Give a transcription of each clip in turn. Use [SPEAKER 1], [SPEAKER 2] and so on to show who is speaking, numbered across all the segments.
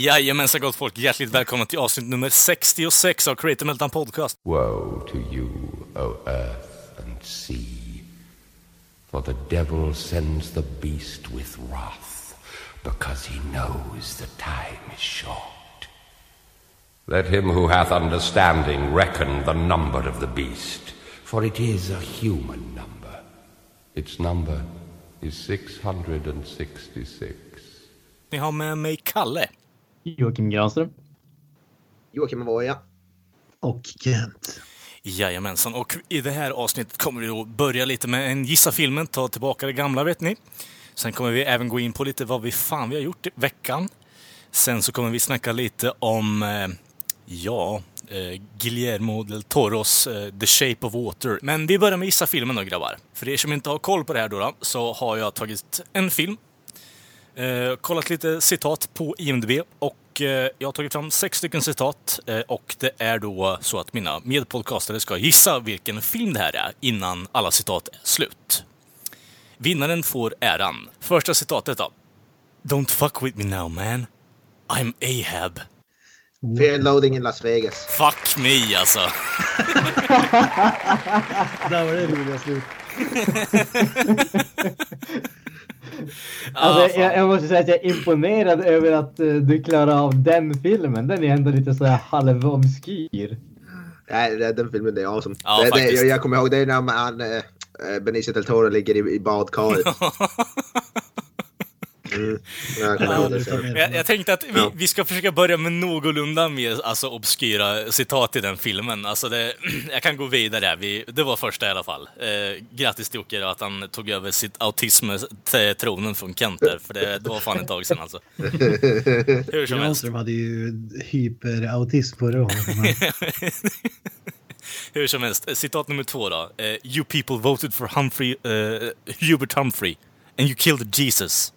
[SPEAKER 1] Jajamensan gott folk, hjärtligt välkomna till avsnitt nummer 66 av Creative Meltdown Podcast.
[SPEAKER 2] Woe to you, O earth and sea, for the devil sends the beast with wrath, because he knows the time is short. Let him who hath understanding reckon the number of the beast, for it is a human number. Its number is 666.
[SPEAKER 1] Ni har med mig Kalle.
[SPEAKER 3] Joakim Granström.
[SPEAKER 4] Joakim Avoya.
[SPEAKER 3] Och Kent.
[SPEAKER 1] Jajamensan, och i det här avsnittet kommer vi då börja lite med en Gissa filmen, ta tillbaka det gamla vet ni. Sen kommer vi även gå in på lite vad vi fan vi har gjort i veckan. Sen så kommer vi snacka lite om, eh, ja, eh, Guillermo del Toros eh, The Shape of Water. Men vi börjar med Gissa filmen då grabbar. För er som inte har koll på det här då, då så har jag tagit en film Eh, kollat lite citat på IMDB och eh, jag har tagit fram sex stycken citat eh, och det är då så att mina medpodcastare ska gissa vilken film det här är innan alla citat är slut. Vinnaren får äran. Första citatet då. Don't fuck with me now man. I'm Ahab.
[SPEAKER 4] Fear loading in Las Vegas.
[SPEAKER 1] Fuck me alltså.
[SPEAKER 3] Där var det roliga slut. Alltså, jag, jag måste säga att jag är imponerad över att uh, du klarar av den filmen. Den är ändå lite så här halvobskyr.
[SPEAKER 4] Nej, det- den filmen det är awesome.
[SPEAKER 1] Ja,
[SPEAKER 4] det, det, jag, jag kommer ihåg det när man, äh, Benicio del Toro ligger i, i badkaret. Mm. Jag sen.
[SPEAKER 1] Jag, jag tänkte att vi,
[SPEAKER 4] Ja.
[SPEAKER 1] vi ska försöka börja med någorlunda mer alltså, obskyra citat i den filmen. Alltså det, jag kan gå vidare. Vi, det var första i alla fall. Eh, grattis till Jocke att han tog över sitt autism-tronen från Kent där, för det, det var fan ett tag sedan alltså. Hur som helst.
[SPEAKER 5] Hade ju hyperautism förra året.
[SPEAKER 1] Hur som helst. Citat nummer två då. Eh, you people voted for Humphrey, eh, Hubert Humphrey and you killed Jesus.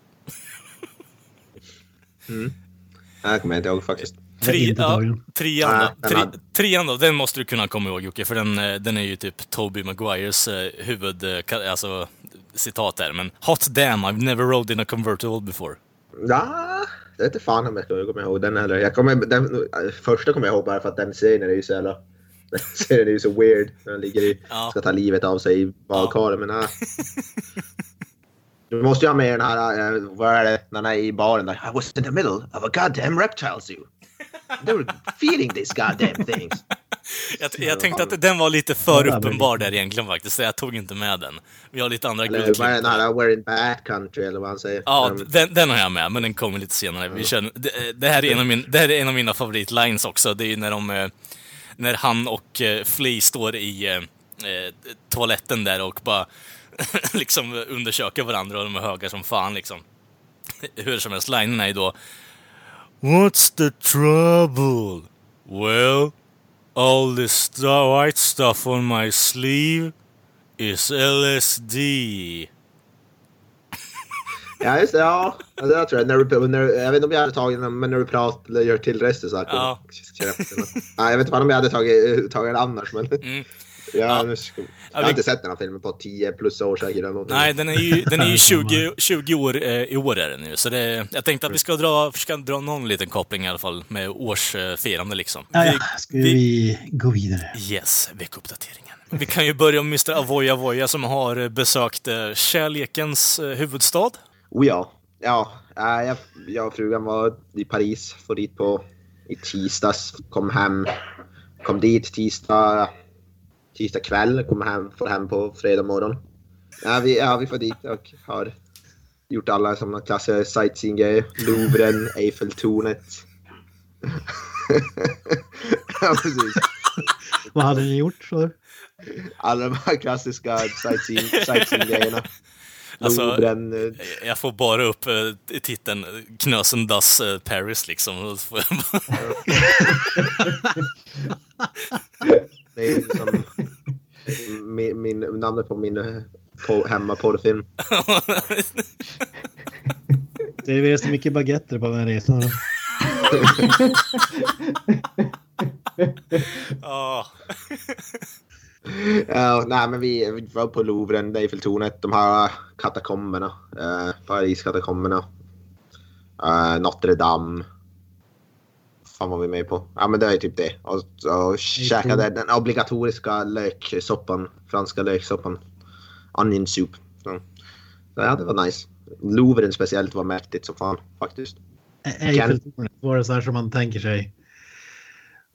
[SPEAKER 4] Jag kommer inte ihåg faktiskt.
[SPEAKER 5] Inte
[SPEAKER 1] ja, trean,
[SPEAKER 4] hade-
[SPEAKER 1] trean då, den måste du kunna komma ihåg Jocke, för den, eh, den är ju typ Toby Maguires eh, huvud, eh, alltså citat där. Men Hot damn, I've never rode in a convertible before.
[SPEAKER 4] Ja, det är inte fan om jag kommer ihåg den heller. Jag kommer, den, första kommer jag ihåg bara för att den scenen är ju så jävla... Den scenen är ju så weird. När han ligger i,
[SPEAKER 1] Ja.
[SPEAKER 4] ska ta livet av sig i badkaret. Men nej. Du måste ju ha med den här, äh, vad är det, när han är i baren där. I was in the middle of a goddamn reptile zoo. They were feeding these goddamn things.
[SPEAKER 1] Jag, jag tänkte att den var lite för uppenbar där egentligen faktiskt, så jag tog inte med den. Vi har lite andra
[SPEAKER 4] Eller
[SPEAKER 1] guldklipp.
[SPEAKER 4] är den här, we're in bad country eller vad han säger.
[SPEAKER 1] Ja,
[SPEAKER 4] Um,
[SPEAKER 1] den, den har jag med, men den kommer lite senare. Vi kör, det, det, här är en av min, det här är en av mina favoritlines också. Det är ju när de... eh, När han och eh, Flea står i eh, toaletten där och bara liksom undersöker varandra och de är höga som fan liksom. Hur som helst, linen är ju då What's the trouble? Well, all this st- white stuff on my sleeve is LSD.
[SPEAKER 4] Ja, just det. Ja, det tror jag. När du, när, jag vet inte om jag hade tagit den, men när du pratar gör till röster så här.
[SPEAKER 1] Ja.
[SPEAKER 4] ja, jag vet inte om jag hade tagit, tagit den annars, men...
[SPEAKER 1] Mm.
[SPEAKER 4] Ja, nu ska, jag har
[SPEAKER 1] vi-
[SPEAKER 4] inte sett den här filmen på 10 plus år säkert.
[SPEAKER 1] Nej, den är ju, den är ju 20, 20 år eh, i år är den nu. Så det, jag tänkte att vi ska dra, försöka dra någon liten koppling i alla fall med årsfirande liksom.
[SPEAKER 5] Ja, ja.
[SPEAKER 1] Vi-
[SPEAKER 5] Ska vi gå vidare?
[SPEAKER 1] Yes, veckuppdateringen. Vi kan ju börja med Mr. Avoya Avoya som har eh, besökt eh, kärlekens eh, huvudstad.
[SPEAKER 4] Oh ja. Ja, äh, jag, jag och frugan var i Paris, for dit på i tisdags, kom hem, kom dit tisdag, tisdag kväll, kom hem, for hem på fredag morgon. Ja, vi, ja, vi får dit och har gjort alla sådana klassiska sightseeing-grejer. Louvren, Eiffeltornet. ja, precis.
[SPEAKER 5] Vad hade ni gjort? Så?
[SPEAKER 4] Alla de här klassiska sightseeing- sightseeing-grejerna.
[SPEAKER 1] Alltså,
[SPEAKER 4] Louvren. eh,
[SPEAKER 1] Jag får bara upp eh, titeln Knösen das eh, Paris liksom.
[SPEAKER 4] Det är liksom min, min, namnet på min på, hemmaporrfilm.
[SPEAKER 5] Det är så mycket baguetter på den här resan. då.
[SPEAKER 1] Ja.
[SPEAKER 4] Ja, nej, men vi, vi var på Louvren, Eiffeltornet, de här katakomberna. Eh, Paris-katakomberna. Eh, Notre Dame. Fan var vi med på? Ja, men det är typ det. Och, och käkade den obligatoriska löksoppan. Franska löksoppan. Onion soup. Så, ja, det var nice. Louvren speciellt var mäktigt som fan faktiskt.
[SPEAKER 5] Eiffeltornet, var det så här som man tänker sig?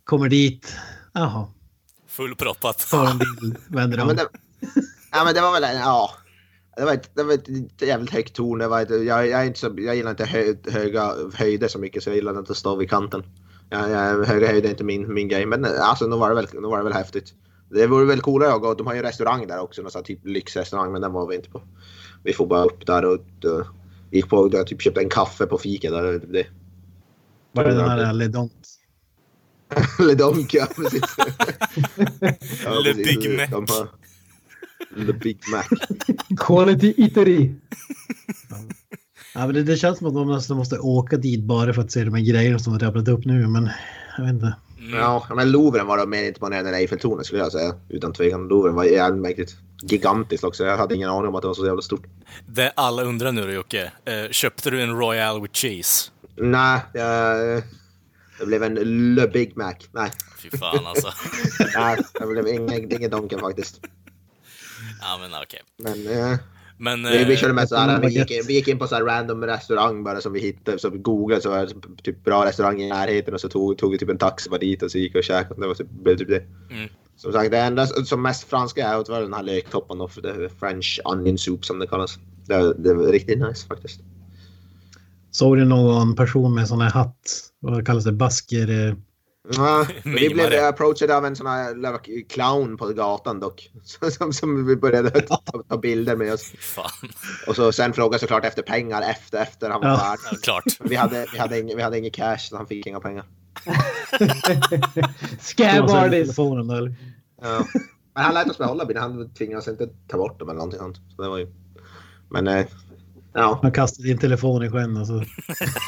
[SPEAKER 5] Kommer dit, jaha,
[SPEAKER 1] Fullproppat.
[SPEAKER 5] tar en bild, vänder
[SPEAKER 4] Ja,
[SPEAKER 5] om.
[SPEAKER 4] men det, ja, men det var väl, ja. Det var ett, det var ett jävligt högt torn. Det var ett, jag, jag, är inte så, jag gillar inte hö, höga höjder så mycket så jag gillar inte att stå vid kanten. Ja, ja, höga höjder är inte min, min grej. Men alltså, nu var, det väl, nu var det väl häftigt. Det vore väl coolare att gå. De har ju restaurang där också. Någon sån här typ lyxrestaurang. Men den var vi inte på. Vi får bara upp där och uh, gick på. Jag typ köpte en kaffe på fika där. och Det.
[SPEAKER 5] Var det den här Le Don?
[SPEAKER 4] Le Donk, ja precis. ja,
[SPEAKER 1] Le
[SPEAKER 4] precis.
[SPEAKER 1] Big Mac.
[SPEAKER 4] De har, Le Big Mac.
[SPEAKER 3] Quality eatery.
[SPEAKER 5] Ja, men det, det känns som att de nästan måste åka dit bara för att se de här grejerna som har rabblat upp nu, men jag vet inte.
[SPEAKER 4] Ja, men Louvren var mer imponerande än Eiffeltornet skulle jag säga. Utan tvekan. Louvren var jävligt mäktigt. Gigantiskt också. Jag hade ingen aning om att det var så jävla stort.
[SPEAKER 1] Det alla undrar nu då Jocke, eh, köpte du en Royal with cheese?
[SPEAKER 4] Nej, jag, det blev en Le Big Mac. Nej,
[SPEAKER 1] Fy fan alltså.
[SPEAKER 4] nej det blev ingen, ingen Donken faktiskt.
[SPEAKER 1] ja men okej.
[SPEAKER 4] Men eh,
[SPEAKER 1] Men...
[SPEAKER 4] vi, vi
[SPEAKER 1] eh,
[SPEAKER 4] körde med så här, vi
[SPEAKER 5] baguette.
[SPEAKER 4] gick, in, vi gick in på så här random restaurang bara som vi hittade. Så vi googlade så var det typ bra restaurang i närheten och så tog, tog vi typ en taxi bara dit och så gick vi och käkade. Det var typ, blev typ det.
[SPEAKER 1] Mm.
[SPEAKER 4] Som sagt, det enda som mest franska jag åt var den här löktoppen och French onion soup som det kallas. Det, det var riktigt nice faktiskt.
[SPEAKER 5] Såg du någon person med sån här hatt? Vad kallas det? Basker?
[SPEAKER 4] Ja, vi
[SPEAKER 1] Mimare.
[SPEAKER 4] blev approachade av en sån här clown på gatan dock. Som, som vi började ta, ta bilder med oss.
[SPEAKER 1] Fan.
[SPEAKER 4] Och så sen frågade såklart efter pengar efter, efter han var
[SPEAKER 5] Ja.
[SPEAKER 4] färdig.
[SPEAKER 1] Ja, klart.
[SPEAKER 4] Vi hade, vi, hade ing, vi hade ingen cash så han fick inga pengar.
[SPEAKER 3] Scam artist.
[SPEAKER 4] Ja. Men han lät oss behålla bilen. Han tvingade oss inte ta bort dem eller någonting sånt. Så det var ju... Men eh, ja.
[SPEAKER 5] Han kastade din telefon i sjön och så...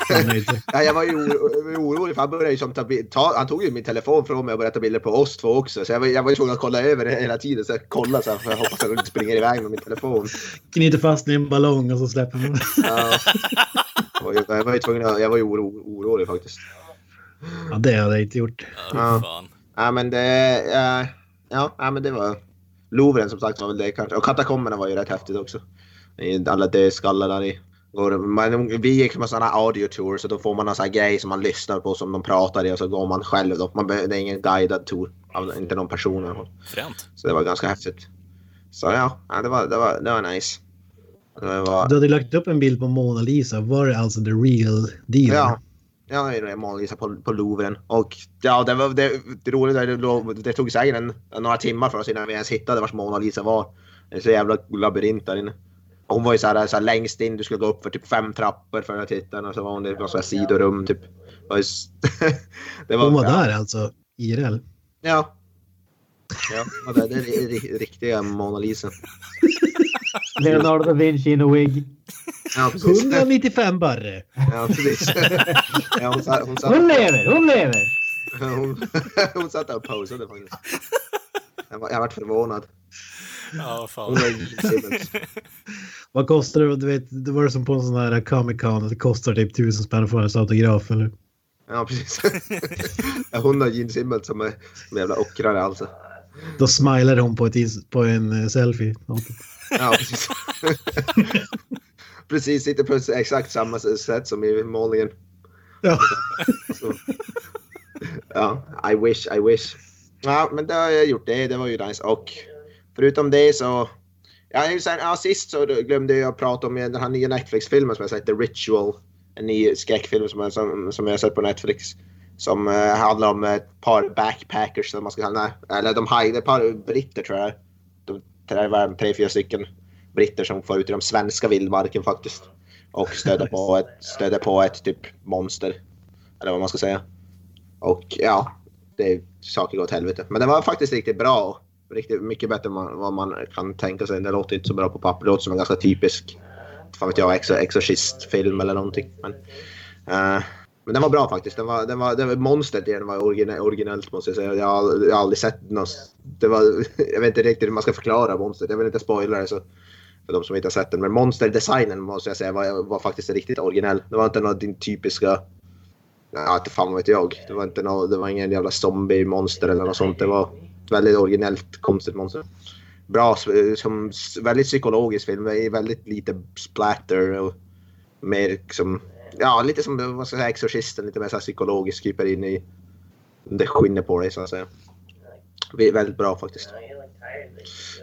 [SPEAKER 4] ja. Jag var ju oro- orolig för han började ju som ta, ta, Han tog ju min telefon från mig och började ta bilder på oss två också. Så jag var, jag var ju tvungen att kolla över det hela tiden. Så jag kollade så här, för jag hoppas att jag inte springer iväg med min telefon.
[SPEAKER 5] Knyter fast i en ballong och så släpper man.
[SPEAKER 4] Ja. Jag var ju- tvungen att, jag var ju oro, orolig faktiskt.
[SPEAKER 5] Ja, det hade jag inte gjort.
[SPEAKER 1] Ja,
[SPEAKER 4] Ja. Ja men det, eh, ja, ja men det var Louvren som sagt var väl det kanske. Och katakomberna var ju rätt häftigt också. Alla dödskallar där i. Går, man, vi gick med sådana audio tour så då får man en sån här grej som man lyssnar på som de pratar i och så går man själv då. Man, det är ingen guidad tour. Av, inte någon person.
[SPEAKER 1] Fränt.
[SPEAKER 4] Så det var ganska häftigt. Så ja, det, var, det, var, det var nice. Det var,
[SPEAKER 5] Du hade lagt upp en bild på Mona Lisa. Var det alltså the real deal?
[SPEAKER 4] Ja. Ja, det är Mona Lisa på, på Louvren. Och ja, det var det, det roliga. Det, det tog säkert en, några timmar för oss innan vi ens hittade vart Mona Lisa var. Det är så jävla labyrint där inne. Hon var ju så här, så här längst in. Du skulle gå upp för typ fem trappor för att titta. Och så var hon i något här sidorum typ. Det var,
[SPEAKER 5] Hon var
[SPEAKER 4] ja,
[SPEAKER 5] där alltså? IRL?
[SPEAKER 4] Ja. Ja, det, det är ri- riktiga Mona Lisa.
[SPEAKER 3] Leonardo da Vinci in a wig.
[SPEAKER 4] Ja, precis.
[SPEAKER 5] 195 barre.
[SPEAKER 4] Ja, precis. Ja, hon, satt, hon, satt,
[SPEAKER 3] Hon lever, hon lever!
[SPEAKER 4] hon, hon satt där och posade faktiskt. Jag var, jag vart förvånad.
[SPEAKER 1] Ja, fan.
[SPEAKER 5] Vad kostar det? Du vet, det var det som på en sån här Comic Con. Det kostar typ tusen spänn att få en autograf eller?
[SPEAKER 4] Ja, precis. Hon har Gene Simmons som är som jävla ockrare alltså.
[SPEAKER 5] Då smilar hon på, ett på en eh, selfie.
[SPEAKER 4] Ja, precis. precis, sitter på exakt samma sätt som i målningen.
[SPEAKER 5] Ja.
[SPEAKER 4] Så. Ja, I wish, I wish. Ja, men då har jag gjort det. Det var ju nice. Och förutom det så... Ja, sen, ja, sist så glömde jag prata om den här nya Netflix-filmen som jag sett, The Ritual. En ny skräckfilm som, jag- som, som jag har sett på Netflix. Som uh, handlar om ett par backpackers, som man ska kalla det. Eller de hajde, ett par britter tror jag. De, det var tre, fyra stycken. britter som får ut i de svenska vildmarken faktiskt. Och stödde på ett, stöder på ett typ monster. Eller vad man ska säga. Och ja, det saker går åt helvete. Men den var faktiskt riktigt bra. Riktigt mycket bättre än vad man kan tänka sig. Det låter inte så bra på papper. Det låter som en ganska typisk, fan vet jag, exor- exorcistfilm eller någonting. Men, uh, men den var bra faktiskt. Den var, den var, den var, monstret i den var originell, originellt måste jag säga. Jag har, jag har aldrig sett något. Det var, jag vet inte riktigt hur man ska förklara monstret. Jag vill inte spoila det. Så för de som inte har sett den. Men monsterdesignen måste jag säga var, var faktiskt riktigt originell. Det var inte någon din typiska... Ja, inte fan vet jag. Det var inte någon, det var ingen jävla zombie-monster eller något sånt. Det var väldigt originellt, konstigt monster. Bra, som väldigt psykologisk film. Väldigt lite splatter och mer som... Ja, lite som vad ska jag säga, Exorcisten. Lite mer så här psykologiskt. Kryper in i... Det skiner på dig så att säga. Väldigt bra faktiskt.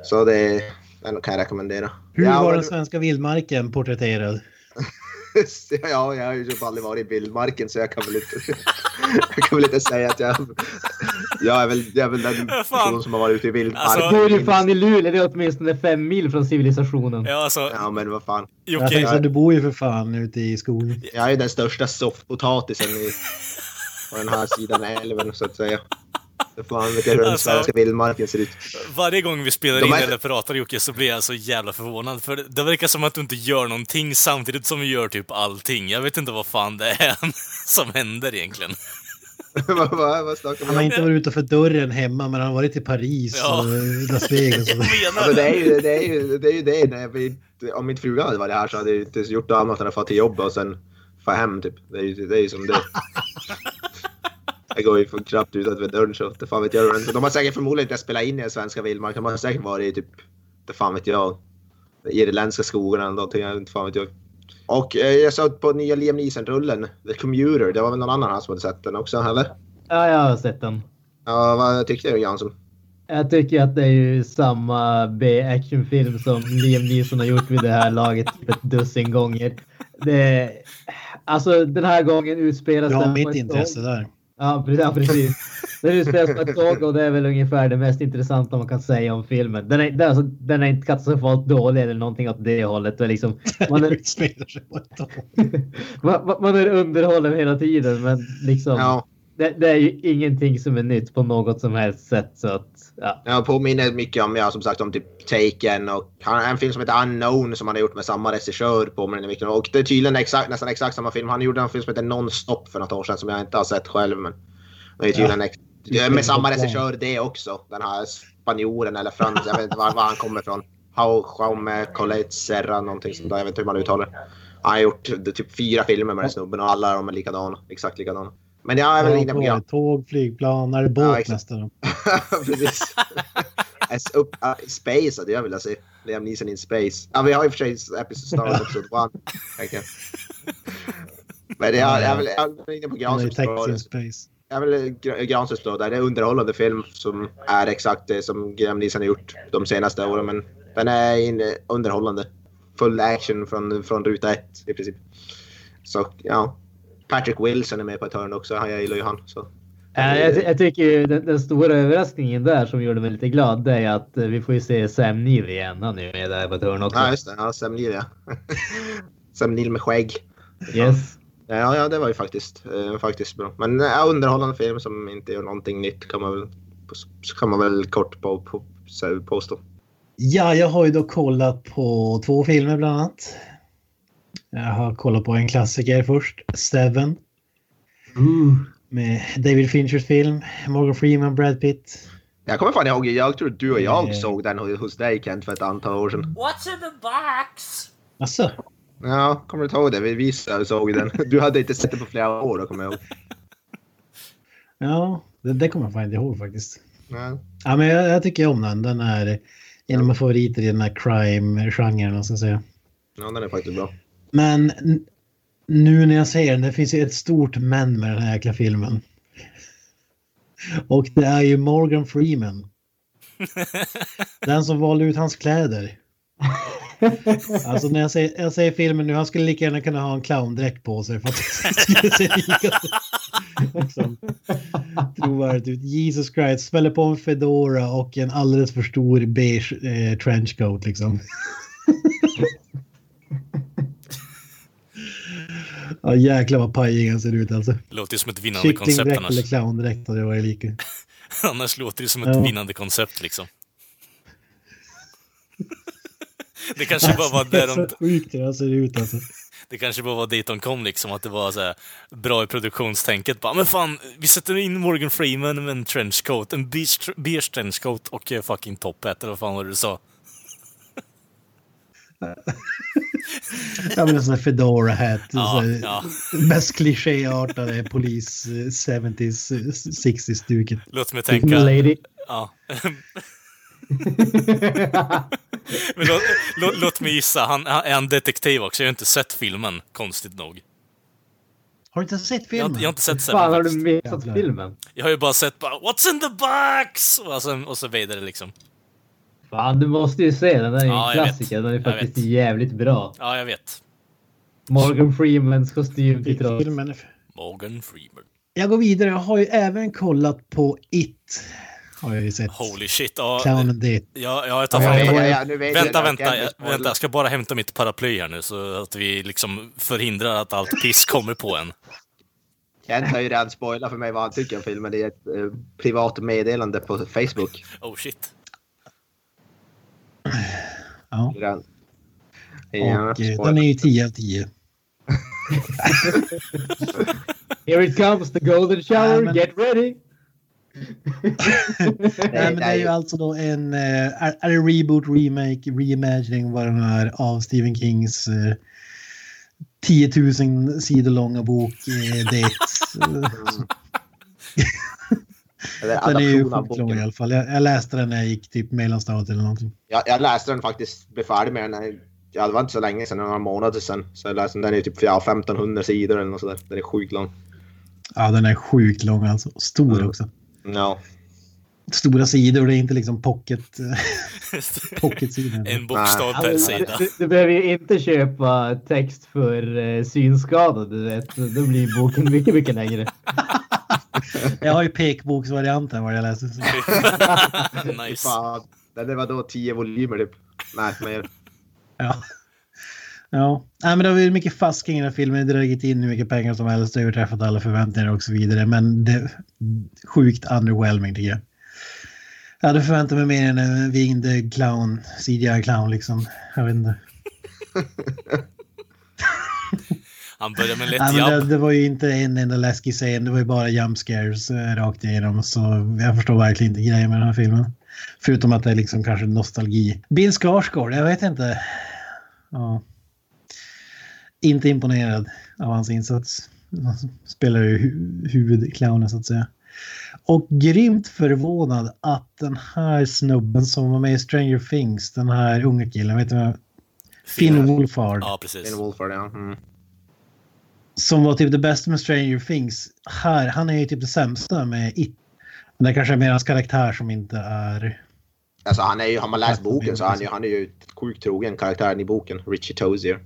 [SPEAKER 4] Så det den kan jag rekommendera.
[SPEAKER 5] Hur var den svenska vildmarken porträtterad?
[SPEAKER 4] ja, jag har ju typ aldrig varit i vildmarken så jag kan väl inte, jag kan väl inte säga att jag, jag, är väl, jag är väl den
[SPEAKER 1] Fan.
[SPEAKER 4] person som har varit ute i vildmarken.
[SPEAKER 1] Alltså-
[SPEAKER 3] Bor du fan i Luleå? Det är åtminstone fem mil från civilisationen.
[SPEAKER 1] Ja, alltså,
[SPEAKER 4] Ja, men vad fan.
[SPEAKER 5] Jag
[SPEAKER 1] Jocke,
[SPEAKER 5] tänkte att du bor ju för fan ute i skogen.
[SPEAKER 4] Jag är ju den största soffpotatisen i, på den här sidan älven så att säga. Fan jag hur
[SPEAKER 1] Alltså-
[SPEAKER 4] svenska vildmarken ser ut.
[SPEAKER 1] varje gång vi spelar
[SPEAKER 4] De
[SPEAKER 1] in
[SPEAKER 4] är-
[SPEAKER 1] eller pratar Jocke så blir jag så jävla förvånad. För det verkar som att du inte gör någonting samtidigt som vi gör typ allting. Jag vet inte vad fan det är som händer egentligen.
[SPEAKER 4] vad, vad, vad snackar
[SPEAKER 5] Han har inte varit utanför dörren hemma men han har varit i Paris
[SPEAKER 1] Ja.
[SPEAKER 5] och Las Vegas.
[SPEAKER 1] Jag
[SPEAKER 5] Och...
[SPEAKER 4] Alltså, det, är ju, det, är ju, det är ju det. När vi, om mitt fruga hade varit här så hade jag inte gjort annat än att få till jobbet och sen få hem typ. Det är ju, det är ju som det. Jag går ju för knappt utanför dörren så det fan vet jag. De har säkert förmodligen inte spelat in i den svenska vildmarken. De har säkert varit i typ, det fan vet jag, irländska skogarna eller någonting. Inte fan vet jag. Och eh, jag såg på nya Liam Neeson-rullen, The Commuter. Det var väl någon annan här som hade sett den också, eller?
[SPEAKER 3] Ja, jag har sett den.
[SPEAKER 4] Ja, vad tyckte du Jansson?
[SPEAKER 3] Jag tycker att det är ju samma B-actionfilm som Liam Neeson har gjort vid det här laget typ ett dussin gånger. Det, alltså den här gången utspelas
[SPEAKER 5] har
[SPEAKER 3] den på
[SPEAKER 5] mitt intresse där.
[SPEAKER 3] Ja, precis. Den utspelas på ett tåg och det är väl ungefär det mest intressanta man kan säga om filmen. Den är, den, är alltså, den är inte katastrofalt dålig eller någonting åt det hållet. Det är liksom, man, är,
[SPEAKER 5] Utspelar
[SPEAKER 3] man- man är underhållen hela tiden men liksom
[SPEAKER 4] Ja.
[SPEAKER 3] Det, det är ju ingenting som är nytt på något som helst sätt. Så att, ja.
[SPEAKER 4] Jag påminner mycket om, ja, som sagt, om typ Taken och han, en film som heter Unknown som han har gjort med samma regissör påminner mycket om. Och det är tydligen exakt, nästan exakt samma film. Han gjorde en film som heter Non-Stop för något år sedan som jag inte har sett själv. Men det är tydligen ex, med samma regissör det också. Den här spanjoren eller frans, jag vet inte var, var han kommer ifrån. Jaume Colette Serra någonting sånt där. Jag vet inte hur man uttalar det. Han har gjort typ fyra filmer med den snubben och alla de är likadana. Exakt likadana. Men jag är väl inne på
[SPEAKER 5] Tåg, flygplan, är det båt
[SPEAKER 4] Ja,
[SPEAKER 5] nästan?
[SPEAKER 4] Precis. As up, uh, space hade jag velat se. Liam Neeson in space. Ja, vi har i och för sig episode Star Wars Episode 1. tänker jag. Men jag är väl jag är inne på Granströms. Jag Gra- Granströms. Det är en underhållande film som är exakt det som Liam Neeson har gjort de senaste åren. Men den är in, underhållande. Full action från, från ruta ett i princip. Så ja. Patrick Wilson är med på ett hörn också. Han- Jag gillar ju han. Så.
[SPEAKER 3] Eh, Jag, jag tycker ju den, den stora överraskningen där som gjorde mig lite glad det är att eh, vi får ju se Sam Neill igen. Han är ju med där på ett hörn också.
[SPEAKER 4] Ja, just det. Ja, Sam Neill, ja. Sam Neill med skägg.
[SPEAKER 3] Yes.
[SPEAKER 4] Ja, ja, det var ju faktiskt, eh, faktiskt bra. Men ja, underhållande film som inte gör någonting nytt kan man väl, kan man väl kort på, på, så- påstå.
[SPEAKER 5] Ja, jag har ju då kollat på två filmer bland annat. Jag har kollat på en klassiker först, Seven. Med David Finchers film, Morgan Freeman, Brad Pitt.
[SPEAKER 4] Jag kommer fan ihåg, jag tror du och jag
[SPEAKER 5] Eh.
[SPEAKER 4] såg den hos dig Kent för ett antal år sedan.
[SPEAKER 6] What's in the box?
[SPEAKER 5] Alltså,
[SPEAKER 4] Ja, kommer du inte ihåg det? Vi visade såg den. Du hade inte sett den på flera år, då kommer jag ihåg.
[SPEAKER 5] ja, det, det kommer jag fan inte ihåg faktiskt.
[SPEAKER 4] Ja.
[SPEAKER 5] Ja, men jag, jag tycker om den. Den är en av mina favoriter i den här crime-genren, ska jag säga.
[SPEAKER 4] ja, den är faktiskt bra.
[SPEAKER 5] Men nu när jag säger den, det finns ju ett stort men med den här jäkla filmen. Och det är ju Morgan Freeman. Den som valde ut hans kläder. Alltså när jag säger, jag säger filmen nu, han skulle lika gärna kunna ha en clowndräkt på sig för att det skulle se lika liksom, trovärdigt ut. Jesus Christ, smäller på en fedora och en alldeles för stor beige eh, trenchcoat liksom. Ja jäklar vad pajig han ser ut alltså.
[SPEAKER 1] Låter ju som ett vinnande koncept
[SPEAKER 5] Kycklingdräkt
[SPEAKER 1] annars.
[SPEAKER 5] eller clowndräkt hade varit lika.
[SPEAKER 1] Annars låter det som ett
[SPEAKER 5] Ja.
[SPEAKER 1] vinnande koncept liksom. Det kanske bara var
[SPEAKER 5] det är
[SPEAKER 1] där
[SPEAKER 5] så sjukt hur han ser ut alltså.
[SPEAKER 1] det kanske bara var dit de kom liksom, att det var så här bra i produktionstänket. Bara, men fan, vi sätter in Morgan Freeman med en trenchcoat, en beige beige trenchcoat och eh, fucking top hat, eller vad fan var det du sa?
[SPEAKER 5] Ja men en sån här fedora hat.
[SPEAKER 1] Ja,
[SPEAKER 5] så här,
[SPEAKER 1] ja.
[SPEAKER 5] Mest klichéartade polis eh, 70s, eh, 60s-stuket.
[SPEAKER 1] Låt mig tänka...
[SPEAKER 3] Lady.
[SPEAKER 1] Ja. Men låt, låt, låt mig gissa, han, han är en detektiv också? Jag har inte sett filmen, konstigt nog.
[SPEAKER 5] Har du inte sett
[SPEAKER 1] Jag
[SPEAKER 5] filmen?
[SPEAKER 1] inte- jag har inte sett
[SPEAKER 3] Fan har du missat filmen?
[SPEAKER 1] Jag har ju bara sett bara What's in the box? Och så, och så vidare liksom.
[SPEAKER 3] Fan du måste ju se den. Den är
[SPEAKER 1] Ja,
[SPEAKER 3] en
[SPEAKER 1] vet.
[SPEAKER 3] klassiker. Den är faktiskt jävligt bra.
[SPEAKER 1] Ja, jag vet.
[SPEAKER 3] Morgan Freemans kostym till trots.
[SPEAKER 1] Morgan Freeman.
[SPEAKER 5] Jag går vidare. Jag har ju även kollat på It. Har jag ju sett.
[SPEAKER 1] Holy shit. Ja,
[SPEAKER 5] Clownen dit.
[SPEAKER 1] ja, ja jag tar
[SPEAKER 3] Ja,
[SPEAKER 1] fram...
[SPEAKER 3] ja,
[SPEAKER 4] ja, nu jag
[SPEAKER 1] Vänta,
[SPEAKER 4] det.
[SPEAKER 1] vänta,
[SPEAKER 4] Jag
[SPEAKER 1] vänta. Jag ska bara hämta mitt paraply här nu så att vi liksom förhindrar att allt piss kommer på en.
[SPEAKER 4] Kent har ju redan spoilat för mig vad han tycker om filmen i ett eh, privat meddelande på Facebook.
[SPEAKER 1] Oh shit.
[SPEAKER 5] Ja.
[SPEAKER 4] Redan.
[SPEAKER 5] Och eh, den är ju 10 av 10.
[SPEAKER 3] Here it comes the golden shower.
[SPEAKER 5] Ja, men-
[SPEAKER 3] Get ready!
[SPEAKER 5] Nej, men det är ju
[SPEAKER 4] nej.
[SPEAKER 5] alltså då en eh, är, är det reboot, remake, reimagining vad den är av Stephen Kings eh, 10 000 sidor långa bok eh, Det.
[SPEAKER 4] Eller
[SPEAKER 5] Den är ju sjukt lång i alla fall. Jag, jag läste den när jag gick typ mellanstadiet eller någonting.
[SPEAKER 4] Jag, jag läste den faktiskt, blev färdig med den. när- Ja, det var inte så länge sedan, några månader sedan. Så jag läste den. Den är typ ja, 1500 sidor eller något sådär. Den är sjukt lång.
[SPEAKER 5] Ja, den är sjukt lång alltså. Stor
[SPEAKER 4] Mm.
[SPEAKER 5] också.
[SPEAKER 4] Ja.
[SPEAKER 5] Stora sidor, det är inte liksom pocket, pocket-sidor.
[SPEAKER 1] En bokstav per
[SPEAKER 3] men
[SPEAKER 1] sida.
[SPEAKER 3] Du, du behöver ju inte köpa text för eh, synskadade. Du vet. Då blir boken mycket, mycket längre.
[SPEAKER 5] Jag har ju pekboksvarianten vad jag läste.
[SPEAKER 1] nice.
[SPEAKER 4] Fan. Det var då 10 volymer typ. Nej, mer.
[SPEAKER 5] Ja. Ja, Nej, men det har varit mycket fasking i den här filmen. Det har dragit in hur mycket pengar som helst, överträffat alla förväntningar och så vidare. Men det är sjukt underwhelming tycker jag. Jag hade förväntat mig mer än en winged clown, CGI-clown liksom. Jag vet inte.
[SPEAKER 1] Han börjar med lätt
[SPEAKER 5] men det, det var ju inte en enda läskig scen, det var ju bara jump scares eh, rakt igenom. Så jag förstår verkligen inte grejen med den här filmen. Förutom att det är liksom kanske nostalgi. Bill Skarsgård, jag vet inte. Ja. Inte imponerad av hans insats. Han spelar ju hu- huvudclownen så att säga. Och grymt förvånad att den här snubben som var med i Stranger Things, den här unga killen, vet du vad? Finn Wolfhard.
[SPEAKER 1] Ja, precis.
[SPEAKER 4] In Wolford, ja. Mm.
[SPEAKER 5] Som var typ det bästa med Stranger Things. Här, han är ju typ det sämsta med It. Men det kanske är mer hans karaktär som inte är...
[SPEAKER 4] Alltså han är ju, har man läst boken så han, är ju- han är ju sjukt trogen karaktären i boken. Richie Tozier.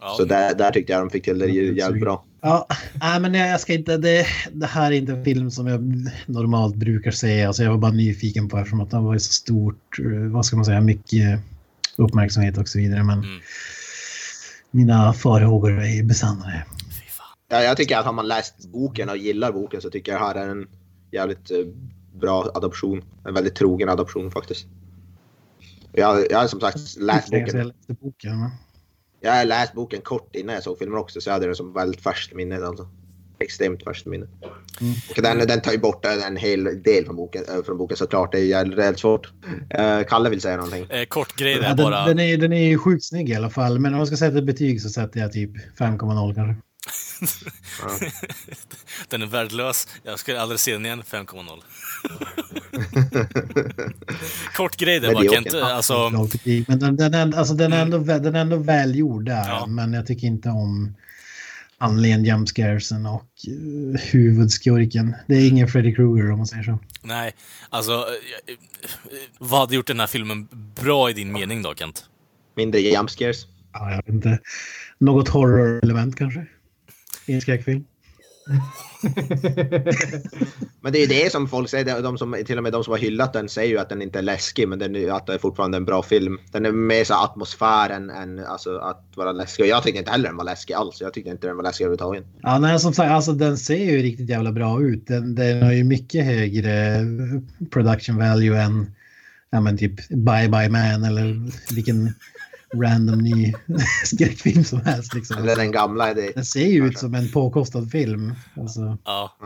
[SPEAKER 1] Ja.
[SPEAKER 4] Så där, där tyckte jag de fick till det jävligt bra.
[SPEAKER 5] Ja, nej men jag, ska inte... Det, det här är inte en film som jag normalt brukar se. Alltså jag var bara nyfiken på eftersom att den var ju så stort. eh, Vad ska man säga? Mycket uppmärksamhet och så vidare. Men
[SPEAKER 1] Mm.
[SPEAKER 5] mina farhågor är besannade.
[SPEAKER 4] Ja, jag tycker att har man läst boken och gillar boken så tycker jag här är en jävligt eh, bra adoption. En väldigt trogen adoption faktiskt. Jag, jag har som sagt läst
[SPEAKER 5] Jag
[SPEAKER 4] boken.
[SPEAKER 5] läste boken. men-
[SPEAKER 4] Jag har läst boken kort innan jag såg filmen också så jag hade den som väldigt färskt minne. Alltså. Extremt färskt minne.
[SPEAKER 5] Mm.
[SPEAKER 4] Och den, den tar ju bort en hel del från boken, äh, från boken såklart. Det är jävligt rätt svårt. Uh, Kalle vill säga någonting.
[SPEAKER 1] Eh, kort grej där
[SPEAKER 5] den,
[SPEAKER 1] bara.
[SPEAKER 5] den, är, den är ju sjukt snygg i alla fall. Men om jag ska sätta ett betyg så sätter jag typ 5,0 kanske.
[SPEAKER 1] Den är värdelös. Jag ska aldrig se den igen. 5,0. Kort grej där bara. Kent. Alltså.
[SPEAKER 5] Men den, den, är, alltså, den, är ändå, den är ändå välgjord där.
[SPEAKER 1] Ja.
[SPEAKER 5] Men jag tycker inte om anledningen jump scaresen och uh, huvudskurken. Det är ingen Freddy Krueger om man säger så.
[SPEAKER 1] nej. Alltså, eh, eh, vad hade gjort den här filmen bra i din mening då Kent?
[SPEAKER 4] Mindre jump scares.
[SPEAKER 5] Ja, jag vet inte. Något horror-element kanske? I en skräckfilm.
[SPEAKER 4] Men det är ju det som folk säger, de som, till och med de som har hyllat den säger ju att den inte är läskig men den, är- att det är fortfarande en bra film. Den är mer så atmosfär än, än alltså, att vara läskig. Och jag tyckte inte heller den var läskig alls. Jag tyckte inte den var läskig överhuvudtaget.
[SPEAKER 5] Ja, nej, som sagt, alltså den ser ju riktigt jävla bra ut. Den, den har ju mycket högre production value än ja, men typ Bye Bye Man eller vilken random ny skräckfilm som helst. Liksom.
[SPEAKER 4] Eller den gamla. Det,
[SPEAKER 5] Den ser ju ut som en påkostad film. Alltså,
[SPEAKER 1] Ja.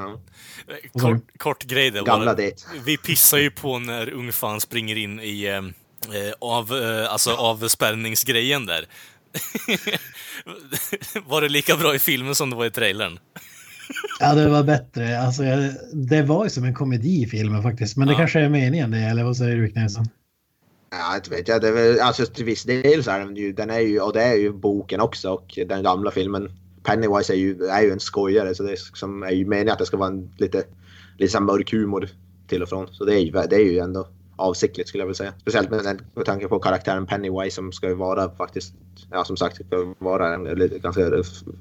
[SPEAKER 5] du?
[SPEAKER 1] Kort, kort grej där
[SPEAKER 4] gamla det.
[SPEAKER 1] Vi pissar ju på när ungfan springer in i eh, eh, av, eh, alltså avspärrningsgrejen där. var det lika bra i filmen som det var i trailern?
[SPEAKER 5] ja, det var bättre. Alltså, det var ju som en komedi i filmen faktiskt. Men det
[SPEAKER 1] Ja.
[SPEAKER 5] kanske är meningen det, eller vad säger du Knässon?
[SPEAKER 4] Ja, inte vet jag. Det är väl, alltså till viss del så är den ju, den är ju, och det är ju boken också och den gamla filmen. Pennywise är ju, är ju en skojare så det är, som är ju meningen att det ska vara en lite, lite mörk humor till och från. Så det är ju, det är ju ändå avsiktligt skulle jag vilja säga. Speciellt med, den- med tanke på karaktären Pennywise som ska ju vara faktiskt, ja som sagt, ska vara en, lite, ganska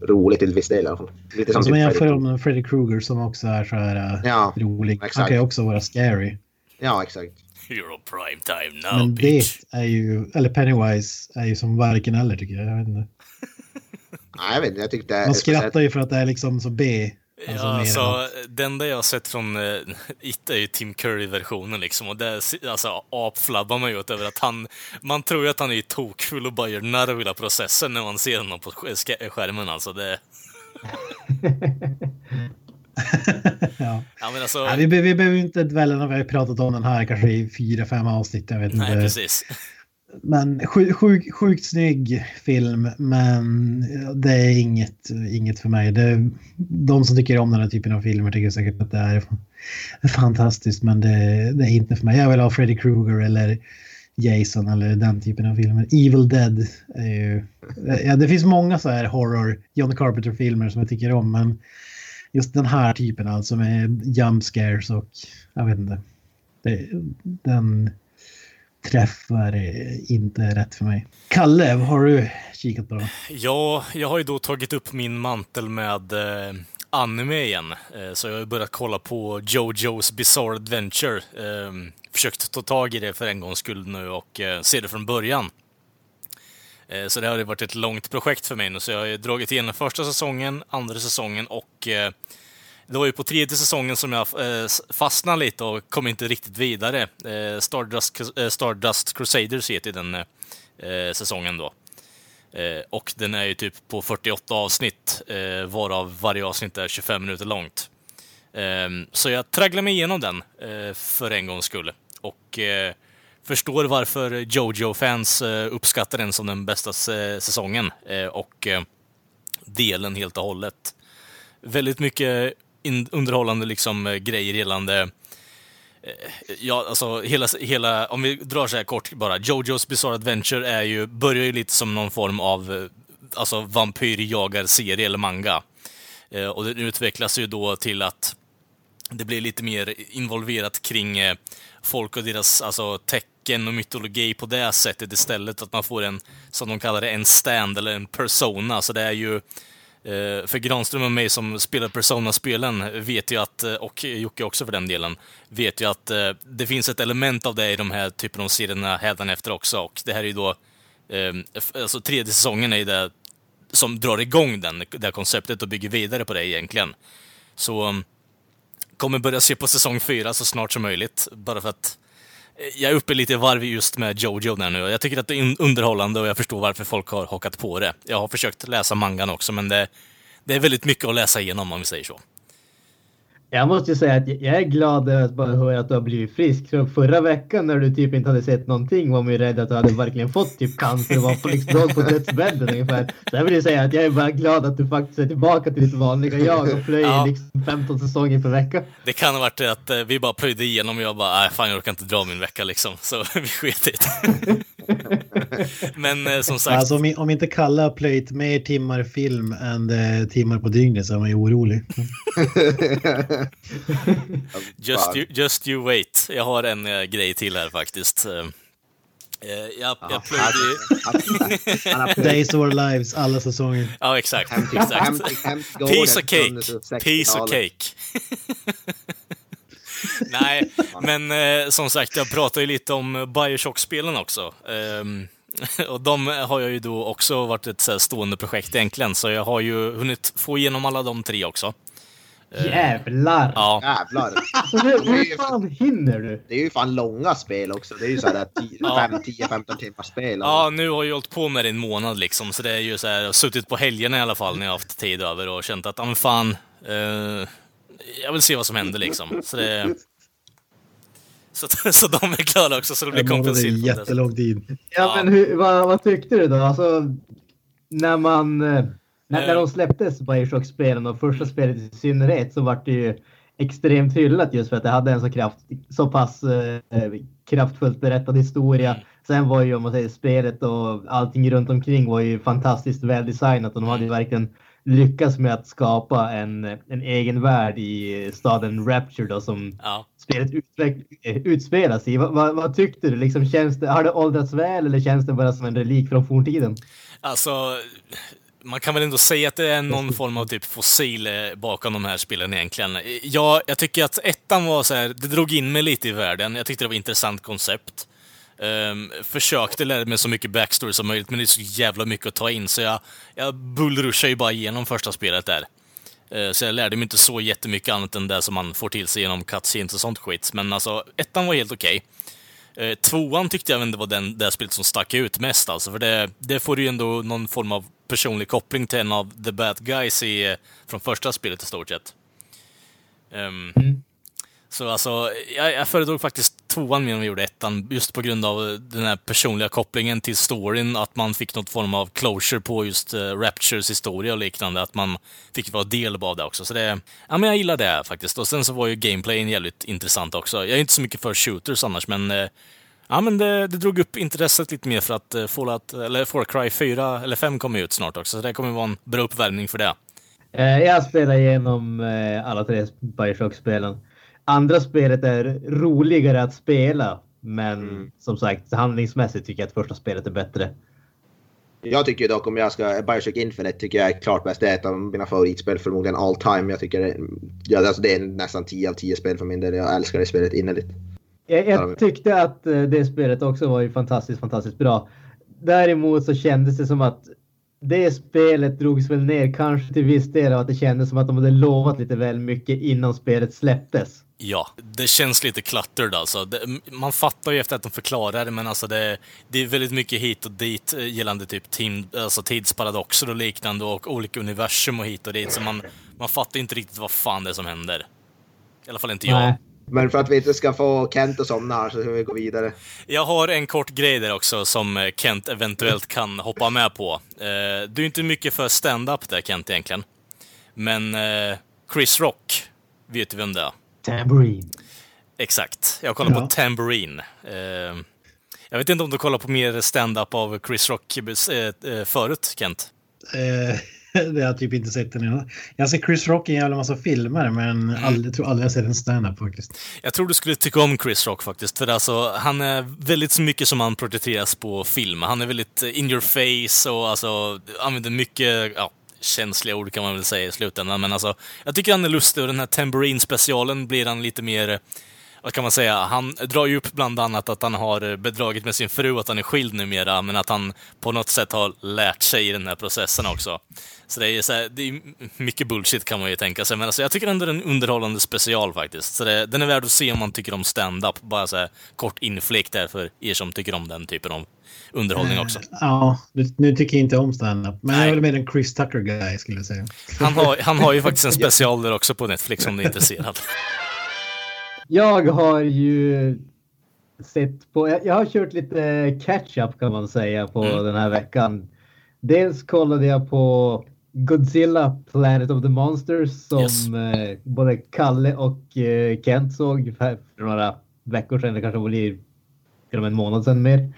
[SPEAKER 4] rolig till viss del i alla fall. Lite som
[SPEAKER 5] man
[SPEAKER 4] typ
[SPEAKER 5] jämför
[SPEAKER 4] Freddy-
[SPEAKER 5] med Freddy Krueger som också är så här uh,
[SPEAKER 4] Ja,
[SPEAKER 5] rolig. Han kan ju också vara scary.
[SPEAKER 4] Ja, exakt.
[SPEAKER 1] You're on prime time now,
[SPEAKER 5] Men det
[SPEAKER 1] bitch.
[SPEAKER 5] är ju, eller Pennywise är ju som varken eller tycker jag. jag vet inte.
[SPEAKER 4] Nej, jag vet inte. Jag tyckte det är
[SPEAKER 5] Man skrattar ju för att det är liksom så B. Alltså,
[SPEAKER 1] Ja, alltså, den där jag har sett från uh, It är ju Tim Curry-versionen liksom. Och där alltså, apflabbar man ju åt över att han... Man tror ju att han är tokfull och bara gör narr av hela processen när man ser honom på sk- sk- skärmen alltså. Det,
[SPEAKER 5] ja.
[SPEAKER 1] ja, men alltså...
[SPEAKER 5] Ja, vi, vi behöver inte dvälla när vi har pratat om den här kanske i fyra, fem avsnitt. Jag vet
[SPEAKER 1] nej,
[SPEAKER 5] inte.
[SPEAKER 1] precis.
[SPEAKER 5] Men sjuk, sjuk, sjukt snygg film, men det är inget, inget för mig. Det, de som tycker om den här typen av filmer tycker säkert att det är fantastiskt, men det, det är inte för mig. Jag vill ha Freddy Krueger eller Jason eller den typen av filmer. Evil Dead är ju... Ja, det finns många så här horror, John Carpenter-filmer som jag tycker om, men just den här typen alltså med jump scares och jag vet inte. Det, den träffar inte rätt för mig. Kalle, vad har du kikat på då?
[SPEAKER 1] Ja, jag har ju då tagit upp min mantel med eh, anime igen. Eh, så jag har börjat kolla på JoJo's Bizarre Adventure. Eh, försökt ta tag i det för en gångs skull nu och eh, se det från början. Eh, så det har varit ett långt projekt för mig nu, så jag har ju dragit igenom första säsongen, andra säsongen och eh, det var ju på tredje säsongen som jag eh, fastnade lite och kom inte riktigt vidare. Stardust, Stardust Crusaders heter den säsongen då. Och den är ju typ på 48 avsnitt, varav varje avsnitt är 25 minuter långt. Ehm, så jag tragglade mig igenom den för en gångs skull. Och förstår varför Jojo-fans eh, uppskattar den som den bästa eh, säsongen. Eh, och delen helt och hållet. Väldigt mycket underhållande liksom, grejer gällande Ja, alltså hela, hela, om vi drar så här kort bara. Jojo's Bizarre Adventure är ju, börjar ju lite som någon form av alltså vampyrjagar-serie eller manga. Eh, och den utvecklas ju då till att det blir lite mer involverat kring eh, folk och deras alltså, tecken och mytologi på det sättet istället. Att man får en, som de kallar det, en stand eller en persona. Så det är ju eh, För Granström och mig som spelar Persona-spelen vet ju att, eh, och Jocke också för den delen, vet ju att det finns ett element av det i de här typen av serierna hädanefter också. Och det här är ju då, alltså tredje säsongen är ju det som drar igång den, det här konceptet och bygger vidare på det egentligen. Så kommer börja se på säsong fyra så snart som möjligt, bara för att eh, jag är uppe lite i varv just med Jojo där nu. Jag tycker att det är underhållande och jag förstår varför folk har hakat på det. Jag har försökt läsa mangan också, men det, det är väldigt mycket att läsa igenom om vi säger så.
[SPEAKER 3] Jag måste ju säga att jag är glad över att bara höra att du har blivit frisk. För förra veckan när du typ inte hade sett någonting var man ju rädd att du hade verkligen fått typ cancer och var på, liksom, på dödsbädden ungefär. Så jag vill ju säga att jag är bara glad att du faktiskt är tillbaka till ditt vanliga jag och plöjer
[SPEAKER 1] Ja.
[SPEAKER 3] liksom 15 säsonger per vecka.
[SPEAKER 1] Det kan ha varit det att eh, vi bara plöjde igenom och jag bara, nej fan jag orkar inte dra min vecka liksom. Så vi sket i det. Men eh, som sagt,
[SPEAKER 5] Alltså om, om inte Kalle har plöjt mer timmar film än eh, timmar på dygnet så är man ju orolig.
[SPEAKER 1] just you, just you wait. Jag har en eh, grej till här faktiskt. Eh, Eh, jag, jag
[SPEAKER 4] Ja,
[SPEAKER 1] plöjde ju...
[SPEAKER 5] Days of Our Lives, alla säsonger.
[SPEAKER 1] Ja, exakt. exakt. Piece of cake.
[SPEAKER 4] från 60-talet.
[SPEAKER 1] Piece of cake. Nej, men eh, som sagt, jag pratar ju lite om Bioshock-spelen också. Ehm, och de har jag ju då också varit ett så här stående projekt egentligen, så jag har ju hunnit få igenom alla de tre också.
[SPEAKER 3] Jävlar!
[SPEAKER 1] Ja,
[SPEAKER 4] Jävlar.
[SPEAKER 3] Hur, hur fan hinner du?
[SPEAKER 4] Det är ju fan långa spel också. Det är ju såhär 5, 10, 15 timmars spel.
[SPEAKER 1] ja nu har jag hållit på med det en månad liksom, så det är ju så här, jag har suttit på helgerna i alla fall när jag har haft tid över och känt att, ja men fan, eh, jag vill se vad som händer liksom. Så det... Så, så de är klara också, så det blir
[SPEAKER 5] är
[SPEAKER 1] kompenserat.
[SPEAKER 5] jättelång tid.
[SPEAKER 3] Ja, men hur, vad, vad tyckte du då? Alltså, när man... eh, När, när de släpptes, Bioshock-spelen, och första spelet i synnerhet, så var det ju extremt hyllat just för att det hade en så, kraft, så pass eh, kraftfullt berättad historia. Sen var ju, om man säger spelet och allting runt omkring var ju fantastiskt väldesignat och de hade ju verkligen lyckats med att skapa en, en egen värld i staden Rapture då som
[SPEAKER 1] Ja.
[SPEAKER 3] spelet utspelas i. Vad, vad, vad tyckte du? Liksom, känns det, har det åldrats väl eller känns det bara som en relik från forntiden?
[SPEAKER 1] Alltså, man kan väl ändå säga att det är någon form av typ fossil eh, bakom de här spelen egentligen. Ja, jag tycker att ettan var så här, det drog in mig lite i världen. Jag tyckte det var ett intressant koncept. Um, försökte lära mig så mycket backstory som möjligt, men det är så jävla mycket att ta in, så jag, jag bullrushade ju bara igenom första spelet där. Uh, Så jag lärde mig inte så jättemycket annat än det som man får till sig genom cutscenes och sånt skit. Men alltså, ettan var helt okej. Eh, Tvåan tyckte jag ändå var den, det spelet som stack ut mest alltså, för det, det får ju ändå någon form av personlig koppling till en av the bad guys i, från första spelet i stort sett. Ehm, mm. Så alltså, jag, jag föredrog faktiskt tvåan mer än vi gjorde ettan, just på grund av den här personliga kopplingen till storyn, att man fick något form av closure på just uh, Raptures historia och liknande, att man fick vara del av det också. Så det, ja men jag gillar det faktiskt. Och sen så var ju gameplayen jävligt intressant också. Jag är inte så mycket för shooters annars, men uh, Ja, men det, det drog upp intresset lite mer för att eh, Fallout, eller Far Cry 4 eller 5 kommer ut snart också, så det kommer vara en bra uppvärmning för det.
[SPEAKER 3] Jag spelar igenom alla tre Bioshock-spelen. Andra spelet är roligare att spela, men som sagt handlingsmässigt tycker jag att första spelet är bättre.
[SPEAKER 4] Jag tycker dock om jag ska... Bioshock Infinite tycker jag är klart bäst. Det är ett av mina favoritspel förmodligen all time. Jag tycker det, ja, alltså det är nästan 10 av 10 spel för min del. Jag älskar det spelet innerligt.
[SPEAKER 3] Jag,
[SPEAKER 4] Ja,
[SPEAKER 3] jag tyckte att eh, det spelet också var ju fantastiskt, fantastiskt bra. Däremot så kändes det som att det spelet drogs väl ner kanske till viss del av att det kändes som att de hade lovat lite väl mycket innan spelet släpptes.
[SPEAKER 1] Ja, det känns lite cluttered alltså. Det, man fattar ju efter att de förklarar det, men alltså det, det är väldigt mycket hit och dit eh, gällande typ tim, alltså tidsparadoxer och liknande och olika universum och hit och dit, så man, man fattar inte riktigt vad fan det är som händer. I alla fall inte jag.
[SPEAKER 4] Men för att vi inte ska få Kent att somna här så ska vi gå vidare.
[SPEAKER 1] Jag har en kort grej där också som Kent eventuellt kan hoppa med på. Eh, Du är inte mycket för stand-up där Kent egentligen. Men eh, Chris Rock, vet du vem det är?
[SPEAKER 3] Tambourine.
[SPEAKER 1] Exakt. Jag kollar
[SPEAKER 5] Ja.
[SPEAKER 1] på Tambourine. Eh, Jag vet inte om du kollar på mer stand-up av Chris Rock förut, Kent?
[SPEAKER 5] Det har jag typ inte sett den innan. Jag ser Chris Rock i en jävla massa filmer men aldrig, tror aldrig jag sett en stand-up faktiskt.
[SPEAKER 1] Jag tror du skulle tycka om Chris Rock faktiskt, för alltså, han är väldigt så mycket som han porträtteras på film. Han är väldigt eh, in your face och alltså, använder mycket, ja, känsliga ord kan man väl säga i slutändan, men alltså, jag tycker han är lustig och den här Tambourine-specialen blir han lite mer, vad kan man säga, han drar ju upp bland annat att han har eh, bedragit med sin fru, att han är skild numera, men att han på något sätt har lärt sig i den här processen också. Så det är, så här, det är mycket bullshit kan man ju tänka sig, men alltså, jag tycker ändå det är en underhållande special faktiskt. Så det, den är värd att se om man tycker om stand-up. Bara så här, kort inflick där för er som tycker om den typen av underhållning också.
[SPEAKER 5] Ja, nu, tycker jag inte om stand-up. Men jag
[SPEAKER 1] Nej.
[SPEAKER 5] är väl mer en Chris Tucker-guy skulle jag säga.
[SPEAKER 1] Han har, han har ju faktiskt en special där också på Netflix om du är intresserad.
[SPEAKER 3] Jag har ju sett på, jag, har kört lite catch-up kan man säga på
[SPEAKER 1] Mm.
[SPEAKER 3] den här veckan. Dels kollade jag på Godzilla Planet of the Monsters som
[SPEAKER 1] Yes.
[SPEAKER 3] eh, både Kalle och eh, Kent såg för, några veckor sedan. Det kanske blir till och med en månad sedan mer.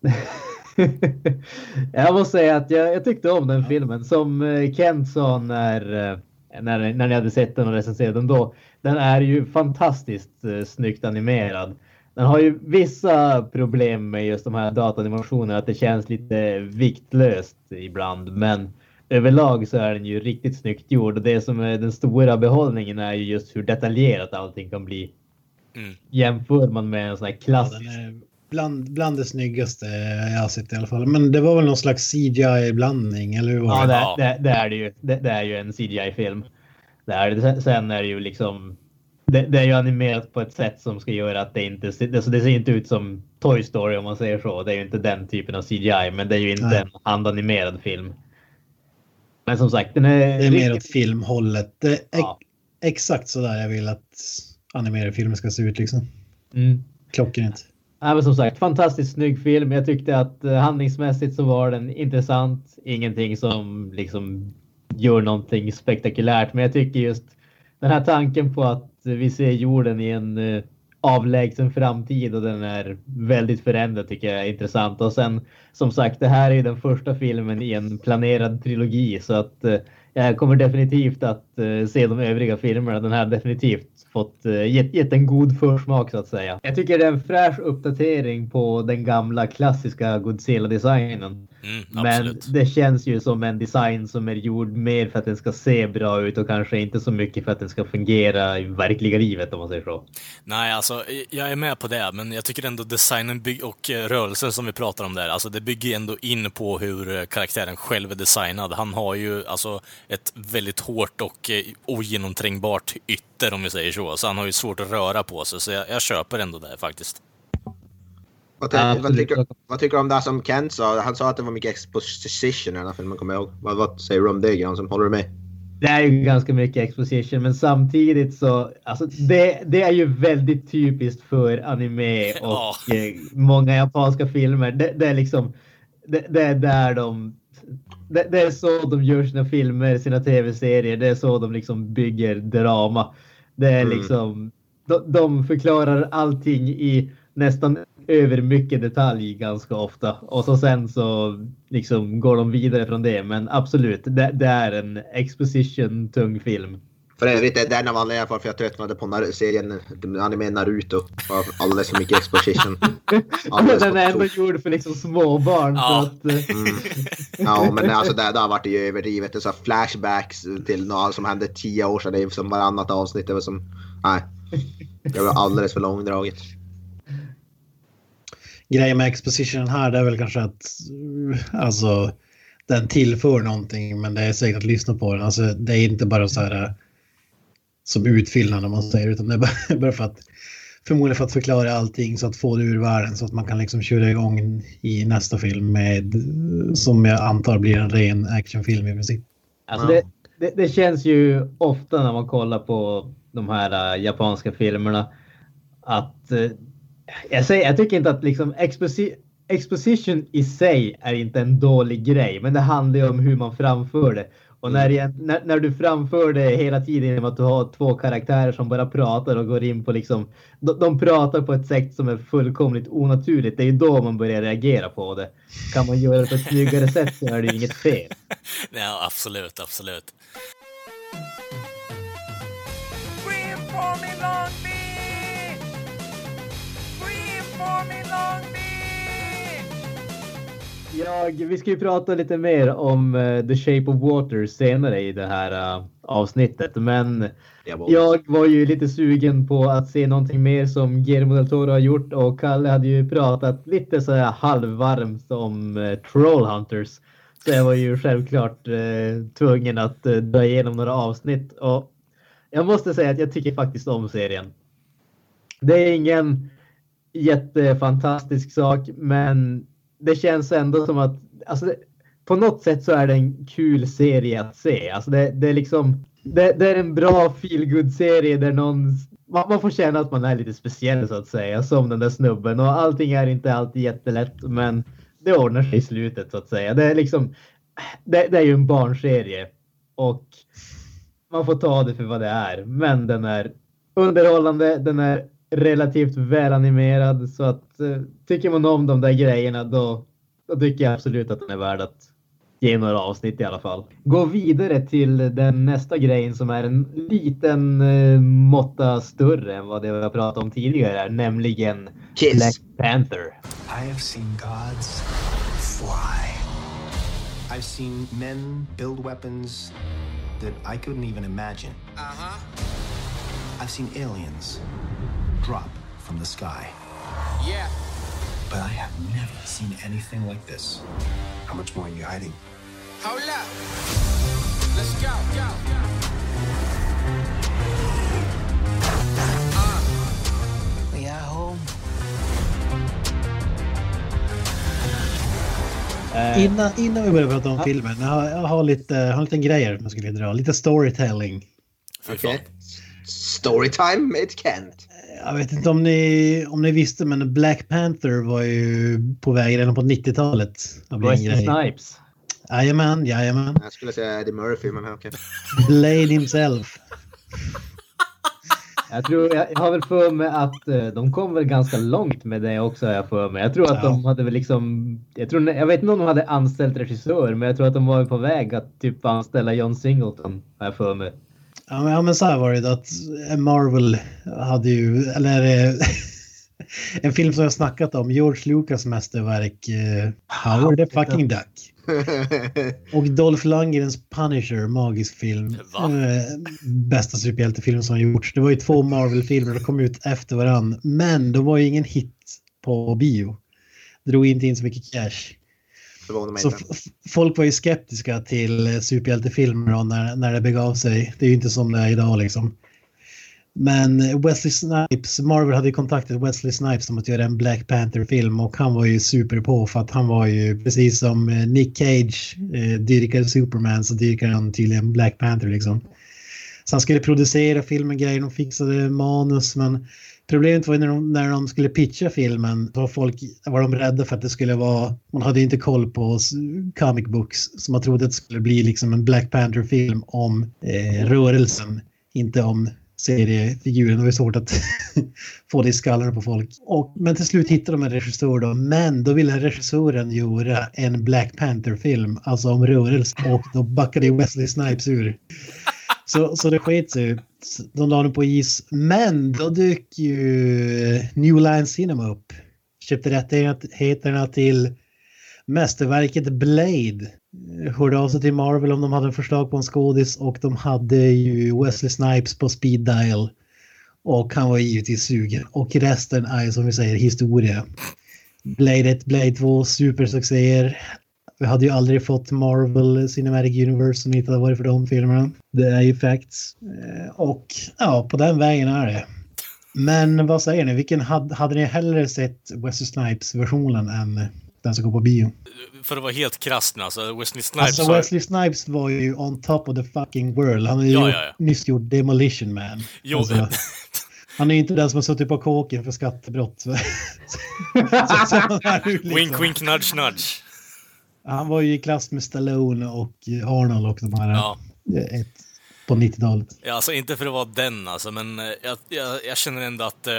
[SPEAKER 3] jag måste säga att jag, jag tyckte om den filmen. Som eh, Kent sa när, när, när ni hade sett den och recenserat den då. Den är ju fantastiskt eh, snyggt animerad. Den har ju vissa problem med just de här datanimationerna, att det känns lite viktlöst ibland. Men överlag så är den ju riktigt snyggt gjord och det som är den stora behållningen är ju just hur detaljerat allting kan bli.
[SPEAKER 1] Mm.
[SPEAKER 3] Jämför man med en sån här
[SPEAKER 5] Ja,
[SPEAKER 3] klassisk
[SPEAKER 5] är bland, bland det snyggaste jag har sett i alla fall. Men det var väl någon slags CGI-blandning, eller hur var
[SPEAKER 3] Ja,
[SPEAKER 5] det?
[SPEAKER 3] det, det, är det ju. Det, det är ju en CGI-film. Det är det. Sen- är det ju liksom... Det, det är ju animerat på ett sätt som ska göra att det inte... Det, så det ser inte ut som Toy Story om man säger så. Det är ju inte den typen av CGI, men det är ju inte
[SPEAKER 5] Nej.
[SPEAKER 3] en handanimerad film. Men som sagt, den är...
[SPEAKER 5] Det är mer åt
[SPEAKER 3] riktigt-
[SPEAKER 5] filmhållet. Det är
[SPEAKER 3] Ja.
[SPEAKER 5] exakt så där jag vill att animerade filmer ska se ut liksom.
[SPEAKER 3] Mm.
[SPEAKER 5] Klockrent.
[SPEAKER 3] Ja, men som sagt, fantastiskt snygg film. Jag tyckte att eh, handlingsmässigt så var den intressant. Ingenting som liksom gör någonting spektakulärt, men jag tycker just den här tanken på att vi ser jorden i en eh, avlägsen framtid och den är väldigt förändrad tycker jag är intressant. Och sen som sagt, det här är ju den första filmen i en planerad trilogi så att eh, jag kommer definitivt att se de övriga filmerna. Den här definitivt fått eh, gett, gett en god försmak så att säga. Jag tycker det är en fräsch uppdatering på den gamla klassiska Godzilla-designen.
[SPEAKER 1] Mm,
[SPEAKER 3] Men det känns ju som en design som är gjord mer för att den ska se bra ut och kanske inte så mycket för att den ska fungera i verkliga livet om man säger så.
[SPEAKER 1] Nej, alltså jag är med på det, men jag tycker ändå designen och eh, rörelsen som vi pratar om där, alltså det bygger ändå in på hur eh, karaktären själv är designad. Han har ju alltså ett väldigt hårt och eh, ogenomträngbart ytter om vi säger så, så han har ju svårt att röra på sig, så jag, jag köper ändå det faktiskt.
[SPEAKER 4] Vad, ty- vad, tycker, vad tycker du om det som Kent sa? Han sa att det var mycket exposition i den här filmen, kommer ihåg. Vad, vad säger du om det, Granström? Håller du med?
[SPEAKER 3] Det är ju ganska mycket exposition, men samtidigt så, alltså det, det är ju väldigt typiskt för anime och eh, många japanska filmer. Det, det är liksom, det, det är där de, det, det är så de gör sina filmer, sina tv-serier. Det är så de liksom bygger drama. Det är
[SPEAKER 4] Mm.
[SPEAKER 3] liksom, de, de förklarar allting i nästan över mycket detalj ganska ofta och så sen så liksom går de vidare från det. Men absolut, det, det är en exposition tung film.
[SPEAKER 4] För övrigt, det är en av anledningarna varför jag tröttnade på serien anime Naruto. För alldeles för mycket exposition. Alldeles
[SPEAKER 3] Den är ändå gjord för liksom småbarn.
[SPEAKER 1] Ja.
[SPEAKER 3] Så att, eh,
[SPEAKER 4] Mm. Ja, men alltså det, det har varit ju överdrivet. Det är så flashbacks till något som hände tio år sedan. Det är som varannat avsnitt. Det var som... Nej. Det var alldeles för långdraget.
[SPEAKER 5] Grejen med expositionen här det är väl kanske att alltså, den tillför någonting men det är säkert att lyssna på den. Alltså, det är inte bara så här eh, som utfyllnad om man säger utan det är bara, bara för att förmodligen för att förklara allting så att få det ur världen så att man kan liksom köra igång i nästa film med som jag antar blir en ren actionfilm i princip.
[SPEAKER 3] Alltså det, det, det känns ju ofta när man kollar på de här eh, japanska filmerna att eh, jag, säger, jag tycker inte att liksom exposi, exposition i sig är inte en dålig grej, men det handlar ju om hur man framför det. Och när, det- när, när du framför det hela tiden genom att du har två karaktärer som bara pratar och går in på liksom, de, de pratar på ett sätt som är fullkomligt onaturligt. Det är ju då man börjar reagera på det. Kan man göra det på ett snyggare sätt så är det ju inget fel.
[SPEAKER 1] Ja, absolut, absolut.
[SPEAKER 6] Me, Long Beach!
[SPEAKER 3] Jag, vi ska ju prata lite mer om eh, The Shape of Water senare i det här eh, avsnittet, men
[SPEAKER 4] Jag
[SPEAKER 3] var ju lite sugen på att se någonting mer som Guillermo del Toro har gjort och Kalle hade ju pratat lite så här halvvarmt om eh, Trollhunters. Så jag var ju självklart eh, tvungen att eh, dra igenom några avsnitt och jag måste säga att jag tycker faktiskt om serien. Det är ingen jättefantastisk sak, men det känns ändå som att alltså, det, på något sätt så är det en kul serie att se. Alltså det, det är liksom det, det är en bra feelgood serie där någon man, man får känna att man är lite speciell så att säga, som den där snubben. Och allting är inte alltid jättelätt, men det ordnar sig i slutet så att säga. Det är liksom, det, det är ju en barnserie och man får ta det för vad det är. Men den är underhållande, den är relativt välanimerad så att eh, tycker man om de där grejerna då, då tycker jag absolut att den är värd att ge några avsnitt i alla fall. Gå vidare till den nästa grejen som är en liten eh, måtta större än vad det vi har pratat om tidigare, nämligen
[SPEAKER 4] Kiss.
[SPEAKER 3] Black Panther.
[SPEAKER 7] I have seen gods fly. I've seen men build weapons that I couldn't even imagine. Uh huh. I've seen aliens drop from the sky.
[SPEAKER 6] Yeah.
[SPEAKER 7] But I have never seen anything like this. How much more are you hiding?
[SPEAKER 6] Hold up. Let's go. Go. Uh. We at home?
[SPEAKER 3] Eh,
[SPEAKER 5] Innan, innan vi börjar prata om filmen, jag har, jag har lite, jag har lite grejer som jag skulle vilja dra. Lite storytelling.
[SPEAKER 4] Okej. Storytime med Kent.
[SPEAKER 5] Jag vet inte om ni, om ni visste, men Black Panther var ju på väg redan på 90-talet. att bli en
[SPEAKER 3] Wesley. Snipes.
[SPEAKER 5] Jajamän, jajamän.
[SPEAKER 4] Jag skulle säga Eddie Murphy, men okej.
[SPEAKER 5] Blade himself.
[SPEAKER 3] Jag, tror, jag, jag har väl för mig att eh, de kom väl ganska långt med det också har jag för mig. Jag tror att
[SPEAKER 5] Ja.
[SPEAKER 3] de hade väl liksom, jag, tror, jag vet inte om de hade anställt regissör, men jag tror att de var på väg att typ anställa John Singleton har jag för mig.
[SPEAKER 5] Ja men, ja, men så här var det att Marvel hade ju, eller eh, en film som jag snackat om, George Lucas mästerverk eh, Howard the fucking Duck. Och Dolph Lundgrens Punisher, magisk film.
[SPEAKER 1] Va?
[SPEAKER 5] Eh, bästa superhjältefilm som har gjorts. Det var ju två Marvel-filmer som kom ut efter varann. Men de var ju ingen hit på bio. Drog inte in så mycket cash.
[SPEAKER 4] Förvånar mig
[SPEAKER 5] Så
[SPEAKER 4] inte.
[SPEAKER 5] folk var ju skeptiska till superhjältefilmer när, när det begav sig. Det är ju inte som det är idag liksom. Men Wesley Snipes, Marvel hade ju kontaktat Wesley Snipes om att göra en Black Panther-film och han var ju super på för att han var ju precis som eh, Nick Cage eh, dyrkade Superman så dyrkade han tydligen Black Panther liksom. Så han skulle producera filmen, grejer, de fixade manus men Problemet var ju när de, när de skulle pitcha filmen, då var folk var de rädda för att det skulle vara, man hade ju inte koll på comic books, så man trodde att det skulle bli liksom en Black Panther-film om eh, rörelsen, inte om seriefiguren. Det var ju svårt att få det i skallarna på folk. Och, men till slut hittade de en regissör då, men då ville regissören göra en Black Panther-film, alltså om rörelse, och då backade ju Wesley Snipes ur. Så, så det sket sig. De la den på is. Men då dök ju eh, New Line Cinema upp. Köpte rättigheterna till mästerverket Blade. Eh, hörde av sig till Marvel om de hade förslag på en skådis och de hade ju Wesley Snipes på speed dial. Och han var givetvis sugen. Och resten är som vi säger historia. Blade 1, Blade 2, supersuccéer. Vi hade ju aldrig fått Marvel Cinematic Universe om det inte hade varit för de filmerna. Det är ju facts. Eh, Och ja, på den vägen är det. Men vad säger ni? Vilken hade, hade ni hellre sett Wesley Snipes-versionen än den som går på bio?
[SPEAKER 1] För att vara helt krasst nu, alltså Wesley Snipes
[SPEAKER 5] Alltså Wesley Snipes var ju on top of the fucking world. Han har ju
[SPEAKER 1] Ja, ja, ja.
[SPEAKER 5] nyss gjort Demolition Man.
[SPEAKER 1] Jo,
[SPEAKER 5] Alltså, han är ju inte den som har suttit på kåken för skattebrott. Så, så, så liksom-
[SPEAKER 1] wink wink nudge nudge.
[SPEAKER 5] Han var ju i klass med Stallone och Arnold och de här
[SPEAKER 1] Ja.
[SPEAKER 5] eh, ett, på 90-talet.
[SPEAKER 1] Ja, alltså inte för att vara den alltså, men eh, jag, jag, jag känner ändå att eh,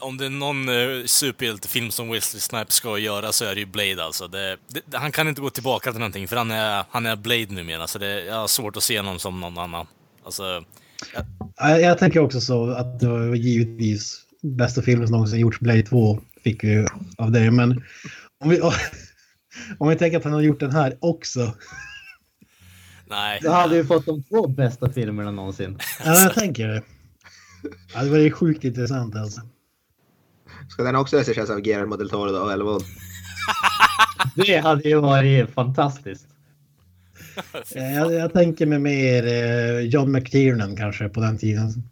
[SPEAKER 1] om det är någon eh, superhjältefilm som Wesley Snipes ska göra så är det ju Blade alltså. Det, det, han kan inte gå tillbaka till någonting för han är, han är Blade numera, så det, jag har svårt att se honom som någon annan. Alltså,
[SPEAKER 5] Jag, jag tänker också så att det var givetvis bästa filmen som någonsin gjorts, Blade 2, fick vi av det. Men om vi, om vi tänker att han har gjort den här också.
[SPEAKER 1] nej.
[SPEAKER 3] Då hade vi fått de två bästa filmerna någonsin.
[SPEAKER 5] Ja, jag tänker det. Ja, det var ju sjukt intressant alltså.
[SPEAKER 4] Ska den också regisseras av Guillermo del Toro då, eller vad?
[SPEAKER 3] Det hade ju varit fantastiskt.
[SPEAKER 5] Jag, jag tänker mig mer eh, John McTiernan kanske på den tiden.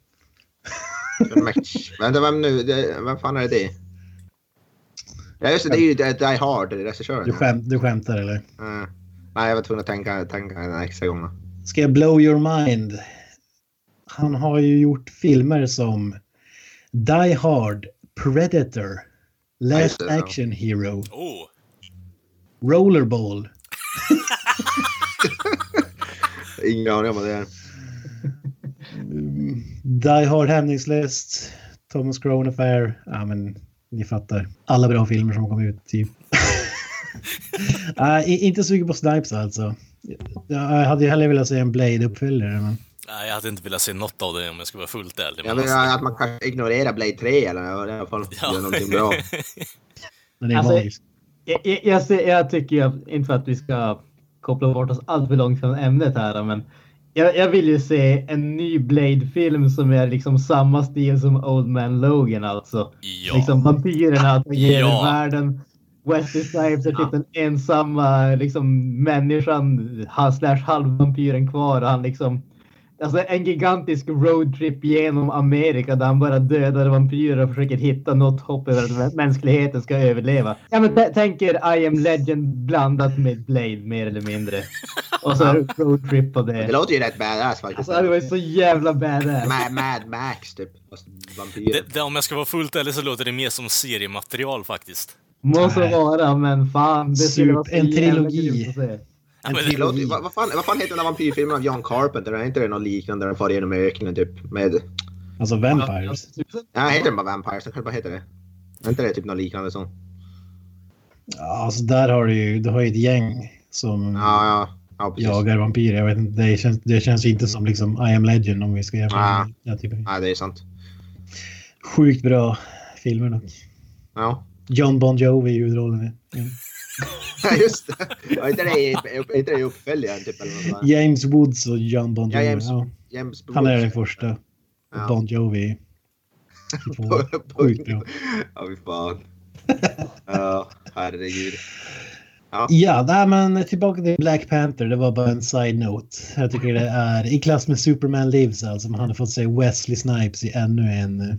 [SPEAKER 4] Vänta, vem nu? Vem fan är det? Ja just det, det är ju Die Die Hard, regissören.
[SPEAKER 5] Du, skämt, du skämtar eller?
[SPEAKER 4] Mm. Nej, jag var tvungen att tänka, tänka en extra gång.
[SPEAKER 5] Ska jag blow your mind? Han har ju gjort filmer som Die Hard, Predator, Last
[SPEAKER 4] det, ja.
[SPEAKER 5] Action Hero,
[SPEAKER 1] Oh,
[SPEAKER 5] Rollerball.
[SPEAKER 4] Ingen aning om vad det är.
[SPEAKER 5] Die Hard hämningslöst, Thomas Crown Affair. Ja men ni fattar. Alla bra filmer som kom ut typ. Nej, i- inte sugen på Snipes alltså. Jag hade ju hellre velat se en Blade-uppföljare. Men...
[SPEAKER 1] Nej, jag hade inte velat se något av det om jag ska vara fullt ärlig.
[SPEAKER 4] Jag
[SPEAKER 1] Men
[SPEAKER 4] menar
[SPEAKER 1] alltså,
[SPEAKER 4] att man kan ignorera Blade 3 eller i alla fall
[SPEAKER 1] Ja.
[SPEAKER 4] göra någonting bra.
[SPEAKER 5] Men det är
[SPEAKER 3] Alltså. Jag, jag, jag, jag tycker inte för att vi ska koppla bort oss allt för långt från ämnet här, men jag, jag vill ju se en ny Blade-film som är liksom samma stil som Old Man Logan alltså.
[SPEAKER 1] ja.
[SPEAKER 3] Liksom vampyrerna attackerar
[SPEAKER 1] Ja.
[SPEAKER 3] världen. Wesley Snipes är typ den ensamma liksom, människan slash halvvampyren kvar. Och han liksom, alltså en gigantisk roadtrip genom Amerika där han bara dödar vampyrer och försöker hitta något hopp över att mä- mänskligheten ska överleva. Ja, men t- tänker I am legend blandat med Blade mer eller mindre. Och så roadtrip på
[SPEAKER 4] Det
[SPEAKER 3] det.
[SPEAKER 4] låter ju rätt badass faktiskt.
[SPEAKER 3] Alltså det var ju så jävla badass.
[SPEAKER 4] Mad, Mad Max typ. Vampyrer.
[SPEAKER 1] det, det, om jag ska vara fullt ärlig så låter det mer som seriematerial faktiskt.
[SPEAKER 3] Må så vara, men fan. Det
[SPEAKER 5] Sup- en
[SPEAKER 3] jävla
[SPEAKER 5] trilogi.
[SPEAKER 1] Ja,
[SPEAKER 4] låter, ju- vad, vad, fan, vad fan heter den där vampyrfilmen av John Carpenter? Är inte det något liknande där de far genom öknen typ? Med...
[SPEAKER 5] Alltså Vampires.
[SPEAKER 4] Ja, heter den bara Vampires? Den kanske bara heter det. Är inte det typ något liknande sånt?
[SPEAKER 5] Ja, alltså där har du ju, du har ju ett gäng som
[SPEAKER 4] Ja, ja. Ja,
[SPEAKER 5] jagar vampyrer. Jag vet inte, det känns, det känns inte som liksom I am legend om vi ska jämföra.
[SPEAKER 4] Ah.
[SPEAKER 5] med den typen.
[SPEAKER 4] Ja, det är sant.
[SPEAKER 5] Sjukt bra filmer dock.
[SPEAKER 4] Ja.
[SPEAKER 5] John Bon Jovi i huvudrollen. Ja.
[SPEAKER 4] Ja, just det. Inte är inte det i uppföljaren typ? Eller något?
[SPEAKER 5] James Woods och John Bon
[SPEAKER 4] Ja,
[SPEAKER 5] Jovi.
[SPEAKER 4] James-
[SPEAKER 5] Ja,
[SPEAKER 4] James
[SPEAKER 5] han är den första.
[SPEAKER 4] Ja.
[SPEAKER 5] Bon Jovi. Sjukt bra.
[SPEAKER 4] Ja, fy fan. Ja, herregud.
[SPEAKER 5] Ja, nej, men tillbaka till Black Panther. Det var bara en side-note. Jag tycker det är i klass med Superman Lives alltså. Man hade fått se Wesley Snipes i ännu en eh,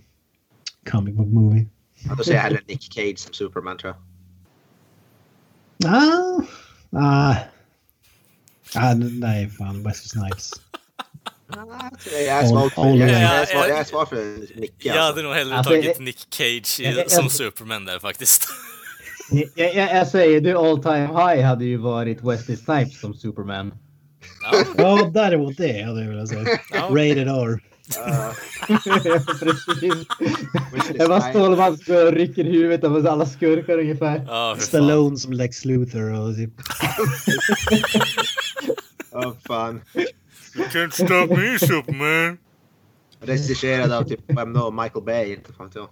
[SPEAKER 5] comic book movie.
[SPEAKER 4] Ja, då ser jag hellre Nick Cage som Superman tror jag.
[SPEAKER 5] Ah, ah, ah, nej, fan. Wesley Snipes.
[SPEAKER 4] Jag är svag för, jag, jag, jag
[SPEAKER 1] jag hade nog hellre
[SPEAKER 3] Alltså,
[SPEAKER 1] tagit
[SPEAKER 3] det-
[SPEAKER 1] Nick Cage i,
[SPEAKER 3] Jag- jag-
[SPEAKER 1] som Superman där faktiskt.
[SPEAKER 3] Jag, jag, jag säger du all time high hade ju varit Wesley Snipes som Superman.
[SPEAKER 1] Ja,
[SPEAKER 5] Ja, däremot det hade jag velat säga.
[SPEAKER 1] Ja.
[SPEAKER 5] Rated R.
[SPEAKER 4] Ja,
[SPEAKER 3] Precis. Jag bara Stålman rycker huvudet av alla skurkar ungefär.
[SPEAKER 1] fan.
[SPEAKER 5] Stallone som Lex Luthor och typ.
[SPEAKER 4] Ja, fan.
[SPEAKER 1] You can't stop me Superman.
[SPEAKER 4] Regisserad av typ, vem då? Michael Bay, inte fan jag.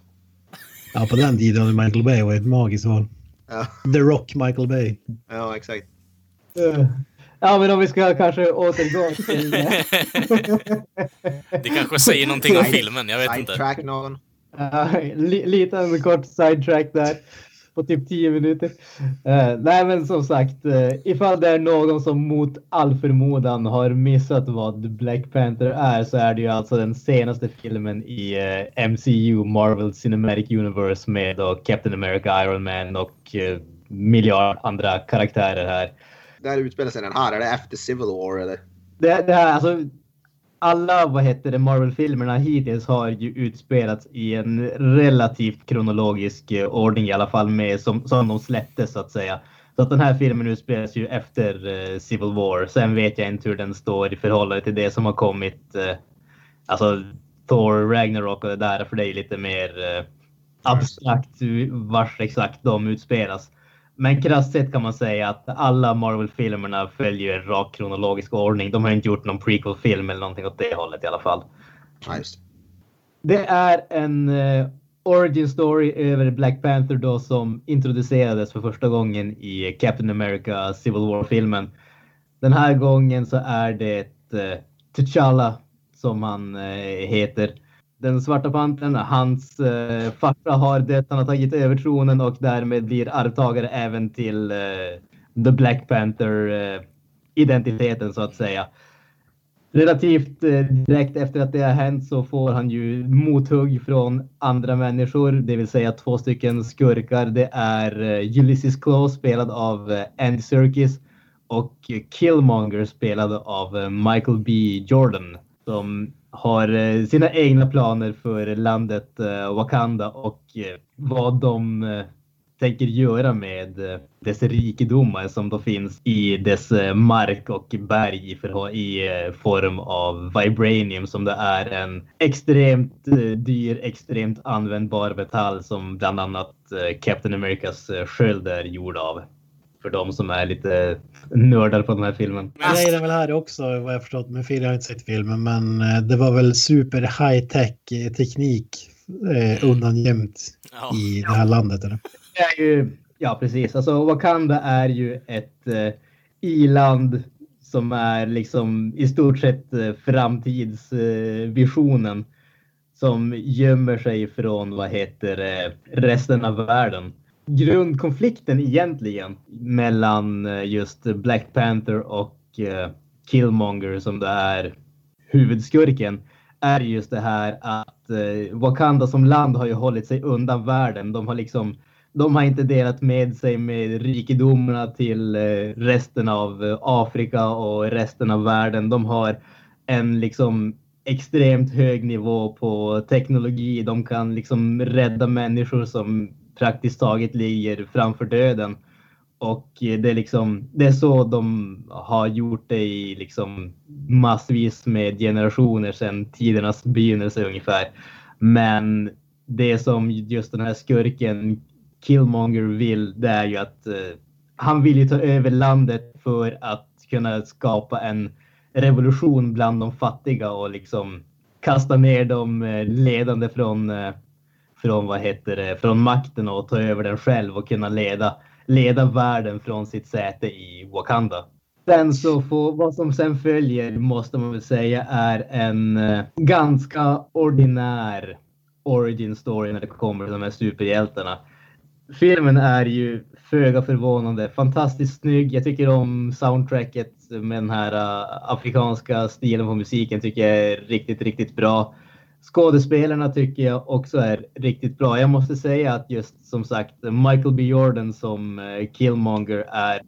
[SPEAKER 5] Ja, på den tiden hade Michael Bay var ett magiskt val.
[SPEAKER 4] Ja,
[SPEAKER 5] The Rock Michael Bay.
[SPEAKER 4] ja, exakt.
[SPEAKER 3] Uh. Ja, men om vi ska kanske återgå till...
[SPEAKER 1] Det kanske säger någonting om filmen, jag vet inte.
[SPEAKER 4] Sidetrack någon.
[SPEAKER 3] Uh, li, liten kort sidetrack där. På typ 10 minuter. Uh, nej men som sagt, uh, ifall det är någon som mot all förmodan har missat vad Black Panther är så är det ju alltså den senaste filmen i uh, MCU, Marvel Cinematic Universe med då Captain America, Iron Man och uh, miljard andra karaktärer här.
[SPEAKER 4] Där utspelar sig den här. Är det efter Civil War eller?
[SPEAKER 3] Det, det här, alltså, alla vad heter det, Marvel-filmerna hittills har ju utspelats i en relativt kronologisk eh, ordning i alla fall med som, som de släpptes så att säga. Så att den här filmen utspelas ju efter eh, Civil War. Sen vet jag inte hur den står i förhållande till det som har kommit. Eh, alltså Thor, Ragnarok och det där för det är lite mer eh, abstrakt vars exakt de utspelas. Men krasst sett kan man säga att alla Marvel-filmerna följer en rak kronologisk ordning. De har inte gjort någon prequel-film eller någonting åt det hållet i alla fall.
[SPEAKER 4] Just
[SPEAKER 3] Det är en eh, origin story över Black Panther då som introducerades för första gången i Captain America Civil War-filmen. Den här gången så är det eh, T'Challa som han eh, heter. Den svarta pantern, hans eh, farsa har dött, han har tagit över tronen och därmed blir arvtagare även till eh, The Black Panther eh, identiteten så att säga. Relativt eh, direkt efter att det har hänt så får han ju mothugg från andra människor, det vill säga två stycken skurkar. Det är eh, Ulysses Claw spelad av eh, Andy Serkis och Killmonger spelad av eh, Michael B Jordan som har eh, sina egna planer för landet eh, Wakanda och eh, vad de tänker göra med dess rikedomar som då finns i dess mark och berg i, form av vibranium som det är en extremt dyr, extremt användbar metall som bland annat Captain Americas sköld är gjord av. För de som är lite nördar på den här filmen.
[SPEAKER 5] Jag gillar väl här också vad jag förstått. Men jag har inte sett filmen. Men eh, det var väl super high tech eh, teknik eh, undangömt
[SPEAKER 1] Ja.
[SPEAKER 5] i det här landet. Eller?
[SPEAKER 3] Det är ju, ja precis, alltså Wakanda är ju ett eh, i-land som är liksom i stort sett eh, framtidsvisionen som gömmer sig från vad heter eh, resten av världen. Grundkonflikten egentligen mellan eh, just Black Panther och eh, Killmonger som det är huvudskurken är just det här att eh, Wakanda som land har ju hållit sig undan världen. De har liksom de har inte delat med sig med rikedomarna till resten av Afrika och resten av världen. De har en liksom extremt hög nivå på teknologi. De kan liksom rädda människor som praktiskt taget ligger framför döden. Och eh, det är liksom, det är så de har gjort det i liksom massvis med generationer sedan tidernas begynnelse ungefär. Men det som just den här skurken Killmonger vill, det är ju att eh, han vill ju ta över landet för att kunna skapa en revolution bland de fattiga och liksom kasta ner de eh, ledande från, eh, från vad heter det, från makten och ta över den själv och kunna leda, leda världen från sitt säte i Wakanda. Sen så får, vad som sen följer måste man väl säga är en eh, ganska ordinär origin story när det kommer till de här superhjältarna. Filmen är ju föga förvånande, fantastiskt snygg. Jag tycker om soundtracket med den här uh, afrikanska stilen på musiken tycker jag är riktigt, riktigt bra. Skådespelarna tycker jag också är riktigt bra. Jag måste säga att just som sagt Michael B Jordan som eh, Killmonger är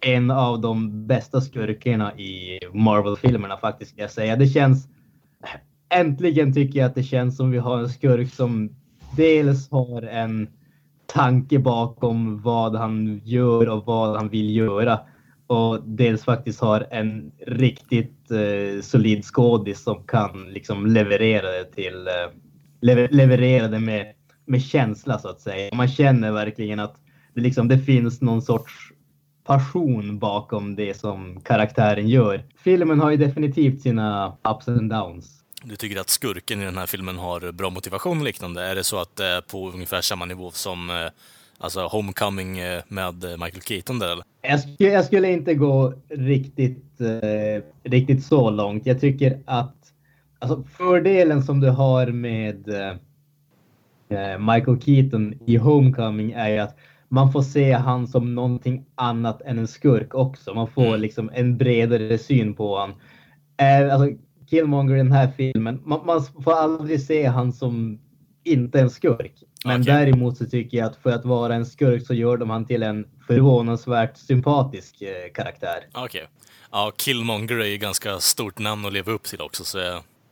[SPEAKER 3] en av de bästa skurkarna i Marvel-filmerna faktiskt ska jag säga. Det känns äntligen tycker jag att det känns som vi har en skurk som dels har en tanke bakom vad han gör och vad han vill göra. Och dels faktiskt har en riktigt eh, solid skådis som kan liksom leverera det till eh, lever, leverera det med, med känsla så att säga. Man känner verkligen att det, liksom, det finns någon sorts passion bakom det som karaktären gör. Filmen har ju definitivt sina ups and downs.
[SPEAKER 1] Du tycker att skurken i den här filmen har bra motivation och liknande? Är det så att det är på ungefär samma nivå som eh, alltså Homecoming eh, med eh, Michael Keaton där eller?
[SPEAKER 3] Jag skulle, jag skulle inte gå riktigt, eh, riktigt så långt. Jag tycker att alltså, fördelen som du har med eh, Michael Keaton i Homecoming är ju att man får se han som någonting annat än en skurk också. Man får liksom en bredare syn på han. Eh, alltså, Killmonger i den här filmen, man, man får aldrig se han som inte en skurk. Men
[SPEAKER 1] Okej.
[SPEAKER 3] däremot så tycker jag att för att vara en skurk så gör de han till en förvånansvärt sympatisk eh, karaktär.
[SPEAKER 1] Okej. Ja, Killmonger är ju ganska stort namn att leva upp till också, så.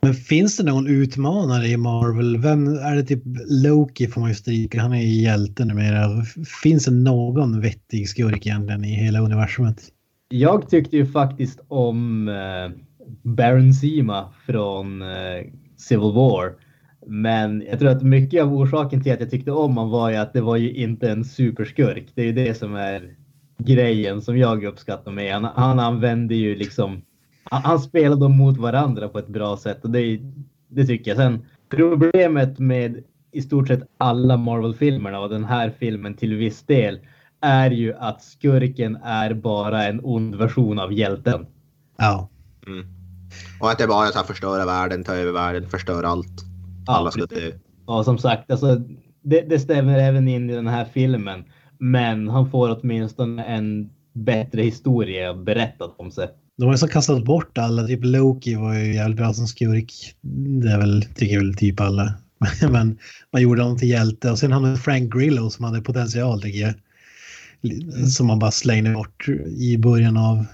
[SPEAKER 5] Men finns det någon utmanare i Marvel? Vem är det typ Loki får man ju stryka. Han är ju hjälte numera. Finns det någon vettig skurk egentligen i hela universumet?
[SPEAKER 3] Jag tyckte ju faktiskt om eh, Baron Zima från eh, Civil War. Men jag tror att mycket av orsaken till att jag tyckte om honom var ju att det var ju inte en superskurk. Det är ju det som är grejen som jag uppskattar med han, han använde ju liksom, han, han spelade dem mot varandra på ett bra sätt och det, det tycker jag. Sen problemet med i stort sett alla Marvel-filmerna och den här filmen till viss del är ju att skurken är bara en ond version av hjälten.
[SPEAKER 5] Ja.
[SPEAKER 4] Mm. Och att det bara är att förstöra världen, ta över världen, förstöra allt. Dö.
[SPEAKER 3] Ja, som sagt, alltså, det, det stämmer även in i den här filmen. Men han får åtminstone en bättre historia berättad om sig.
[SPEAKER 5] De har ju så kastat bort alla. Typ Loki var ju jävligt bra som skurk. Det är väl, tycker väl typ alla. Men man gjorde honom till hjälte. Och sen hade Frank Grillo som hade potential tycker jag. Som man bara slängde bort i början av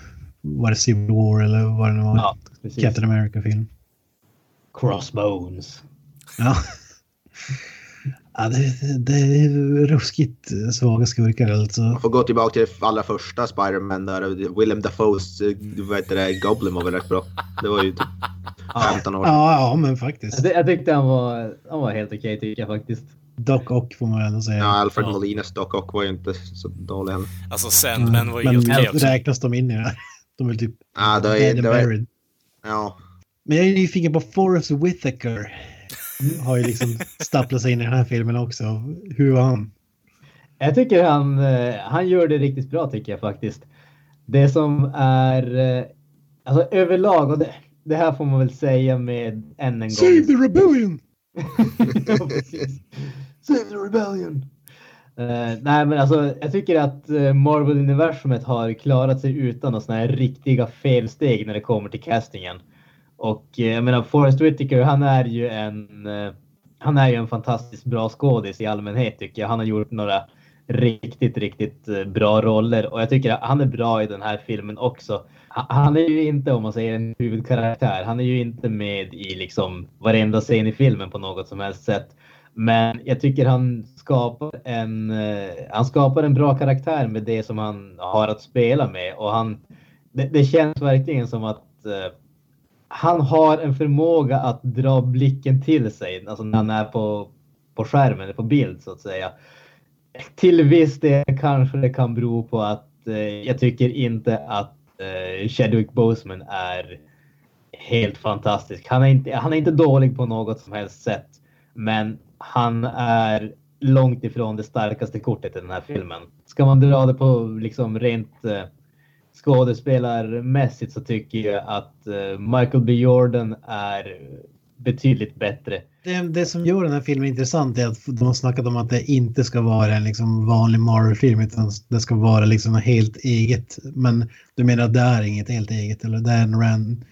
[SPEAKER 5] var det Civil War eller vad det nu var.
[SPEAKER 3] Ja.
[SPEAKER 5] Captain America-film.
[SPEAKER 3] Crossbones.
[SPEAKER 5] Ja. ja det, det är ruskigt svaga skurkar alltså.
[SPEAKER 4] Man får gå tillbaka till allra första Spider-Man där Willem Dafoes, vad heter det, Goblin var väl rätt bra. Det var ju typ 15 år.
[SPEAKER 5] Ja, ja men faktiskt.
[SPEAKER 3] Jag, jag tyckte han var, han var helt okej tycker jag faktiskt.
[SPEAKER 5] Doc Ock får man ändå säga.
[SPEAKER 4] Ja, Alfred
[SPEAKER 1] Ja.
[SPEAKER 4] Molinas Doc Ock var ju inte så dålig heller.
[SPEAKER 1] Alltså Sandman var ju
[SPEAKER 5] Men
[SPEAKER 1] helt okej också.
[SPEAKER 5] räknas de in i det här? De är typ
[SPEAKER 4] Ja, det är, det är, ja.
[SPEAKER 5] Men jag är nyfiken på Forrest Whitaker. Har ju liksom stapplat sig in i den här filmen också. Hur var han?
[SPEAKER 3] Jag tycker han, eh, han gör det riktigt bra tycker jag faktiskt. Det som är, eh, alltså överlag, och det, det här får man väl säga med än en gång.
[SPEAKER 5] Save the rebellion!
[SPEAKER 3] Ja, precis. Save the rebellion! Eh, nej men alltså jag tycker att Marvel-universumet har klarat sig utan några såna här riktiga felsteg när det kommer till castingen. Och eh, jag menar Forrest Whitaker han är ju en eh, han är ju en fantastiskt bra skådis i allmänhet tycker jag. Han har gjort några riktigt, riktigt eh, bra roller och jag tycker att han är bra i den här filmen också. Han är ju inte, om man säger en huvudkaraktär, han är ju inte med i liksom varenda scen i filmen på något som helst sätt. Men jag tycker han skapar en, han skapar en bra karaktär med det som han har att spela med och han, det, det känns verkligen som att han har en förmåga att dra blicken till sig, alltså när han är på, på skärmen, eller på bild så att säga. Till viss del kanske det kan bero på att eh, jag tycker inte att eh, Chadwick Boseman är helt fantastisk. Han är, inte, han är inte dålig på något som helst sätt, men han är långt ifrån det starkaste kortet i den här filmen. Ska man dra det på liksom rent eh, skådespelarmässigt så tycker jag att eh, Michael B Jordan är betydligt bättre.
[SPEAKER 5] Det, det som gör den här filmen intressant är att de har snackat om att det inte ska vara en liksom vanlig Marvel-film utan det ska vara liksom något helt eget. Men du menar att det är inget helt eget eller det är en ran,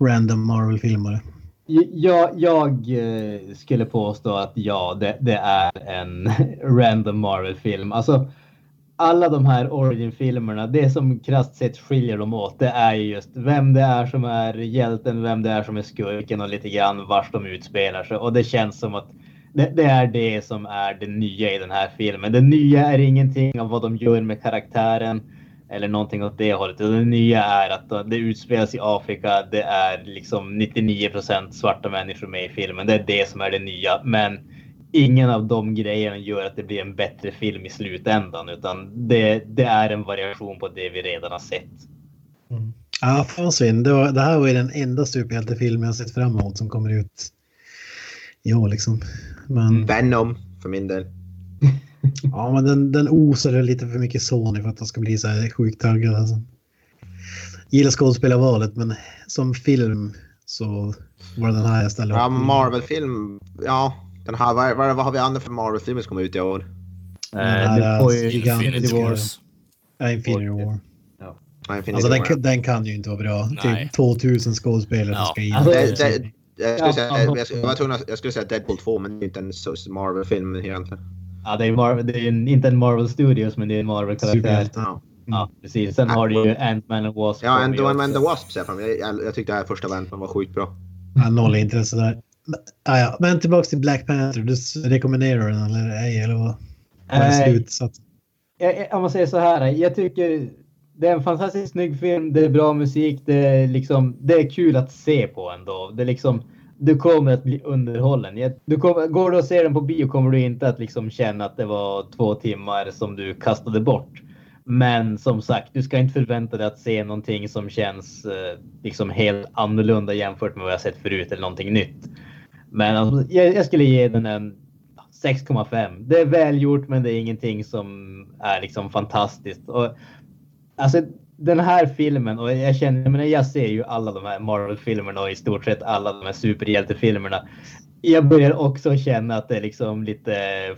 [SPEAKER 5] random Marvel-filmare?
[SPEAKER 3] Jag, jag eh, skulle påstå att ja, det, det är en random Marvel-film. Alltså, alla de här origin-filmerna, det som krasst sett skiljer dem åt, det är just vem det är som är hjälten, vem det är som är skurken och lite grann vars de utspelar sig. Och det känns som att det, det är det som är det nya i den här filmen. Det nya är ingenting av vad de gör med karaktären eller någonting åt det hållet. Det nya är att det utspelas i Afrika. Det är liksom 99% svarta människor med i filmen. Det är det som är det nya. Men ingen av de grejerna gör att det blir en bättre film i slutändan, utan det, det är en variation på det vi redan har sett.
[SPEAKER 5] Ja, fan synd. Det, var, det här var ju den enda superhjältefilmen jag sett fram emot som kommer ut i år liksom. Men,
[SPEAKER 4] Venom för min del.
[SPEAKER 5] ja, men den, den osar lite för mycket Sony för att jag ska bli så här sjukt taggad. Alltså. Gillar skådespelarvalet men som film så var det den här jag ställde
[SPEAKER 4] Ja,
[SPEAKER 5] upp.
[SPEAKER 4] Marvel-film. Ja, den här, vad, vad, vad har vi andra för Marvel-filmer som kommer ut i år?
[SPEAKER 3] Eh,
[SPEAKER 5] här Gigant
[SPEAKER 1] Infinity
[SPEAKER 3] War.
[SPEAKER 1] Wars.
[SPEAKER 5] Ja, Infinity War.
[SPEAKER 4] Ja, Infinity
[SPEAKER 5] Alltså den,
[SPEAKER 4] War.
[SPEAKER 5] kan- den kan ju inte vara bra.
[SPEAKER 1] Nej.
[SPEAKER 5] Typ 2000 skådespelare som
[SPEAKER 1] Ja.
[SPEAKER 5] ska in.
[SPEAKER 3] Alltså,
[SPEAKER 4] Det, det, jag, skulle säga,
[SPEAKER 3] ja.
[SPEAKER 4] jag, jag, var tvungen att- jag skulle säga Deadpool 2, men det är inte en Marvel-film egentligen.
[SPEAKER 3] Ja, det är, Marvel, det är en, inte en Marvel Studios, men det är en Marvel-karaktär.
[SPEAKER 4] Ja,
[SPEAKER 3] Ja, precis. Sen har du ju Ant-Man och Wasp.
[SPEAKER 4] ja
[SPEAKER 3] kommer
[SPEAKER 4] and, and, and the. Wasp ser jag jag, jag, jag tyckte det här första Ant-Man var sjukt bra.
[SPEAKER 5] Ja, noll intresse där. Men, ah, ja. Men tillbaks till Black Panther. Du rekommenderar den eller ej? Eller vad? Vad är
[SPEAKER 3] jag, om man säger så här, jag tycker det är en fantastiskt snygg film, det är bra musik, det är, liksom, det är kul att se på ändå. Det är liksom, du kommer att bli underhållen. Du kommer, går du och ser den på bio kommer du inte att liksom känna att det var två timmar som du kastade bort. Men som sagt, du ska inte förvänta dig att se någonting som känns eh, liksom helt annorlunda jämfört med vad jag sett förut eller någonting nytt. Men alltså, jag, jag skulle ge den en 6,5. Det är välgjort men det är ingenting som är liksom fantastiskt. Och, alltså den här filmen och jag känner, jag, jag ser ju alla de här Marvel-filmerna och i stort sett alla de här superhjältefilmerna. Jag börjar också känna att det är liksom lite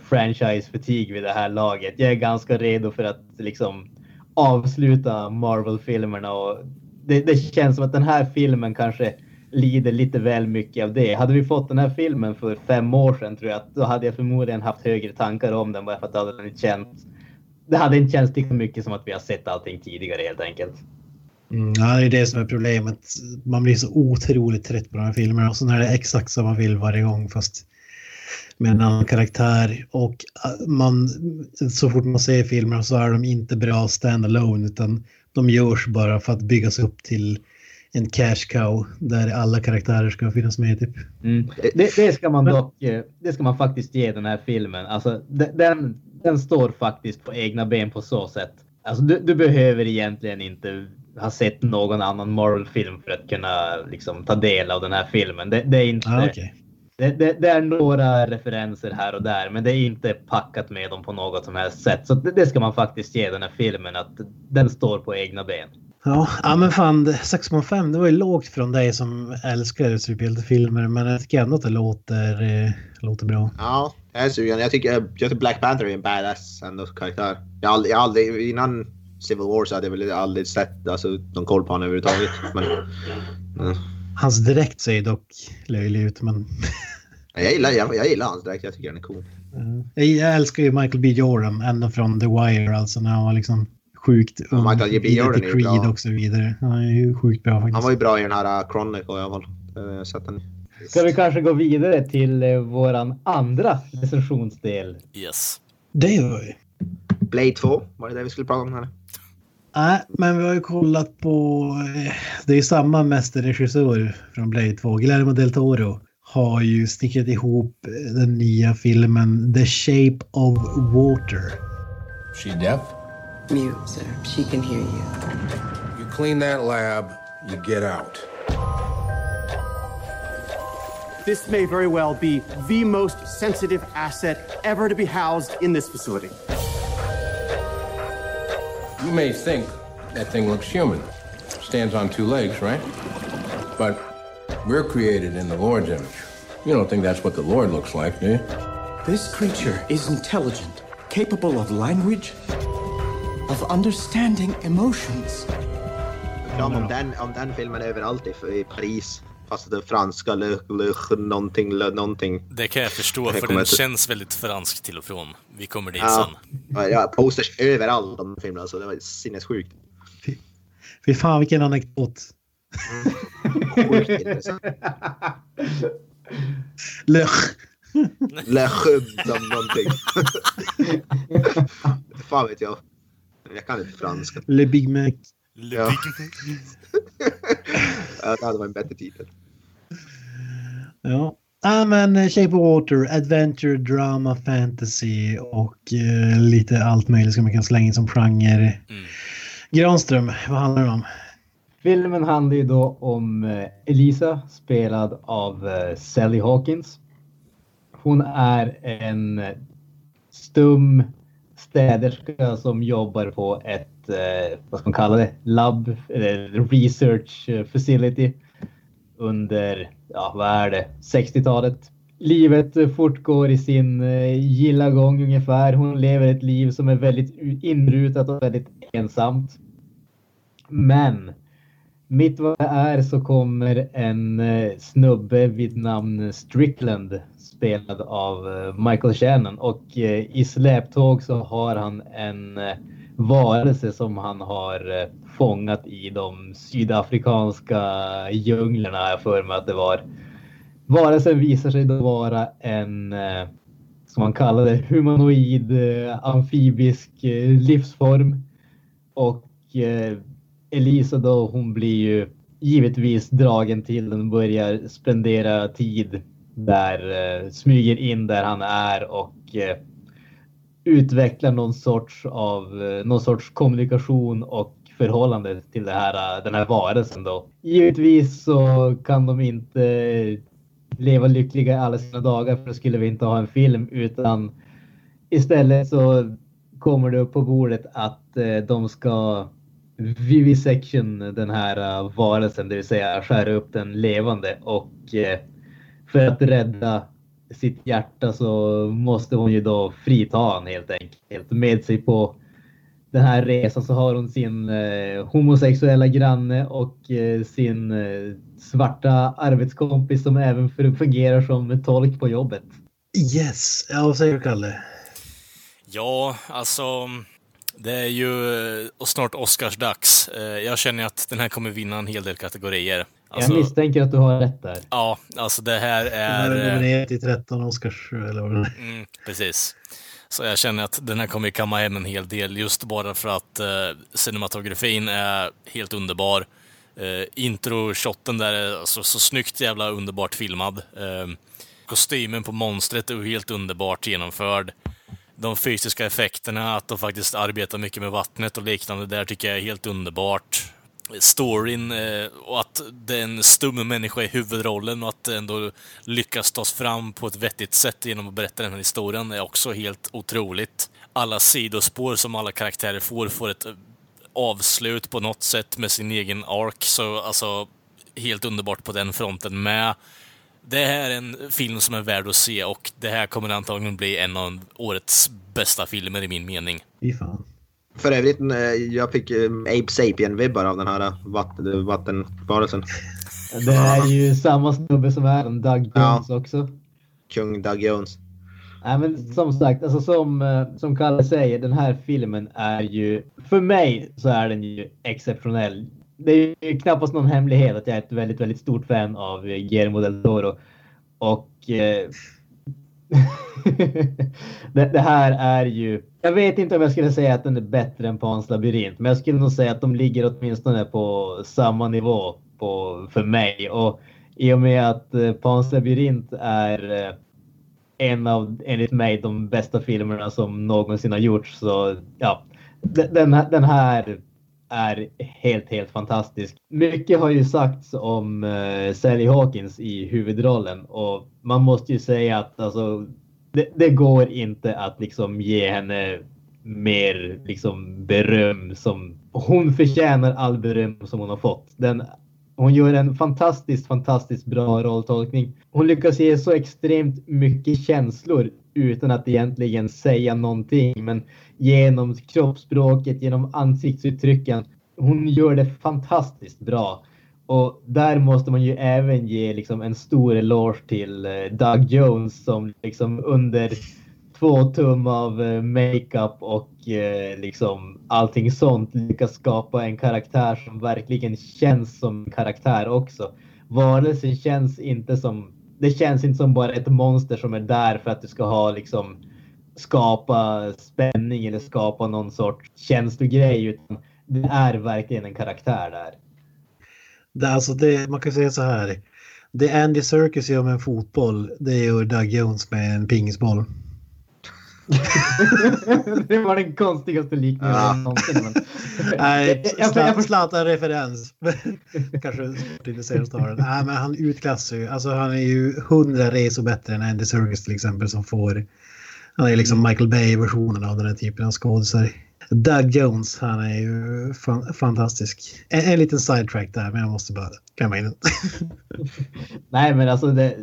[SPEAKER 3] franchise-fatig vid det här laget. Jag är ganska redo för att liksom avsluta Marvel-filmerna och det, det känns som att den här filmen kanske lider lite väl mycket av det. Hade vi fått den här filmen för fem år sedan tror jag att då hade jag förmodligen haft högre tankar om den bara för att det hade inte känts. Det hade inte känts lika mycket som att vi har sett allting tidigare helt enkelt.
[SPEAKER 5] Mm, ja, det är det som är problemet. Man blir så otroligt trött på de här filmerna och så är det exakt som man vill varje gång fast med en annan karaktär. Och äh, man, så fort man ser filmerna så är de inte bra stand-alone utan de görs bara för att byggas upp till en cash cow där alla karaktärer ska finnas med typ.
[SPEAKER 3] Mm. Det, det, ska man dock, eh, det ska man faktiskt ge den här filmen. Alltså, den, den står faktiskt på egna ben på så sätt. Alltså, du, du behöver egentligen inte ha sett någon annan Marvel-film för att kunna liksom, ta del av den här filmen. Det, det är inte...
[SPEAKER 5] Ah, okay.
[SPEAKER 3] det, det, det, är några referenser här och där, men det är inte packat med dem på något som helst sätt. Så det, ska man faktiskt ge den här filmen, att den står på egna ben.
[SPEAKER 5] Ja, ja men fan 6,5 det var ju lågt från dig som älskar superhjältefilmer men jag tycker ändå att det låter, eh, låter bra.
[SPEAKER 4] Ja, jag är sugen. Jag tycker, jag tycker Black Panther är en badass ändå karaktär. Jag aldrig, jag aldrig, innan Civil War så hade jag väl aldrig sett alltså, någon koll på honom överhuvudtaget. Men,
[SPEAKER 5] mm. Hans dräkt ser dock löjlig ut men...
[SPEAKER 4] jag, gillar, jag, jag gillar hans dräkt, jag tycker den är cool.
[SPEAKER 5] Jag, jag älskar ju Michael B Jordan ända från The Wire alltså när han var liksom sjukt ung.
[SPEAKER 4] Michael J. Jordan
[SPEAKER 5] är Creed och så vidare. Han är ju sjukt bra faktiskt.
[SPEAKER 4] Han var ju bra i den här uh, Chronicle i alla fall. Sett den.
[SPEAKER 3] Ska vi kanske gå vidare till uh, våran andra recensionsdel?
[SPEAKER 1] Yes.
[SPEAKER 5] Det gör vi.
[SPEAKER 4] Blade 2, var det det vi skulle prata om? Här?
[SPEAKER 5] Nej, men vi har ju kollat på... Eh, det är ju samma mästerregissör från Blade 2, Guillermo del Toro har ju stickat ihop den nya filmen The Shape of Water.
[SPEAKER 8] She deaf?
[SPEAKER 9] Mute, sir. She can hear you.
[SPEAKER 8] You clean that lab, you get out.
[SPEAKER 10] This may very well be the most sensitive asset ever to be housed in this facility.
[SPEAKER 8] You may think that thing looks human. Stands on two legs, right? But we're created in the Lord's image. You don't think that's what the Lord looks like, do you?
[SPEAKER 10] This creature is intelligent, capable of language, of understanding emotions.
[SPEAKER 4] Reklam om den, om den filmen överallt i, Paris. Fast det är franska, le, le, någonting, le, någonting.
[SPEAKER 1] Det kan jag förstå, för den känns väldigt fransk till och från. Vi kommer dit
[SPEAKER 4] ja,
[SPEAKER 1] sen.
[SPEAKER 4] Ja, posters överallt om filmen, alltså. Det var sinnessjukt.
[SPEAKER 5] Fy, fy fan vilken anekdot.
[SPEAKER 4] Mm. Sjukt intressant.
[SPEAKER 5] Lech.
[SPEAKER 4] Lechum som någonting. fan vet jag. Jag kan inte franska.
[SPEAKER 5] Le Big Mac.
[SPEAKER 1] Le
[SPEAKER 4] Ja.
[SPEAKER 1] Big-
[SPEAKER 4] Ja, det hade varit en bättre titel.
[SPEAKER 5] Ja. Ja, men eh, Shape of Water, Adventure, Drama, Fantasy och eh, lite allt möjligt som man kan slänga in som genre.
[SPEAKER 1] Mm.
[SPEAKER 5] Granström, vad handlar det om?
[SPEAKER 3] Filmen handlar ju då om eh, Elisa spelad av eh, Sally Hawkins. Hon är en stum städerska som jobbar på ett, eh, vad ska man kalla det, labb, eller research facility under, ja vad är det, 60-talet. Livet fortgår i sin eh, gilla gång ungefär. Hon lever ett liv som är väldigt inrutat och väldigt ensamt. Men mitt vad det är så kommer en eh, snubbe vid namn Strickland spelad av eh, Michael Shannon och eh, i släptåg så har han en varelse som han har fångat i de sydafrikanska djunglerna har jag för mig att det var. Varelsen visar sig då vara en, som man kallar det, humanoid amfibisk livsform. Och Elisa då, hon blir ju givetvis dragen till den och börjar spendera tid där, eh, smyger in där han är och eh, utvecklar någon sorts av eh, någon sorts kommunikation och förhållande till det här, eh, den här varelsen då. Givetvis så kan de inte leva lyckliga i alla sina dagar för då skulle vi inte ha en film utan istället så kommer det upp på bordet att eh, de ska vivisection den här uh, varelsen, det vill säga skära upp den levande och eh, för att rädda sitt hjärta så måste hon ju då frita han helt enkelt. Med sig på den här resan så har hon sin eh, homosexuella granne och eh, sin eh, svarta arbetskompis som även fungerar som tolk på jobbet.
[SPEAKER 5] Yes, ja vad säger du Kalle?
[SPEAKER 1] Ja, alltså. Det är ju eh, och snart Oscarsdags. Eh, Jag känner att den här kommer vinna en hel del kategorier. Alltså,
[SPEAKER 3] Jag misstänker att du har rätt där.
[SPEAKER 1] ja, alltså det här
[SPEAKER 5] Den
[SPEAKER 1] är...
[SPEAKER 5] är
[SPEAKER 1] eh,
[SPEAKER 5] nominerad till 13 Oscars eller vad det är.
[SPEAKER 1] Mm, precis. Så jag känner att den här kommer ju kamma hem en hel del just bara för att eh, cinematografin är helt underbar. Uh, Intro-shotten där är alltså, så snyggt jävla underbart filmad. Uh, kostymen på monstret är helt underbart genomförd. De fysiska effekterna, att de faktiskt arbetar mycket med vattnet och liknande där tycker jag är helt underbart. Storyn eh, och att det är en stum människa i huvudrollen och att det ändå lyckas tas fram på ett vettigt sätt genom att berätta den här historien är också helt otroligt. Alla sidospår som alla karaktärer får, får ett eh, avslut på något sätt med sin egen ark. Så alltså, helt underbart på den fronten med. Det här är en film som är värd att se och det här kommer antagligen bli en av årets bästa filmer i min mening.
[SPEAKER 5] Fy fan.
[SPEAKER 4] För övrigt, eh, jag fick eh, Ape Sapien-vibbar av den här eh, vatten, vattenvarelsen.
[SPEAKER 3] Det är ju samma snubbe som är den, Doug Jones ja. också.
[SPEAKER 4] Kung Doug Jones.
[SPEAKER 3] Nej, men som sagt, alltså som, som Kalle säger, den här filmen är ju... För mig så är den ju exceptionell. Det är ju knappast någon hemlighet att jag är ett väldigt, väldigt stort fan av Guillermo del Toro. Och eh, det, det, här är ju... Jag vet inte om jag skulle säga att den är bättre än Pans labyrint, men jag skulle nog säga att de ligger åtminstone på samma nivå på, för mig. Och i och med att eh, Pans labyrint är eh, en av, enligt mig, de bästa filmerna som någonsin har gjorts, så ja, den, den här är helt, helt fantastisk. Mycket har ju sagts om uh, Sally Hawkins i huvudrollen och man måste ju säga att alltså, det, det går inte att liksom ge henne mer liksom beröm som hon förtjänar all beröm som hon har fått. Den, hon gör en fantastiskt, fantastiskt bra rolltolkning. Hon lyckas ge så extremt mycket känslor utan att egentligen säga någonting. Men genom kroppsspråket, genom ansiktsuttrycken. Hon gör det fantastiskt bra. Och där måste man ju även ge liksom en stor eloge till eh, Doug Jones som liksom under två tum av eh, makeup och eh, liksom allting sånt lyckas skapa en karaktär som verkligen känns som karaktär också. Varelsen känns inte som, det känns inte som bara ett monster som är där för att du ska ha liksom skapa spänning eller skapa någon sorts känslogrej utan det är verkligen en karaktär där.
[SPEAKER 5] Det, alltså det, man kan säga så här. Det Andy Serkis gör med en fotboll, det gör Doug Jones med en pingisboll.
[SPEAKER 3] det var den konstigaste liknelsen ja. någonsin. Men...
[SPEAKER 5] Nej, Zlatan-referens. Kanske sportintresserad den. Nej, men han utklassar ju. Alltså han är ju hundra resor bättre än Andy Serkis till exempel som får... Han är liksom Michael Bay-versionen av den här typen av skådisar. Doug Jones, han är ju fan, fantastisk. En, en liten sidetrack där, men jag måste bara klämma in den.
[SPEAKER 3] Nej, men alltså det,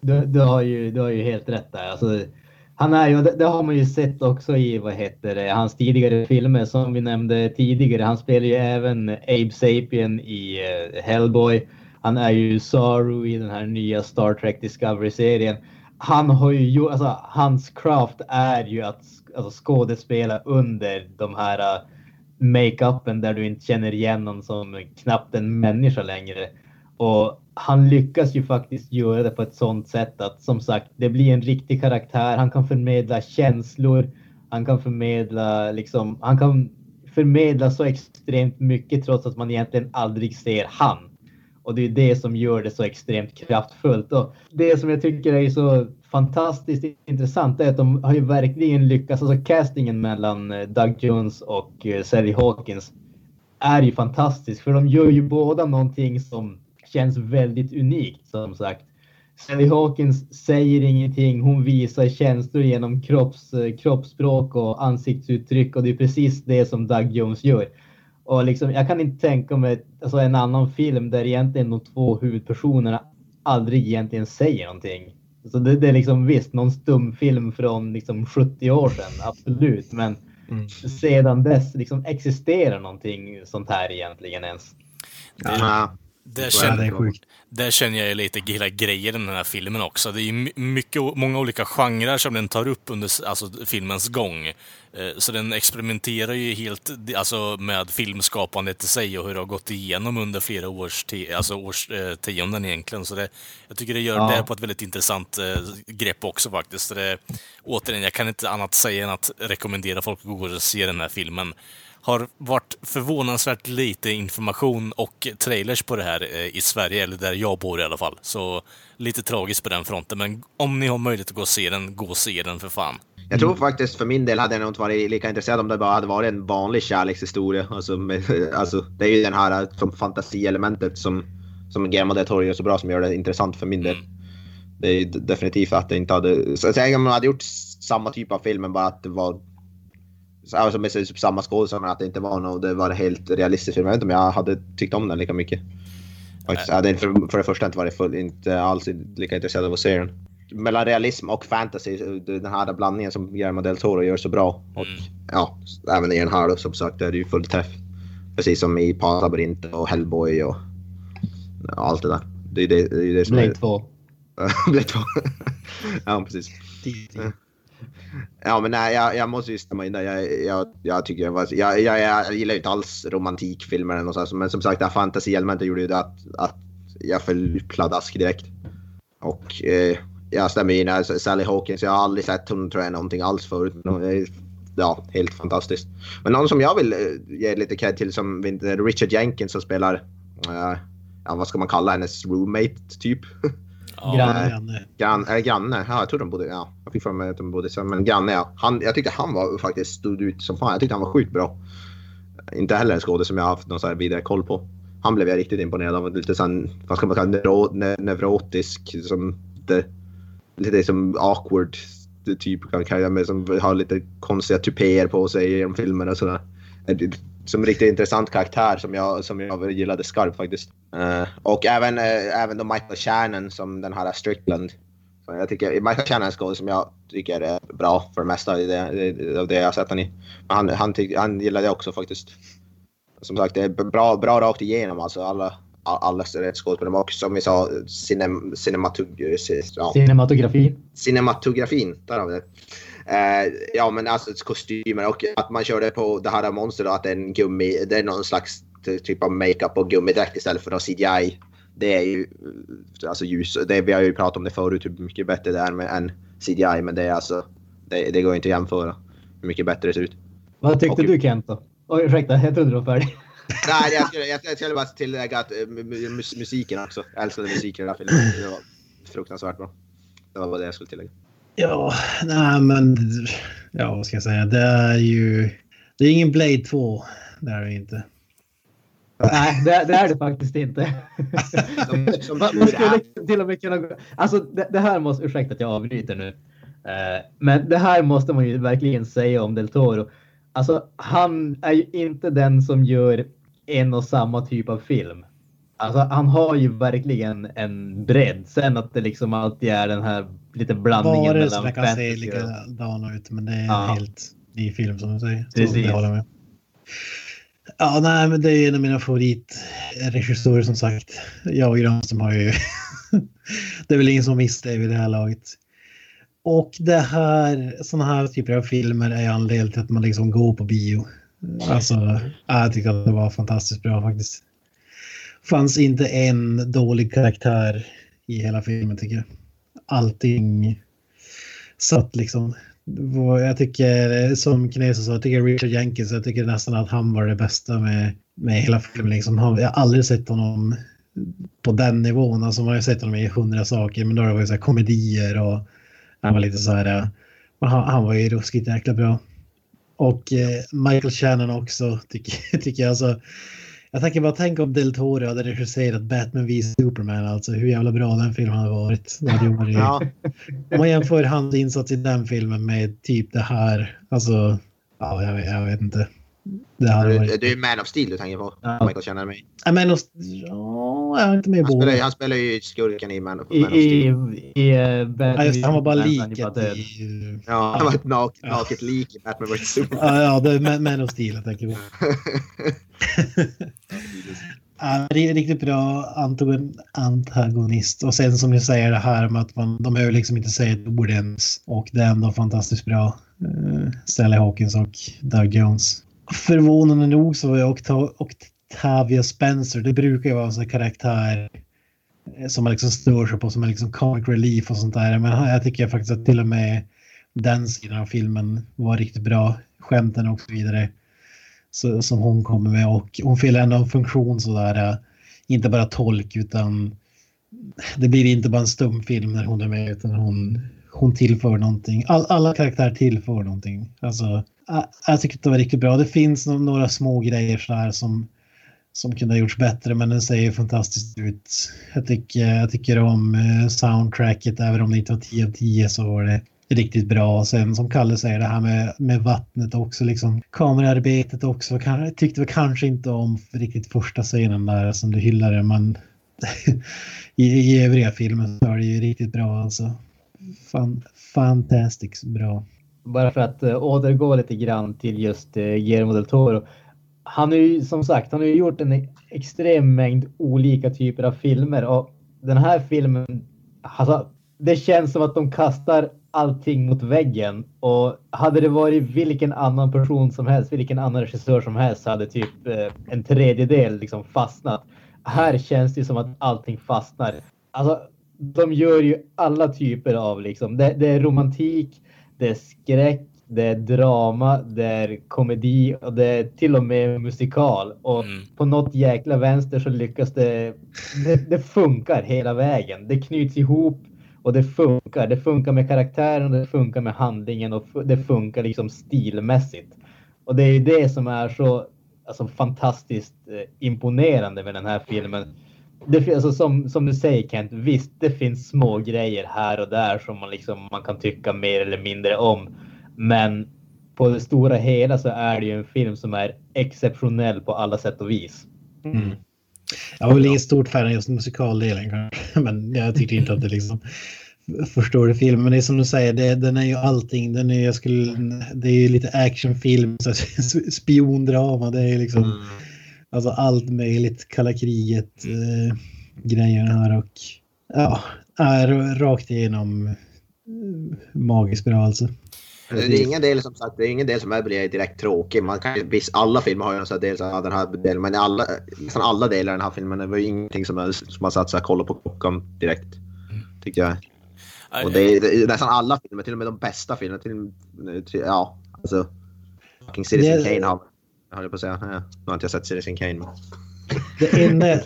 [SPEAKER 3] du, du, har ju, du har ju helt rätt där. Alltså, han är ju, det, det, har man ju sett också i vad heter det, hans tidigare filmer som vi nämnde tidigare. Han spelar ju även Abe Sapien i uh, Hellboy. Han är ju Saru i den här nya Star Trek Discovery-serien. Han har ju gjort, alltså hans craft är ju att alltså, skådespela under de här uh, makeupen där du inte känner igen någon som knappt en människa längre. Och han lyckas ju faktiskt göra det på ett sånt sätt att som sagt, det blir en riktig karaktär. Han kan förmedla känslor. Han kan förmedla liksom, han kan förmedla så extremt mycket trots att man egentligen aldrig ser han. Och det är det som gör det så extremt kraftfullt. Och det som jag tycker är så fantastiskt intressant är att de har ju verkligen lyckats. Alltså castingen mellan eh, Doug Jones och eh, Sally Hawkins är ju fantastisk för de gör ju båda någonting som känns väldigt unikt som sagt. Sally Hawkins säger ingenting. Hon visar känslor genom kropps, eh, kroppsspråk och ansiktsuttryck och det är precis det som Doug Jones gör. Och liksom, jag kan inte tänka mig alltså, en annan film där egentligen de två huvudpersonerna aldrig egentligen säger någonting. Så det, det är liksom visst någon stumfilm från liksom 70 år sedan, absolut. Men mm. sedan dess liksom existerar någonting sånt här egentligen ens.
[SPEAKER 1] Ja. Där känner, där känner jag lite hela grejen i den här filmen också. Det är mycket, många olika genrer som den tar upp under alltså, filmens gång. Eh, så den experimenterar ju helt alltså, med filmskapandet i sig och hur det har gått igenom under flera års alltså, årtionden egentligen. Så det, jag tycker det gör ja. det på ett väldigt intressant eh, grepp också faktiskt. det, återigen, jag kan inte annat säga än att rekommendera folk att gå och se den här filmen. Har varit förvånansvärt lite information och trailers på det här eh, i Sverige, eller där jag bor i alla fall. Så lite tragiskt på den fronten, men om ni har möjlighet att gå och se den, gå och se den för fan.
[SPEAKER 4] Jag tror faktiskt för min del hade jag nog inte varit lika intresserad om det bara hade varit en vanlig kärlekshistoria. Alltså, med, alltså, det är ju den här som fantasielementet som, som Guillermo del Toro gör så bra som gör det intressant för min del. Det är ju definitivt att det inte hade... Så säg om man hade gjort samma typ av film men bara att det var... Alltså med typ samma men att det inte var något, det var helt realistiskt film. Jag vet inte om jag hade tyckt om den lika mycket. Faktiskt. Jag hade för, för det första inte varit full, inte alls lika intresserad av att se den. Mellan realism och fantasy, den här blandningen som Guillermo del Toro gör så bra. Och ja, även i den här då som sagt, det är det ju full träff. Precis som i Panlabyrint och Hellboy och allt det där. Det är det, det, är det som
[SPEAKER 3] Blade
[SPEAKER 4] är...
[SPEAKER 3] 2.
[SPEAKER 4] Blade 2. ja, precis. Ja, men nej, jag, jag måste ju stämma in där. Jag, jag, jag, tycker jag, var, jag, jag, jag gillar ju inte alls romantikfilmer eller något sånt, men som sagt, det här fantasy-elementet gjorde ju det att, att jag föll pladask direkt. Och eh, jag stämmer in här, Sally Hawkins, jag har aldrig sett hon tror jag någonting alls förut. Ja, helt fantastiskt. Men någon som jag vill eh, ge lite cred till som Richard Jenkins som spelar, eh, ja vad ska man kalla hennes roommate typ?
[SPEAKER 3] Granne.
[SPEAKER 4] Gran, äh, granne, ja, jag tror de bodde, ja, jag fick för mig att de bodde så, men granne ja. Han, jag tyckte han var faktiskt stod ut som fan. Jag tyckte han var sjukt bra. Inte heller en skådespelare som jag har haft någon så här vidare koll på. Han blev jag riktigt imponerad av. Lite sån, vad ska man kalla neuro, ne, neurotisk, som det, lite som awkward typ kan kalla mig som har lite konstiga tupéer på sig genom filmerna och sådär. Som riktigt intressant karaktär som jag, som jag gillade skarpt faktiskt. Uh, och även, uh, även då Michael Shannon som den här Strickland. Så jag tycker Michael Shannon är som jag tycker är bra för det mesta av det, det, av det jag har sett honom i. Men han, han, tyck, han gillade jag också faktiskt. Som sagt, det är bra, bra rakt igenom alltså. Alla, alla skådespelare. Och som vi sa, cinem, cinematog, ja.
[SPEAKER 3] Cinematografi.
[SPEAKER 4] Cinematografin, där har vi det. Uh, ja men alltså kostymer och att man körde på det här monstret att det är en gummi, det är någon slags typ av makeup och gummidräkt istället för CGI. Det är ju alltså ljus, det, vi har ju pratat om det förut hur mycket bättre det är med än CGI men det är alltså, det, det går inte att jämföra hur mycket bättre det ser ut.
[SPEAKER 3] Vad tyckte
[SPEAKER 4] och,
[SPEAKER 3] du Kent då? Oj ursäkta, jag trodde du var färdig.
[SPEAKER 4] Nej, jag skulle, jag, jag skulle bara tillägga att mus, musiken också. Jag älskade musiken i den här filmen. Det var fruktansvärt bra. Det var bara det jag skulle tillägga.
[SPEAKER 5] Ja, nej men... Ja, vad ska jag säga? Det är ju... Det är ingen Blade 2. Det är det inte.
[SPEAKER 3] Nej, det, det, är det faktiskt inte. Man skulle till och med kunna gå... Alltså det, det, här måste... Ursäkta att jag avbryter nu. Men det här måste man ju verkligen säga om Del Toro. Alltså han är ju inte den som gör en och samma typ av film. Alltså han har ju verkligen en bredd. Sen att det liksom alltid är den här lite blandningen
[SPEAKER 5] Bara mellan kan se likadana ut men det är ja. helt ny film som du säger.
[SPEAKER 3] Precis.
[SPEAKER 5] Så med. Ja, nej, men det är en av mina favoritregissörer som sagt. Jag och Granström har ju... det är väl ingen som missar det vid det här laget. Och det här, sådana här typer av filmer är anledningen till att man liksom går på bio. Alltså, jag tycker att det var fantastiskt bra faktiskt. Fanns inte en dålig karaktär i hela filmen tycker jag. Allting satt liksom. Jag tycker, som kinesen sa, jag tycker Richard Jenkins, jag tycker nästan att han var det bästa med, med hela filmen. Liksom. Jag har aldrig sett honom på den nivån. Alltså man har sett honom i hundra saker, men då har det varit så komedier och han var lite så här, han, han var ju ruskigt jäkla bra. Och eh, Michael Shannon också tycker, tycker jag. Alltså, jag tänker bara tänk om Del Toro hade regisserat Batman v Superman. Alltså hur jävla bra den filmen hade varit. varit ja. Om man jämför hans insats i den filmen med typ det här. Alltså, ja, jag, jag vet inte.
[SPEAKER 4] Det, hade varit... det är Man of Steel du tänker på. Ja. Michael Shannon med.
[SPEAKER 5] Ja, Man of Ja, jag är inte med
[SPEAKER 4] han spelar, han spelar ju skurken i Man, Man I, of
[SPEAKER 3] Steel. I, i, uh,
[SPEAKER 5] ja, just, han var bara liket
[SPEAKER 4] i... Ja, han var ett nak, ja. naket lik i Batman vs
[SPEAKER 5] Superman. Ja, ja, det är Man of Steel jag tänker på. Ja, är riktigt bra antagonist. Och sen som ni säger det här med att man, de behöver liksom inte säga ett ord ens. Och det är ändå fantastiskt bra. Uh, Hawkins och Doug Jones. Förvånande nog så var Octavia Spencer, det brukar ju vara en sån karaktär eh, som man liksom stör sig på, som är liksom comic relief och sånt där. Men jag tycker faktiskt att till och med den sidan av filmen var riktigt bra. Skämten och så vidare så, som hon kommer med och hon fyller ändå en funktion sådär, eh, inte bara tolk utan det blir inte bara en stumfilm när hon är med utan hon, hon tillför någonting. All, alla karaktärer tillför någonting. Alltså, jag, jag tycker att det var riktigt bra. Det finns no- några små grejer sådär som, som kunde ha gjorts bättre men den ser ju fantastiskt ut. Jag tycker, jag tycker om eh, soundtracket även om det inte var 10 av 10 så var det riktigt bra. Och sen som Kalle säger det här med, med vattnet också, liksom kamerarbetet också. Kan, jag tyckte väl kanske inte om riktigt första scenen där som du hyllade men i, i övriga filmen så är det ju riktigt bra alltså. Fan, fantastiskt bra.
[SPEAKER 3] Bara för att uh, återgå lite grann till just uh, Guillermo del Toro. Han har ju som sagt, han har ju gjort en extrem mängd olika typer av filmer och den här filmen, alltså, det känns som att de kastar allting mot väggen och hade det varit vilken annan person som helst, vilken annan regissör som helst så hade typ eh, en tredjedel liksom fastnat. Här känns det som att allting fastnar. Alltså, de gör ju alla typer av liksom, det, det är romantik, det är skräck, det är drama, det är komedi och det är till och med musikal. Och
[SPEAKER 1] Mm.
[SPEAKER 3] på något jäkla vänster så lyckas det, det. Det funkar hela vägen. Det knyts ihop och det funkar. Det funkar med karaktären, det funkar med handlingen och det funkar liksom stilmässigt. Och det är ju det som är så alltså, fantastiskt eh, imponerande med den här filmen. Det, alltså, som, som du säger Kent, visst det finns små grejer här och där som man, liksom, man kan tycka mer eller mindre om. Men på det stora hela så är det ju en film som är exceptionell på alla sätt och vis.
[SPEAKER 5] Mm. Jag var väl ingen stort fan av just musikaldelen kanske, men jag tyckte inte att det liksom förstår filmen. Men det är som du säger, det, den är ju allting. Den är, jag skulle, det är ju lite actionfilm, så spiondrama, det är liksom
[SPEAKER 4] Mm.
[SPEAKER 5] alltså allt möjligt, kalla kriget eh, grejerna här och ja, är rakt igenom eh, magiskt bra alltså.
[SPEAKER 4] Det är ingen del som sagt, det är ingen del som är blir direkt tråkig. Man kan, visst, alla filmer har ju en sån här del, så här, den här delen, men alla, nästan alla delar i den här filmen, det var ju ingenting som, är, som man satt så här, kolla på klockan direkt. Tyckte jag. Och det är, det är nästan alla filmer, till och med de bästa filmerna. Till, till, ja, alltså. Fucking Citizen
[SPEAKER 5] Det-
[SPEAKER 4] Kane har jag höll på att säga. Ja, nu har inte jag sett Citizen Kane. Men...
[SPEAKER 5] Det enda...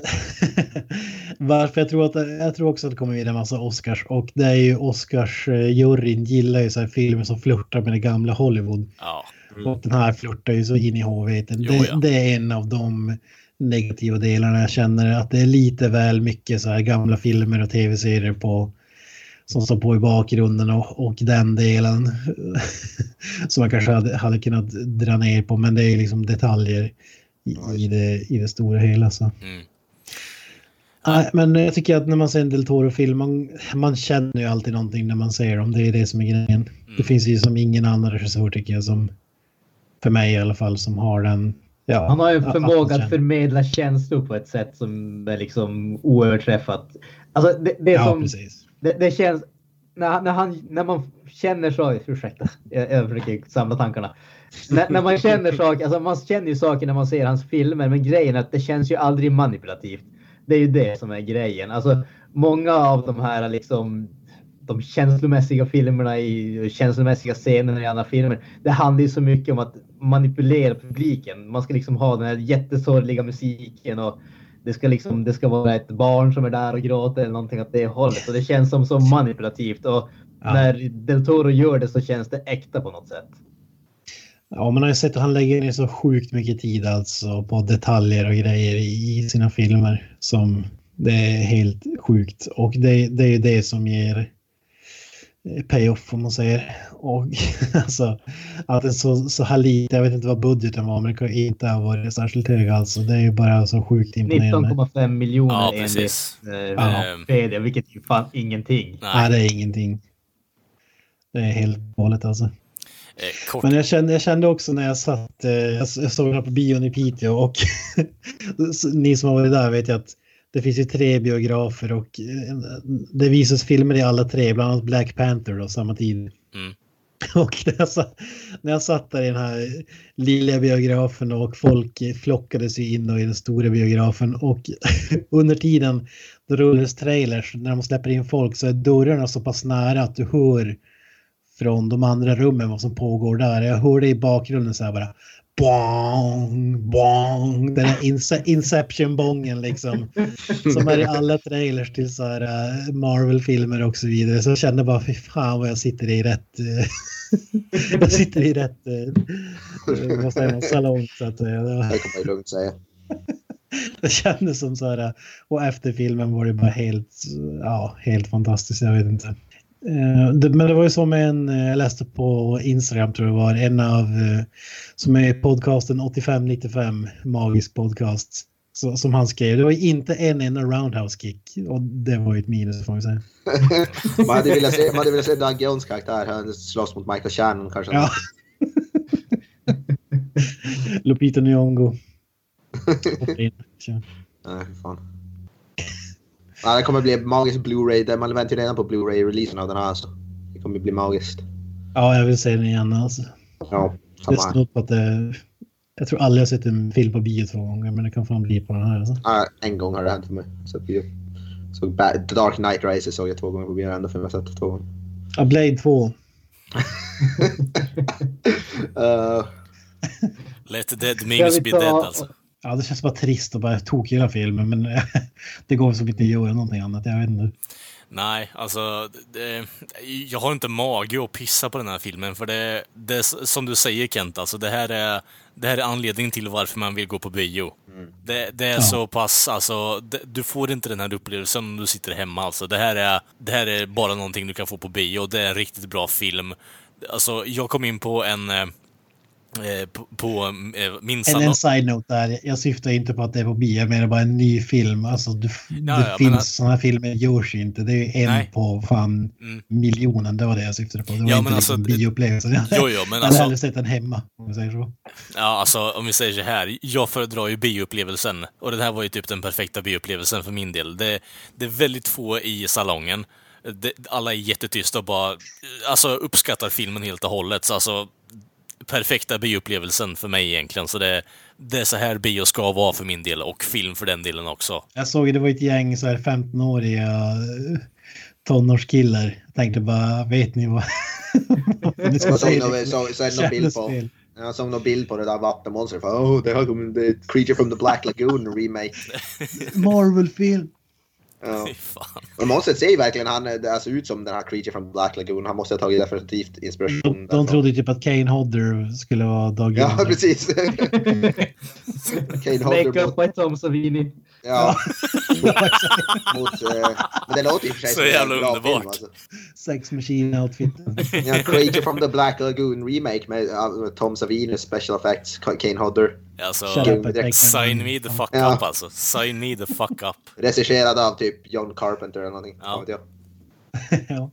[SPEAKER 5] Varför jag tror att jag tror också att det kommer vinna en massa Oscars och det är ju Oscars-juryn gillar ju så här filmer som flörtar med det gamla Hollywood.
[SPEAKER 1] Ja.
[SPEAKER 5] Och den här flörtar ju så in i håveten.
[SPEAKER 1] Jo,
[SPEAKER 5] Det,
[SPEAKER 1] ja.
[SPEAKER 5] det är en av de negativa delarna. Jag känner att det är lite väl mycket så här gamla filmer och tv-serier på som står på i bakgrunden och, och den delen som man kanske hade, hade kunnat dra ner på. Men det är liksom detaljer i, i, det, i det stora hela. Så.
[SPEAKER 1] Mm.
[SPEAKER 5] Nej, men jag tycker att när man ser en Del Toro-film, man, man känner ju alltid någonting när man ser dem. Det är det som är grejen. Det finns ju som ingen annan regissör tycker jag som, för mig i alla fall, som har den. Ja,
[SPEAKER 3] Han har ju en
[SPEAKER 5] att-
[SPEAKER 3] förmåga
[SPEAKER 5] att
[SPEAKER 3] förmedla känslor på ett sätt som är liksom oöverträffat. Alltså det, det är
[SPEAKER 5] Ja,
[SPEAKER 3] som,
[SPEAKER 5] precis.
[SPEAKER 3] det, det känns, när, när, han, när man känner så, ursäkta, jag, jag försöker samla tankarna. När, när man känner saker, alltså man känner ju saker när man ser hans filmer, men grejen är att det känns ju aldrig manipulativt. Det är ju det som är grejen. Alltså många av de här liksom de känslomässiga filmerna i känslomässiga scenerna i andra filmer. Det handlar ju så mycket om att manipulera publiken. Man ska liksom ha den här jättesorgliga musiken och det ska liksom, det ska vara ett barn som är där och gråter eller någonting åt det hållet. Och det känns som så manipulativt och
[SPEAKER 5] Ja.
[SPEAKER 3] när Del Toro gör det så känns det äkta på något sätt.
[SPEAKER 5] Ja, man har ju sett att han lägger ner så sjukt mycket tid alltså på detaljer och grejer i, sina filmer som det är helt sjukt. Och det, det är ju det som ger eh, payoff om man säger. Och alltså att det är så, så här lite, jag vet inte vad budgeten var, men det inte ha varit särskilt hög alltså. Det är ju bara så sjukt imponerande.
[SPEAKER 3] 19,5 miljoner
[SPEAKER 1] Ja,
[SPEAKER 3] enligt
[SPEAKER 1] precis.
[SPEAKER 3] eh,
[SPEAKER 5] Ja.
[SPEAKER 3] Wikipedia, vilket är ju fan ingenting.
[SPEAKER 5] Nej, det är ingenting. Det är helt galet alltså.
[SPEAKER 1] Eh, kort.
[SPEAKER 5] Men jag kände, jag kände också när jag satt, eh, jag, såg här på bion i Piteå och ni som har varit där vet ju att det finns ju tre biografer och eh, det visas filmer i alla tre, bland annat Black Panther då, samma tid.
[SPEAKER 1] Mm.
[SPEAKER 5] Och när jag, satt, när jag satt där i den här lilla biografen och folk flockade sig in i den stora biografen och under tiden då rullades trailers, när de släpper in folk så är dörrarna så pass nära att du hör från de andra rummen vad som pågår där. Jag hörde i bakgrunden så här bara bong, bong. Den här ince- Inception-bongen liksom. Som är i alla trailers till så här eh, Marvel-filmer och så vidare. Så jag kände bara, fy fan vad jag sitter i rätt... eh, jag sitter i rätt eh, vad säger man, salong så att säga. Det
[SPEAKER 4] Det kan man ju lugnt säga.
[SPEAKER 5] det kändes som så här. Och efter filmen var det bara helt, ja, helt fantastiskt. Jag vet inte. Eh, det, men det var ju som en, eh, jag läste på Instagram tror jag var, en av, eh, som är podcasten 8595, magisk podcast, så, som han skrev. Det var inte en enda roundhouse kick och det var ju ett minus får man säga.
[SPEAKER 4] Man hade velat se, man hade velat se Doug Jones karaktär. Han slåss mot Michael Shannon kanske.
[SPEAKER 5] Ja. Lupita Nyong'o.
[SPEAKER 4] Nej, fan. Ja, det kommer bli magiskt Blu-ray. Det- Man väntar ju redan på Blu-ray-releasen av den här. Alltså. Det kommer bli magiskt.
[SPEAKER 5] Ja, jag vill se den igen alltså.
[SPEAKER 4] Ja,
[SPEAKER 5] Det är
[SPEAKER 4] samma här.
[SPEAKER 5] på att det, jag tror aldrig jag sett en film på bio två gånger, men det kan fan bli på den här. Alltså.
[SPEAKER 4] Ja, en gång har det hänt för mig. Så bio. Så Ba- The Dark Knight Rises såg jag två gånger på bio. Enda film jag sett två gånger.
[SPEAKER 5] Ja, Blade 2.
[SPEAKER 4] Uh,
[SPEAKER 1] Let the dead memes be dead alltså.
[SPEAKER 5] Ja, det känns bara trist att bara tokgilla filmen, men det går som inte att göra någonting annat. Jag vet inte.
[SPEAKER 1] Nej, alltså, det, jag har inte mage att pissa på den här filmen, för det, det som du säger Kent, alltså det här är, det här är anledningen till varför man vill gå på bio. Det, det är
[SPEAKER 5] Ja.
[SPEAKER 1] så pass, alltså, det, du får inte den här upplevelsen om du sitter hemma alltså. Det här är, det här är bara någonting du kan få på bio, det är en riktigt bra film. Alltså, jag kom in på en, eh, på, på eh, min
[SPEAKER 5] En,
[SPEAKER 1] salong.
[SPEAKER 5] en side-note där, jag syftar inte på att det är på bio, men det är bara en ny film. Alltså, det, det
[SPEAKER 1] ja, men
[SPEAKER 5] finns
[SPEAKER 1] att-
[SPEAKER 5] sådana filmer, görs inte. Det är en
[SPEAKER 1] Nej.
[SPEAKER 5] på fan
[SPEAKER 1] Mm.
[SPEAKER 5] miljonen, det var det jag syftade på. Det var
[SPEAKER 1] Ja,
[SPEAKER 5] inte
[SPEAKER 1] men alltså,
[SPEAKER 5] liksom
[SPEAKER 1] det-
[SPEAKER 5] bioupplevelsen. Jag
[SPEAKER 1] Jo, jo, men
[SPEAKER 5] hade
[SPEAKER 1] alltså-
[SPEAKER 5] hellre sett den hemma, om vi säger så.
[SPEAKER 1] Ja, alltså om vi säger så här. Jag föredrar ju bioupplevelsen. Och den här var ju typ den perfekta bioupplevelsen för min del. Det, det är väldigt få i salongen. Det, alla är jättetysta och bara alltså, uppskattar filmen helt och hållet. Så alltså, perfekta bioupplevelsen för mig egentligen. Så det, det är så här bio ska vara för min del och film för den delen också.
[SPEAKER 5] Jag såg det var ett gäng så här 15-åriga eh, tonårskillar. Jag tänkte bara, vet ni vad? ni ska
[SPEAKER 4] så- så är bild på-
[SPEAKER 5] Kändisspel.
[SPEAKER 4] jag såg någon bild på det där vattenmonstret. Oh, det The Creature from the Black Lagoon remake.
[SPEAKER 5] Marvel-film.
[SPEAKER 4] Ja. Och monstret ser ju verkligen han, det alltså ut som den här Creature from the Black Lagoon. Han måste ha tagit definitivt inspiration.
[SPEAKER 5] De, de trodde typ att Kane Hodder skulle vara Doug
[SPEAKER 4] Ja, precis. Kane Hodder
[SPEAKER 3] Make up by Tom Savini.
[SPEAKER 4] Ja. mot eh, men det låter i och för sig
[SPEAKER 1] Så jävla
[SPEAKER 4] bra
[SPEAKER 1] underbart.
[SPEAKER 4] Film, alltså.
[SPEAKER 5] Sex Machine-outfiten.
[SPEAKER 4] Ja, Creature from the Black Lagoon remake med uh, Tom Savini special effects, Kane Hodder.
[SPEAKER 1] Alltså, sign me the fuck
[SPEAKER 4] Ja.
[SPEAKER 1] up alltså. Sign me the fuck up.
[SPEAKER 4] Regisserad av typ John Carpenter eller någonting.
[SPEAKER 1] Ja.
[SPEAKER 4] Ja. Vet jag.
[SPEAKER 5] ja.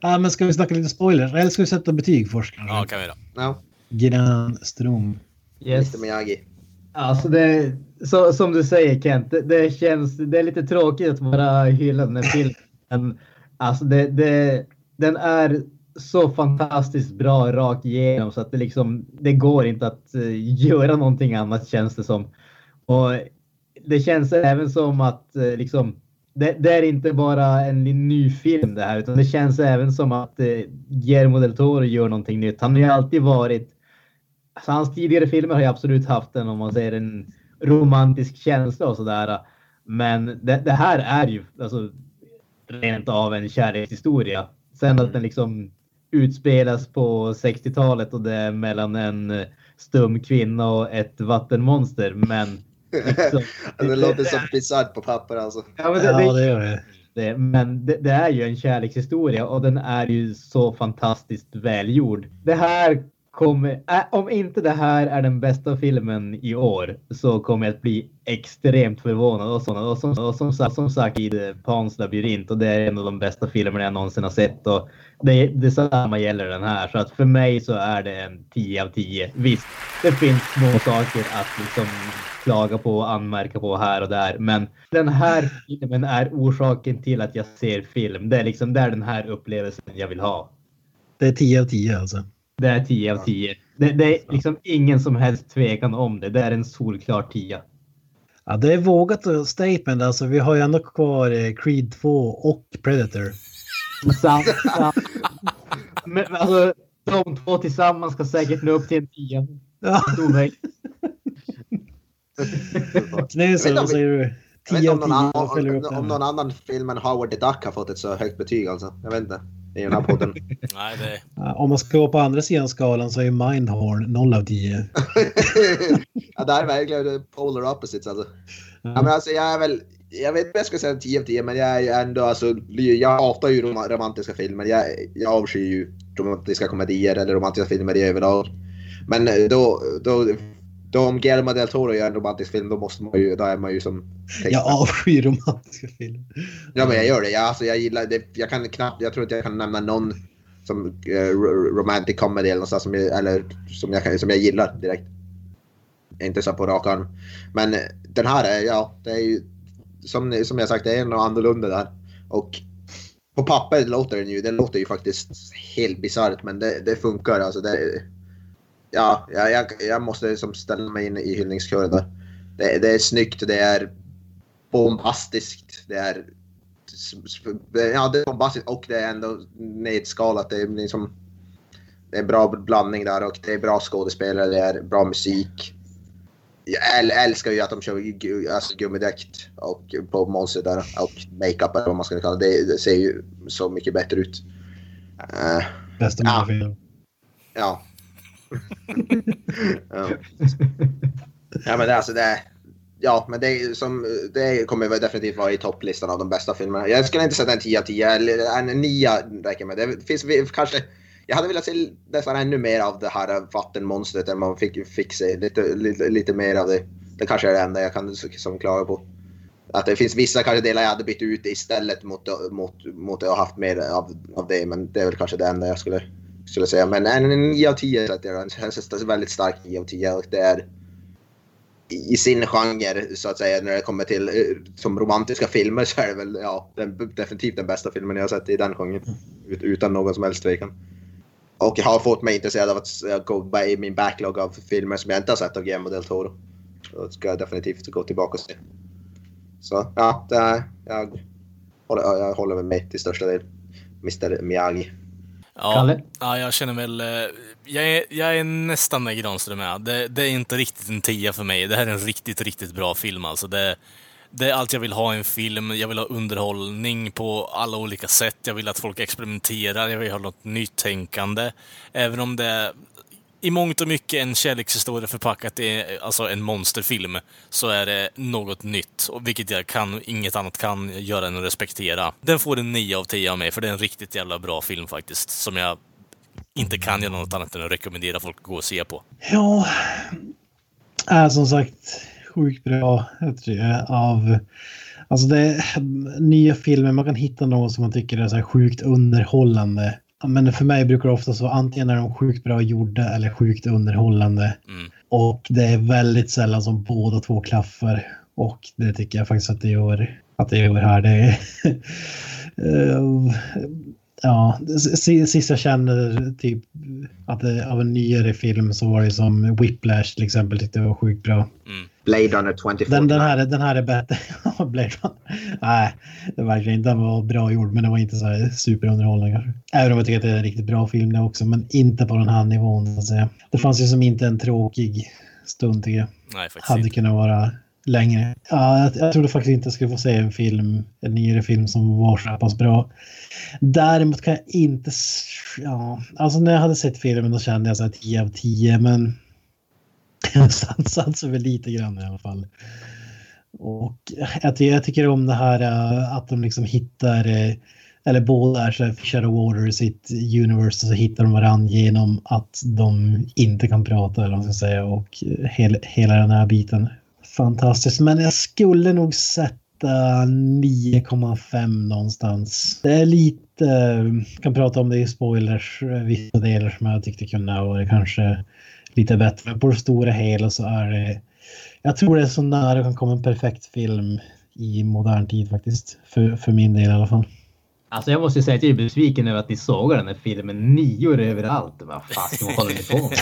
[SPEAKER 5] ja, men ska vi snacka lite spoilers? Eller ska vi sätta betyg först? kanske?
[SPEAKER 1] Ja, kan vi då.
[SPEAKER 4] Ja,
[SPEAKER 5] Granström.
[SPEAKER 3] Yes.
[SPEAKER 4] Mr Miyagi.
[SPEAKER 3] Alltså det, så, som du säger Kent, det, det känns, det är lite tråkigt att bara hylla den här filmen. Men alltså det, det, den är så fantastiskt bra rakt igenom så att det liksom, det går inte att eh, göra någonting annat känns det som. Och det känns även som att eh, liksom, det, det är inte bara en ny film det här utan det känns även som att eh, Guillermo del Toro gör någonting nytt. Han har ju alltid varit Alltså hans tidigare filmer har ju absolut haft en, om man säger en romantisk känsla och sådär. Men det, det här är ju alltså rent av en kärlekshistoria. Sen att den liksom utspelas på 60-talet och det är mellan en eh, stum kvinna och ett vattenmonster. Men liksom,
[SPEAKER 4] det låter som bisarrt på papper alltså.
[SPEAKER 3] ja, men det,
[SPEAKER 5] Ja,
[SPEAKER 3] det
[SPEAKER 5] gör det.
[SPEAKER 3] det, men det, det är ju en kärlekshistoria och den är ju så fantastiskt välgjord. Det här kommer, äh, om inte det här är den bästa filmen i år så kommer jag att bli extremt förvånad. Och, så, och, som, och som, sagt, som sagt i Pans labyrint och det är en av de bästa filmerna jag någonsin har sett. Och det, detsamma gäller den här. Så att för mig så är det en 10 av 10. Visst, det finns små saker att liksom klaga på och anmärka på här och där. Men den här filmen är orsaken till att jag ser film. Det är liksom det är den här upplevelsen jag vill ha.
[SPEAKER 5] Det är 10 av 10 alltså.
[SPEAKER 3] Det är 10 av 10. Det, det är liksom ingen som helst tvekan om det. Det är en solklar 10.
[SPEAKER 5] Ja, det är vågat och statement. Alltså, vi har ju ändå kvar eh, Creed 2 och Predator.
[SPEAKER 3] Sant, sant. Men alltså, de två tillsammans ska säkert nå upp till en 10.
[SPEAKER 5] Ja.
[SPEAKER 4] Vet
[SPEAKER 5] vad säger du?
[SPEAKER 4] Jag vet
[SPEAKER 5] 10
[SPEAKER 4] inte
[SPEAKER 5] av
[SPEAKER 4] om
[SPEAKER 5] 10,
[SPEAKER 4] någon,
[SPEAKER 5] vad följer du
[SPEAKER 4] annan,
[SPEAKER 5] upp
[SPEAKER 4] om, om någon annan film än Howard the Duck har fått ett så högt betyg alltså. Jag vet inte. I den här podden.
[SPEAKER 1] Nej, det...
[SPEAKER 5] Ja, Om man ska gå på andra sidan skalan så är ju Mindhorn 0 av 10.
[SPEAKER 4] ja, det här är verkligen polar opposites alltså. Ja, men alltså jag är väl... Jag vet inte om jag ska säga 10 av 10 men jag är ändå alltså... Jag hatar ju rom- romantiska filmer. Jag, jag avskyr ju romantiska komedier eller romantiska filmer i överlag. Men eh, då... då då om Guillermo del Toro gör en romantisk film då måste man ju, då är man ju som
[SPEAKER 5] Jag avskyr romantiska filmer.
[SPEAKER 4] Ja men jag gör det. Jag, alltså, jag gillar det. Jag kan knappt, jag tror inte jag kan nämna någon som uh, romantic comedy eller någonstans som jag, eller som jag, som jag gillar direkt. Inte så på rak arm. Men eh, den här är, ja, det är ju som, som jag sagt, det är något annorlunda där. Och på papper låter den ju, det låter ju faktiskt helt bisarrt men det, det funkar alltså. Det, ja, jag, jag, jag måste som ställa mig in i hyllningskören där. Det, det är snyggt, det är bombastiskt, det är Ja, det är bombastiskt och det är ändå nedskalat. Det är liksom det är en bra blandning där och det är bra skådespelare, det är bra musik. Jag äl- älskar ju att de kör alltså, gummidräkt och på monstret där och makeup eller vad man ska kalla det. Det, ser ju så mycket bättre ut. Eh,
[SPEAKER 5] Bästa
[SPEAKER 4] Ja.
[SPEAKER 5] film.
[SPEAKER 4] ja ja. Ja men det, är alltså det Ja men det, som, det kommer definitivt vara i topplistan av de bästa filmerna. Jag skulle inte sätta en 10 av 10, eller en 9 räcker med. Det finns vi- kanske... Jag hade velat se nästan ännu mer av det här vattenmonstret än man fick, fick se. Lite, lite, lite mer av det. Det kanske är det enda jag kan som klaga på. Att det finns vissa kanske delar jag hade bytt ut istället mot, mot, mot att ha haft mer av, av det. Men det är väl kanske det enda jag skulle, skulle jag säga. Men en 9 av 10 sätter jag den. Känns väldigt stark 9 av 10 och det är i sin genre så att säga när det kommer till eh, som romantiska filmer så är det väl ja, den, definitivt den bästa filmen jag har sett i den genren. Ut, utan någon som helst tvekan. Och har fått mig intresserad av att eh, gå i min backlog av filmer som jag inte har sett av Guillermo del Toro. Så ska jag definitivt gå tillbaka och se. Så ja, det är, jag, håller, jag håller med mig till största del. Mr Miyagi.
[SPEAKER 1] Ja,
[SPEAKER 3] Kalle?
[SPEAKER 1] ja, jag känner väl... eh, Jag är, jag är nästan med Granström med. Det, det är inte riktigt en tia för mig. Det här är en riktigt, riktigt bra film alltså. Det, det är allt jag vill ha i en film. Jag vill ha underhållning på alla olika sätt. Jag vill att folk experimenterar. Jag vill ha något nytänkande. Även om det är i mångt och mycket en kärlekshistoria förpackat i alltså en monsterfilm, så är det något nytt. Och vilket jag kan, inget annat kan göra än att respektera. Den får en 9 av 10 av mig, för det är en riktigt jävla bra film faktiskt. Som jag inte kan göra något annat än att rekommendera folk att gå och se på.
[SPEAKER 5] Ja, är som sagt sjukt bra. Jag tror, av, alltså det är nya filmer, man kan hitta något som man tycker är så här sjukt underhållande. Men för mig brukar det ofta vara antingen är de sjukt bra gjorda eller sjukt underhållande.
[SPEAKER 1] Mm.
[SPEAKER 5] Och det är väldigt sällan som båda två klaffar. Och det tycker jag faktiskt att det gör, att det gör här. Det är, Eh, ja, sist jag kände typ att det, av en nyare film så var det som Whiplash till exempel tyckte jag var sjukt bra.
[SPEAKER 4] Blade Runner 2049.
[SPEAKER 5] Den, den, här, den här är bättre. Blade Runner. Nej, det var verkligen inte. Den var bra gjord men den var inte så här superunderhållande kanske. Även om jag tycker att det är en riktigt bra film det också men inte på den här nivån så att säga. Det fanns ju som inte en tråkig stund tycker jag.
[SPEAKER 1] Nej, faktiskt
[SPEAKER 5] Hade
[SPEAKER 1] inte.
[SPEAKER 5] kunnat vara längre. Ja, jag, jag trodde faktiskt inte jag skulle få se en film, en nyare film som var så pass bra. Däremot kan jag inte... Ja, alltså när jag hade sett filmen då kände jag så här 10 av 10 men satsar väl lite grann i alla fall. Och jag, jag tycker om det här eh, att de liksom hittar, eh, eller båda är så här Shadow out i sitt universe och så hittar de varandra genom att de inte kan prata eller vad man ska säga och hel, hela den här biten. Fantastiskt, men jag skulle nog sätta 9,5 någonstans. Det är lite, eh, kan prata om det i spoilers, vissa delar som jag tyckte kunde ha varit kanske lite bättre. På det stora hela så är det, jag tror det är så nära det kan komma en perfekt film i modern tid faktiskt. För, för min del i alla fall.
[SPEAKER 3] Alltså jag måste säga att jag är besviken över att ni sågar den här filmen nior överallt. Vad fan vad håller ni på med?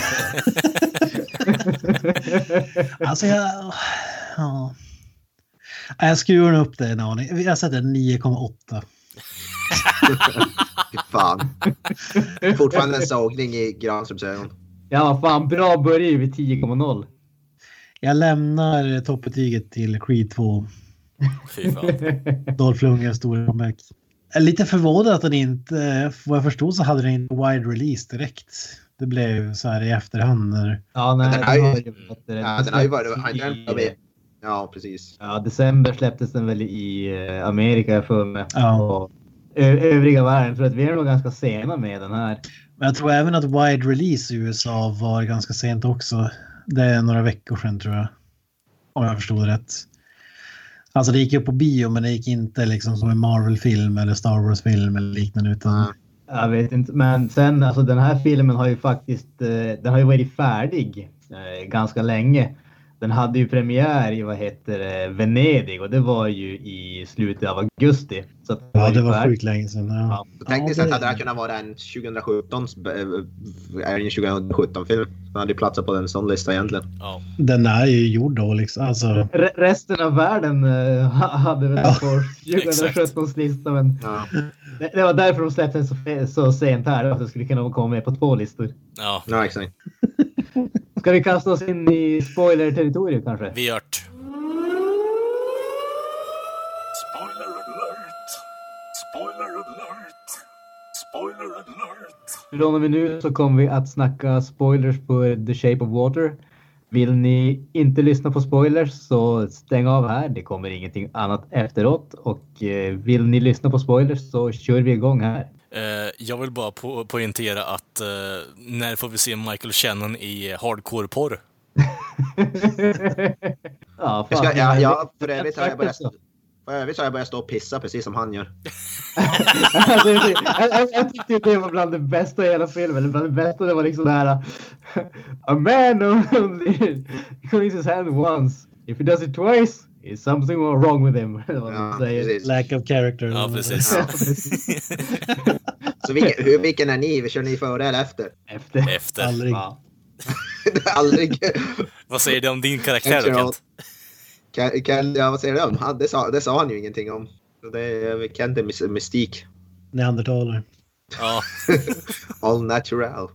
[SPEAKER 5] Alltså jag... Ja. Jag skruvar upp det en aning. Jag sätter 9,8.
[SPEAKER 4] Fy fan. Fortfarande en sågning i Granströms ögon.
[SPEAKER 3] Ja, fan bra börjar ju vid 10,0.
[SPEAKER 5] Jag lämnar toppbetyget till Creed 2.
[SPEAKER 1] Fy fan.
[SPEAKER 5] Dolph Lundgrens stora comeback. Jag är lite förvånad att den inte, vad jag förstod så hade den inte wide release direkt. Det blev så här i efterhand när...
[SPEAKER 3] Ja, nej,
[SPEAKER 4] Den har ju-
[SPEAKER 3] varit-
[SPEAKER 4] Ja, den har ju varit...
[SPEAKER 3] släpptes
[SPEAKER 4] Den,
[SPEAKER 3] i-
[SPEAKER 4] den, ja, precis.
[SPEAKER 3] Ja, december släpptes den väl i eh, Amerika jag för mig.
[SPEAKER 5] Ja.
[SPEAKER 3] Och övriga världen. För att vi är nog ganska sena med den här.
[SPEAKER 5] Men jag tror även att wide release i USA var ganska sent också. Det är några veckor sedan tror jag. Om jag förstod det rätt. Alltså det gick ju på bio men det gick inte liksom som en Marvel-film eller Star Wars-film eller liknande utan...
[SPEAKER 3] Jag vet inte, men sen alltså den här filmen har ju faktiskt, eh, den har ju varit färdig eh, ganska länge. Den hade ju premiär i vad heter det, Venedig och det var ju i slutet av augusti. Så att
[SPEAKER 5] Ja,
[SPEAKER 3] ju
[SPEAKER 5] det var sjukt länge sedan. Ja.
[SPEAKER 4] Så tekniskt
[SPEAKER 5] Ja,
[SPEAKER 4] sett
[SPEAKER 5] det-
[SPEAKER 4] hade det här kunnat vara en 2017 är det en 2017-film. Den hade ju platsat på en sån lista egentligen.
[SPEAKER 1] Ja.
[SPEAKER 5] Den är ju gjord då liksom. Alltså,
[SPEAKER 3] Re- resten av världen eh, ha- hade väl på 2017 lista men
[SPEAKER 4] Ja.
[SPEAKER 3] det, det var därför de släppte den så, så sent här. Att det skulle kunna komma med på två listor.
[SPEAKER 1] ja,
[SPEAKER 4] Ja, exakt.
[SPEAKER 3] Ska vi kasta oss in i spoiler-territoriet kanske?
[SPEAKER 1] vi gjort.
[SPEAKER 11] Spoiler alert! Spoiler alert! Spoiler alert!
[SPEAKER 3] Från och med nu så kommer vi att snacka spoilers på The Shape of Water. Vill ni inte lyssna på spoilers så stäng av här. Det kommer ingenting annat efteråt. Och eh, vill ni lyssna på spoilers så kör vi igång här.
[SPEAKER 1] Eh, jag vill bara po poängtera att eh, när får vi se Michael Shannon i hardcore-porr?
[SPEAKER 3] ja,
[SPEAKER 4] ska, för övrigt har jag börjat... För övrigt har jag börjat stå och pissa precis som han gör.
[SPEAKER 3] Alltså, jag, jag, jag tyckte det var bland det bästa i hela filmen. Bland det bästa det var liksom det här. A man only cleans his hand once. If he does it twice, is something wrong with him.
[SPEAKER 4] Ja,
[SPEAKER 5] lack of character.
[SPEAKER 1] Ja, precis.
[SPEAKER 3] Ja, precis.
[SPEAKER 4] Så vilken, hur, vilken är ni? Kör ni före eller efter?
[SPEAKER 3] Efter.
[SPEAKER 1] Efter.
[SPEAKER 5] Aldrig.
[SPEAKER 3] Ja.
[SPEAKER 4] Aldrig.
[SPEAKER 1] Vad säger det om din karaktär då, Kent?
[SPEAKER 4] Ken, Ken, ja, vad säger du om? Han, det, sa, det sa han ju ingenting om. Det är Kent är mys- mystik.
[SPEAKER 5] Neandertalare.
[SPEAKER 1] Ja,
[SPEAKER 4] All natural.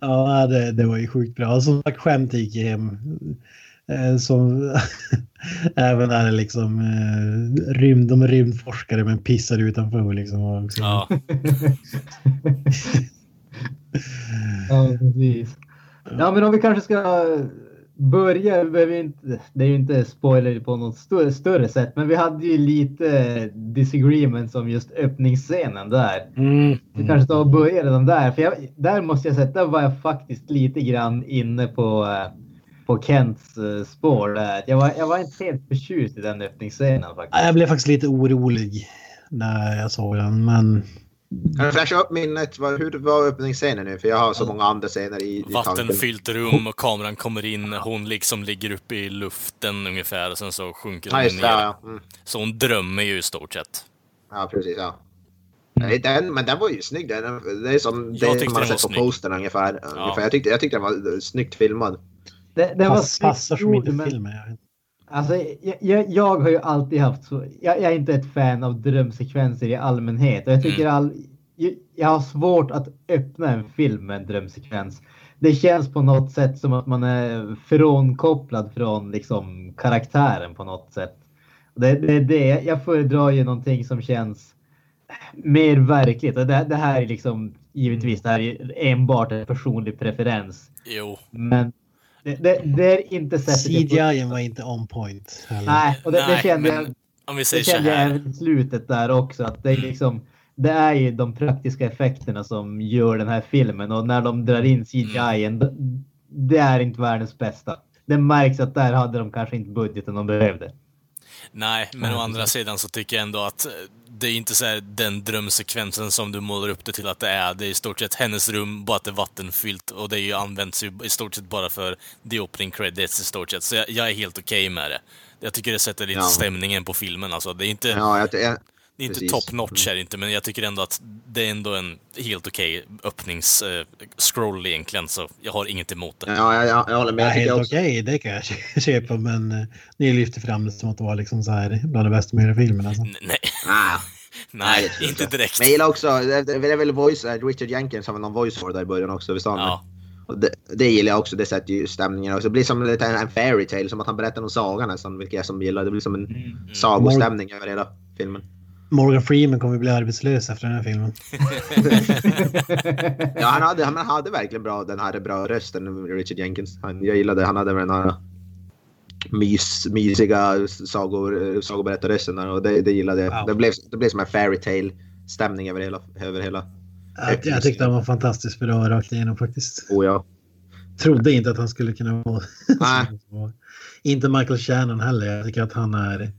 [SPEAKER 5] Ja, det, det var ju sjukt bra. Som sagt, skämt gick hem. Eh, Som även är liksom eh, rymd, de är rymdforskare men pissar utanför liksom. Och
[SPEAKER 1] ja.
[SPEAKER 3] Ja, precis. Ja, men om vi kanske ska börja. vi inte, det är ju inte spoiler på något större, större sätt, men vi hade ju lite disagreements om just öppningsscenen där.
[SPEAKER 5] Mm.
[SPEAKER 3] Vi kanske tar och börjar redan där. För jag, där måste jag säga, där var jag faktiskt lite grann inne på, eh, på Kents eh, spår där. Jag var, jag var inte helt förtjust i den öppningsscenen faktiskt.
[SPEAKER 5] Ja, Jag blev faktiskt lite orolig när jag såg den, men
[SPEAKER 4] Kan du flasha upp minnet? Hur var öppningsscenen nu? För jag har så många andra scener i, i.
[SPEAKER 1] Vattenfyllt rum och kameran kommer in. Hon liksom ligger uppe i luften ungefär och sen så sjunker
[SPEAKER 4] Ja,
[SPEAKER 1] hon
[SPEAKER 4] just
[SPEAKER 1] ner.
[SPEAKER 4] det. Ja, mm.
[SPEAKER 1] Så hon drömmer ju i stort sett.
[SPEAKER 4] ja precis. Ja. Nej, Den, men den var ju snygg. Den, det är som det man har sett på
[SPEAKER 1] snygg.
[SPEAKER 4] postern ungefär. ungefär. Jag, tyckte, jag tyckte den var snyggt filmad.
[SPEAKER 3] Det, det var
[SPEAKER 5] pass, passar som inte
[SPEAKER 3] men-
[SPEAKER 5] filmen. jag.
[SPEAKER 3] Alltså, jag, jag, jag har ju alltid haft så. Jag, jag är inte ett fan av drömsekvenser i allmänhet och jag tycker all, jag, jag har svårt att öppna en film med en drömsekvens. Det känns på något sätt som att man är frånkopplad från liksom karaktären på något sätt. Det, det, det, jag föredrar ju någonting som känns mer verkligt. Och det, det här är liksom givetvis det här är enbart en personlig preferens.
[SPEAKER 1] Jo.
[SPEAKER 3] Men det, det, det är inte får-
[SPEAKER 5] CGI var inte on point. heller.
[SPEAKER 3] Nej, och det, det
[SPEAKER 1] Nej,
[SPEAKER 3] kände
[SPEAKER 1] men
[SPEAKER 3] jag.
[SPEAKER 1] Om vi
[SPEAKER 3] Det
[SPEAKER 1] säger så
[SPEAKER 3] kände jag
[SPEAKER 1] här.
[SPEAKER 3] även i slutet där också. Att det, är liksom, det är ju de praktiska effekterna som gör den här filmen. Och när de drar in CGI,
[SPEAKER 1] Mm.
[SPEAKER 3] det, det är inte världens bästa. Det märks att där hade de kanske inte budgeten de behövde.
[SPEAKER 1] Nej, men å andra sidan så tycker jag ändå att eh, det är inte så den drömsekvensen som du målar upp det till att det är. Det är i stort sett hennes rum, bara att det är vattenfyllt och det är ju används ju i stort sett bara för the opening credits i stort sett. Så jag, jag är helt okej med det. Jag tycker det sätter lite
[SPEAKER 4] Ja.
[SPEAKER 1] stämningen på filmen alltså. Det är inte,
[SPEAKER 4] Ja, jag, jag,
[SPEAKER 1] det är inte
[SPEAKER 4] precis.
[SPEAKER 1] top notch är det inte, men jag tycker ändå att det är ändå en helt okej öppnings-scroll egentligen, så jag har inget emot det.
[SPEAKER 4] ja, jag, jag, jag håller med.
[SPEAKER 5] Ja, helt
[SPEAKER 4] också,
[SPEAKER 5] okej, det kan jag köpa, men eh, ni lyfter fram det som att det var liksom så här bland det bästa med hela filmen. Alltså.
[SPEAKER 1] Nej,
[SPEAKER 4] ah,
[SPEAKER 1] Nej,
[SPEAKER 4] tror jag
[SPEAKER 1] inte direkt.
[SPEAKER 4] Men jag gillar också, det är väl voice, eh, Richard Jenkins har väl någon voice over där i början också, visst har han
[SPEAKER 1] Ja.
[SPEAKER 4] det? Och det, det gillar jag också, det sätter ju stämningen också. Det blir som lite en, fairy tale, som att han berättar någon saga nästan, vilket jag som gillar. Det blir som en sagostämning över hela filmen.
[SPEAKER 5] Morgan Freeman kommer bli arbetslös efter den här filmen.
[SPEAKER 4] Ja, han hade, han hade verkligen bra, den här bra rösten, Richard Jenkins. Han, jag gillade, han hade den här mys, mysiga sagor, sagoberättarrösten och det, det gillade jag.
[SPEAKER 5] Wow.
[SPEAKER 4] Det, blev, det blev som en fairy tale stämning över hela, över hela.
[SPEAKER 5] Jag, jag tyckte han var fantastiskt bra rakt igenom faktiskt.
[SPEAKER 4] Oh, ja.
[SPEAKER 5] Trodde inte att han skulle kunna vara
[SPEAKER 4] Nej.
[SPEAKER 5] Inte Michael Shannon heller. Jag tycker att han är...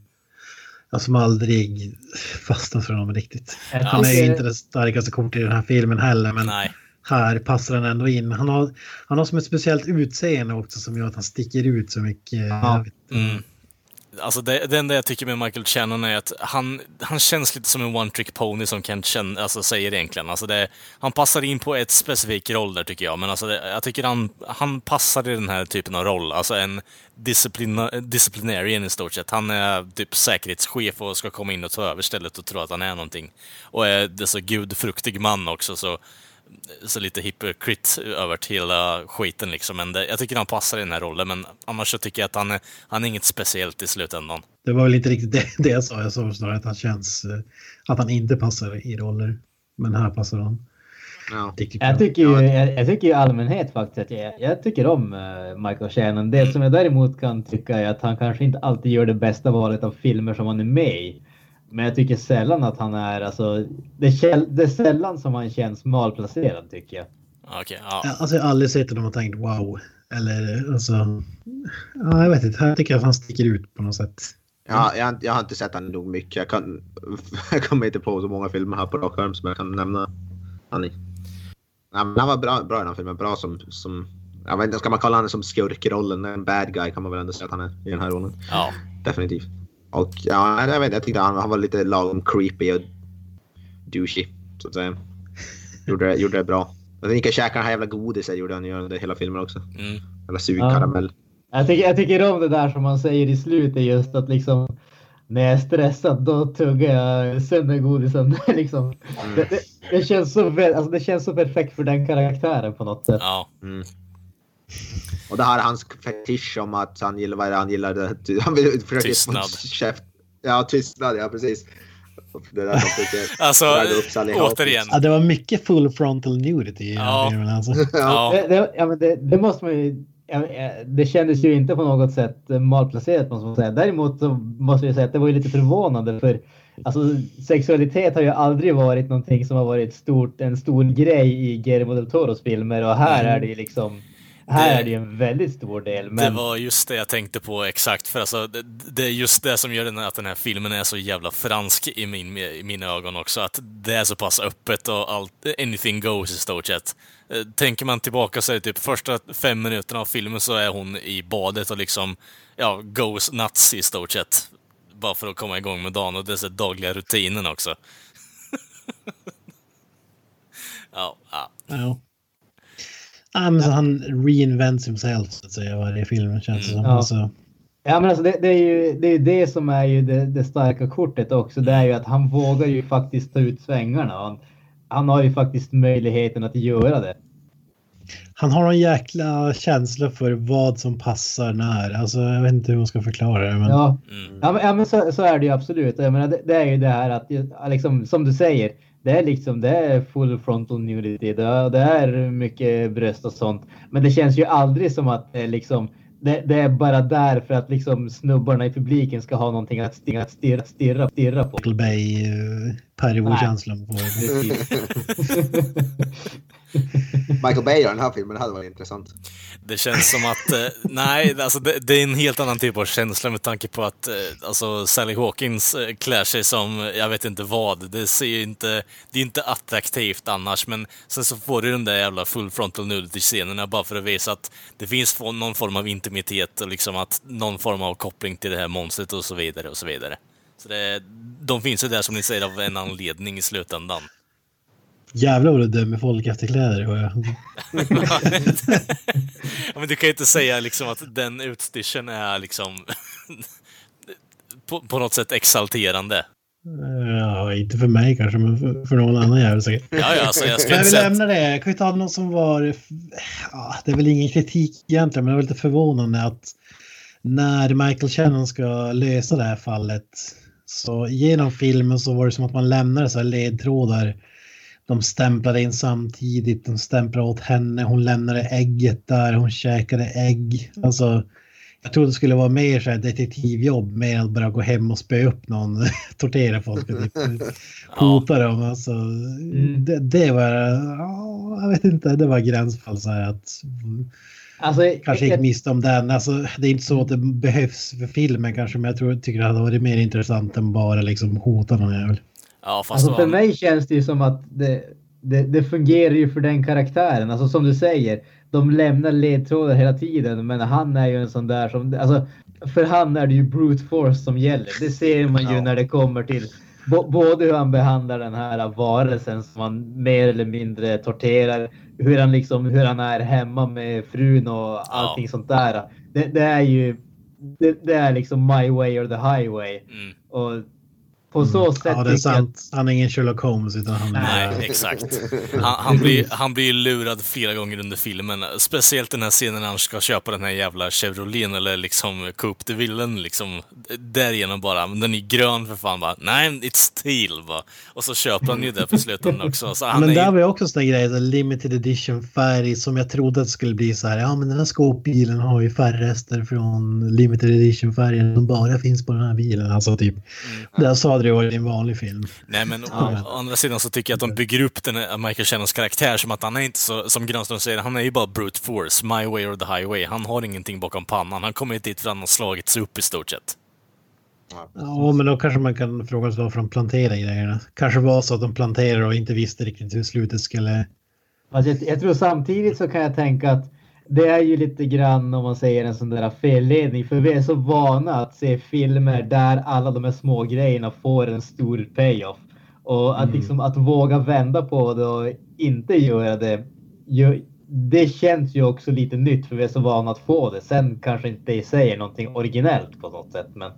[SPEAKER 5] Jag som aldrig fastnat för honom riktigt. Han är ju inte det starkaste kortet i den här filmen heller. Men
[SPEAKER 1] Nej.
[SPEAKER 5] här passar han ändå in. Han har, han har som ett speciellt utseende också som gör att han sticker ut så mycket. Jag vet inte.
[SPEAKER 1] Mm. Alltså det, det enda jag tycker med Michael Shannon är att han, han känns lite som en one-trick pony som Kent känn, alltså säger egentligen. Alltså det, han passar in på ett specifik roll där tycker jag, men alltså det, jag tycker han, han passar i den här typen av roll. Alltså en disciplina, disciplinarian i stort sett. Han är typ säkerhetschef och ska komma in och ta över stället och tro att han är någonting. Och är det så gudfruktig man också så så lite hypocrit över till hela skiten liksom. Men det, jag tycker han passar i den här rollen, men annars så tycker jag att han är, han är inget speciellt i slutändan.
[SPEAKER 5] Det var väl inte riktigt det, det jag sa. Jag sa snarare att han känns... eh, Att han inte passar i roller. Men här passar han.
[SPEAKER 4] Ja.
[SPEAKER 3] Jag tycker ju jag, jag tycker i allmänhet faktiskt att jag, jag tycker om eh, Michael Shannon. Det som jag däremot kan tycka är att han kanske inte alltid gör det bästa valet av filmer som han är med i. Men jag tycker sällan att han är, alltså, det, käll- det är sällan som han känns malplacerad tycker jag.
[SPEAKER 1] Okej, ja.
[SPEAKER 5] Ja, Alltså jag har aldrig sett honom och tänkt wow. Eller alltså... Ja, jag vet inte. Här tycker jag att han sticker ut på något sätt.
[SPEAKER 4] Ja, jag, har- jag har inte sett han nog mycket. Jag, kan, jag kommer inte på så många filmer här på rak arm som jag kan nämna han i. Ja, han var bra, bra i den här filmen. Bra som... som jag vet inte, ska man kalla honom som skurkrollen? En bad guy kan man väl ändå säga att han är i den här rollen.
[SPEAKER 1] ja.
[SPEAKER 4] Definitivt. Och ja, jag vet inte, jag tyckte han, han var lite lagom creepy och douchey, så att säga. Gjorde, det- gjorde det bra. Och sen gick jag och käkade den här jävla godiset gjorde han ju under hela filmen också.
[SPEAKER 1] Mm.
[SPEAKER 4] Jävla sugkaramell.
[SPEAKER 3] Jag tycker, jag tycker om det där som man säger i slutet just att liksom när jag är stressad då tuggar jag sönder godisen. liksom. det, det, det, känns så, alltså, det känns så perfekt för den karaktären på något sätt.
[SPEAKER 1] ja.
[SPEAKER 4] Mm. Och det här är hans fetisch om att han gillar vad är det han gillar. Det, han vill försöka
[SPEAKER 1] Tystnad.
[SPEAKER 4] Käft. Ja, tystnad, ja precis. Det där försöker
[SPEAKER 1] Alltså, återigen.
[SPEAKER 5] Ja, det var mycket full frontal nudity i
[SPEAKER 1] Ja.
[SPEAKER 5] filmen alltså.
[SPEAKER 1] Ja.
[SPEAKER 3] Det, det, ja, men det, det måste man ju... Det kändes ju inte på något sätt malplacerat måste man säga. Däremot så måste jag säga att det var ju lite förvånande för alltså, sexualitet har ju aldrig varit någonting som har varit stort, en stor grej i Guillermo del Toros filmer och här är det ju liksom här
[SPEAKER 1] Det-
[SPEAKER 3] är det ju en väldigt stor del.
[SPEAKER 1] Det
[SPEAKER 3] Men
[SPEAKER 1] var just det jag tänkte på exakt, för alltså, det, det är just det som gör den, att den här filmen är så jävla fransk i, min, i mina ögon också. Att det är så pass öppet och allt, anything goes i stort sett. Eh, Tänker man tillbaka så är det typ första fem minuterna av filmen så är hon i badet och liksom, ja, goes nuts i stort sett. Bara för att komma igång med dagen och det är så dagliga rutinen också. ja, ja.
[SPEAKER 5] Ja. Ja, men så han reinvents himself så att säga varje film känns det som.
[SPEAKER 3] Ja.
[SPEAKER 5] Alltså,
[SPEAKER 3] Ja men alltså det, det är ju det, är det som är ju det, det starka kortet också. Det är ju att han vågar ju faktiskt ta ut svängarna. Han, han har ju faktiskt möjligheten att göra det.
[SPEAKER 5] han har en jäkla känsla för vad som passar när. Alltså, jag vet inte hur man ska förklara det. Men...
[SPEAKER 3] Ja,
[SPEAKER 1] Mm.
[SPEAKER 3] ja men, ja, men så, så är det ju absolut. Jag menar, det, det är ju det här att liksom, som du säger. Det är liksom det är full frontal nudity. Det, är- det är mycket bröst och sånt. Men det känns ju aldrig som att det är liksom det, det är bara där för att liksom snubbarna i publiken ska ha någonting att stirra, stirra, stirra, stirra på.
[SPEAKER 5] Michael Bay, eh, uh, Perry-känslan på det.
[SPEAKER 4] Michael Bay i den här filmen, det hade varit intressant.
[SPEAKER 1] Det känns som att, eh, nej, alltså det, det är en helt annan typ av känsla med tanke på att eh, alltså Sally Hawkins eh, klär sig som, jag vet inte vad. Det ser ju inte, det är inte attraktivt annars, men sen så får du den där jävla full frontal nudity-scenerna bara för att visa att det finns någon form av intimitet och liksom att någon form av koppling till det här monstret och så vidare och så vidare. Så det, de finns ju där som ni säger av en anledning i slutändan.
[SPEAKER 5] Jävlar vad du dömer folk efter kläder. hör jag.
[SPEAKER 1] ja, men du kan ju inte säga liksom att den utstyrseln är liksom på, på något sätt exalterande.
[SPEAKER 5] Ja, inte för mig kanske, men för, för någon annan jävel säkert.
[SPEAKER 1] Ja, ja, alltså, jag ska
[SPEAKER 5] Men vi lämnar det. Kan vi ta något som var... Ja, det är väl ingen kritik egentligen, men det var lite förvånande att när Michael Shannon ska lösa det här fallet så genom filmen så var det som att man lämnade så här ledtrådar. De stämplade in samtidigt, de stämplade åt henne, hon lämnade ägget där, hon käkade ägg. Alltså, jag trodde det skulle vara mer så här detektivjobb, mer att bara gå hem och spöa upp någon, tortera folk och typ hota dem. Alltså, det, det var, ja, jag vet inte, det var gränsfall så här att
[SPEAKER 3] Alltså,
[SPEAKER 5] kanske gick miste om den. Alltså, det är inte så att det behövs för filmen kanske, men jag tror, tycker det hade varit mer intressant än bara liksom hota någon jävel.
[SPEAKER 1] Ja, fast
[SPEAKER 3] Alltså
[SPEAKER 1] det
[SPEAKER 3] för mig känns det ju som att det, det, det fungerar ju för den karaktären. Alltså som du säger, de lämnar ledtrådar hela tiden, men han är ju en sån där som... Alltså, för han är det ju brute force som gäller. Det ser man ju när det kommer till både hur han behandlar den här varelsen som han mer eller mindre torterar, hur han liksom, hur han är hemma med frun och allting sånt där. Det, det är ju, det, det är liksom my way or the highway. Och på så sätt
[SPEAKER 5] Mm. Ja, det är sant. Han är ingen Sherlock Holmes utan han är...
[SPEAKER 1] Nej, exakt. Han, han, blir, han blir lurad flera gånger under filmen. Speciellt den här scenen när han ska köpa den här jävla Chevrolet eller liksom Coupe de Villen liksom. Därigenom bara, men den är grön för fan bara. Nej, it's steel va. Och så köper han ju det för slutändan också. Så han
[SPEAKER 5] men
[SPEAKER 1] är
[SPEAKER 5] där var ju också sån grej, så limited edition färg som jag trodde att det skulle bli så här. Ja, men den här skåpbilen har ju färgrester från limited edition färgen som bara finns på den här bilen. Alltså typ. Där så hade det varit en vanlig film.
[SPEAKER 1] Nej, men å, å andra sidan så tycker jag att de bygger upp den här Michael Shannons karaktär som att han är inte så, som Granström säger, han är ju bara brute force, my way or the highway. Han har ingenting bakom pannan. Han kommer inte dit för att han har slagits upp i stort sett.
[SPEAKER 5] Ja, men då kanske man kan fråga sig varför de planterar grejerna. Kanske var så att de planterade och inte visste riktigt hur slutet skulle...
[SPEAKER 3] Alltså jag, jag tror samtidigt så kan jag tänka att det är ju lite grann om man säger en sån där felledning. För vi är så vana att se filmer där alla de här små grejerna får en stor payoff. Och att, liksom, att våga vända på det och inte göra det. Det känns ju också lite nytt för vi är så vana att få det. Sen kanske inte i sig är någonting originellt på något sätt. Men,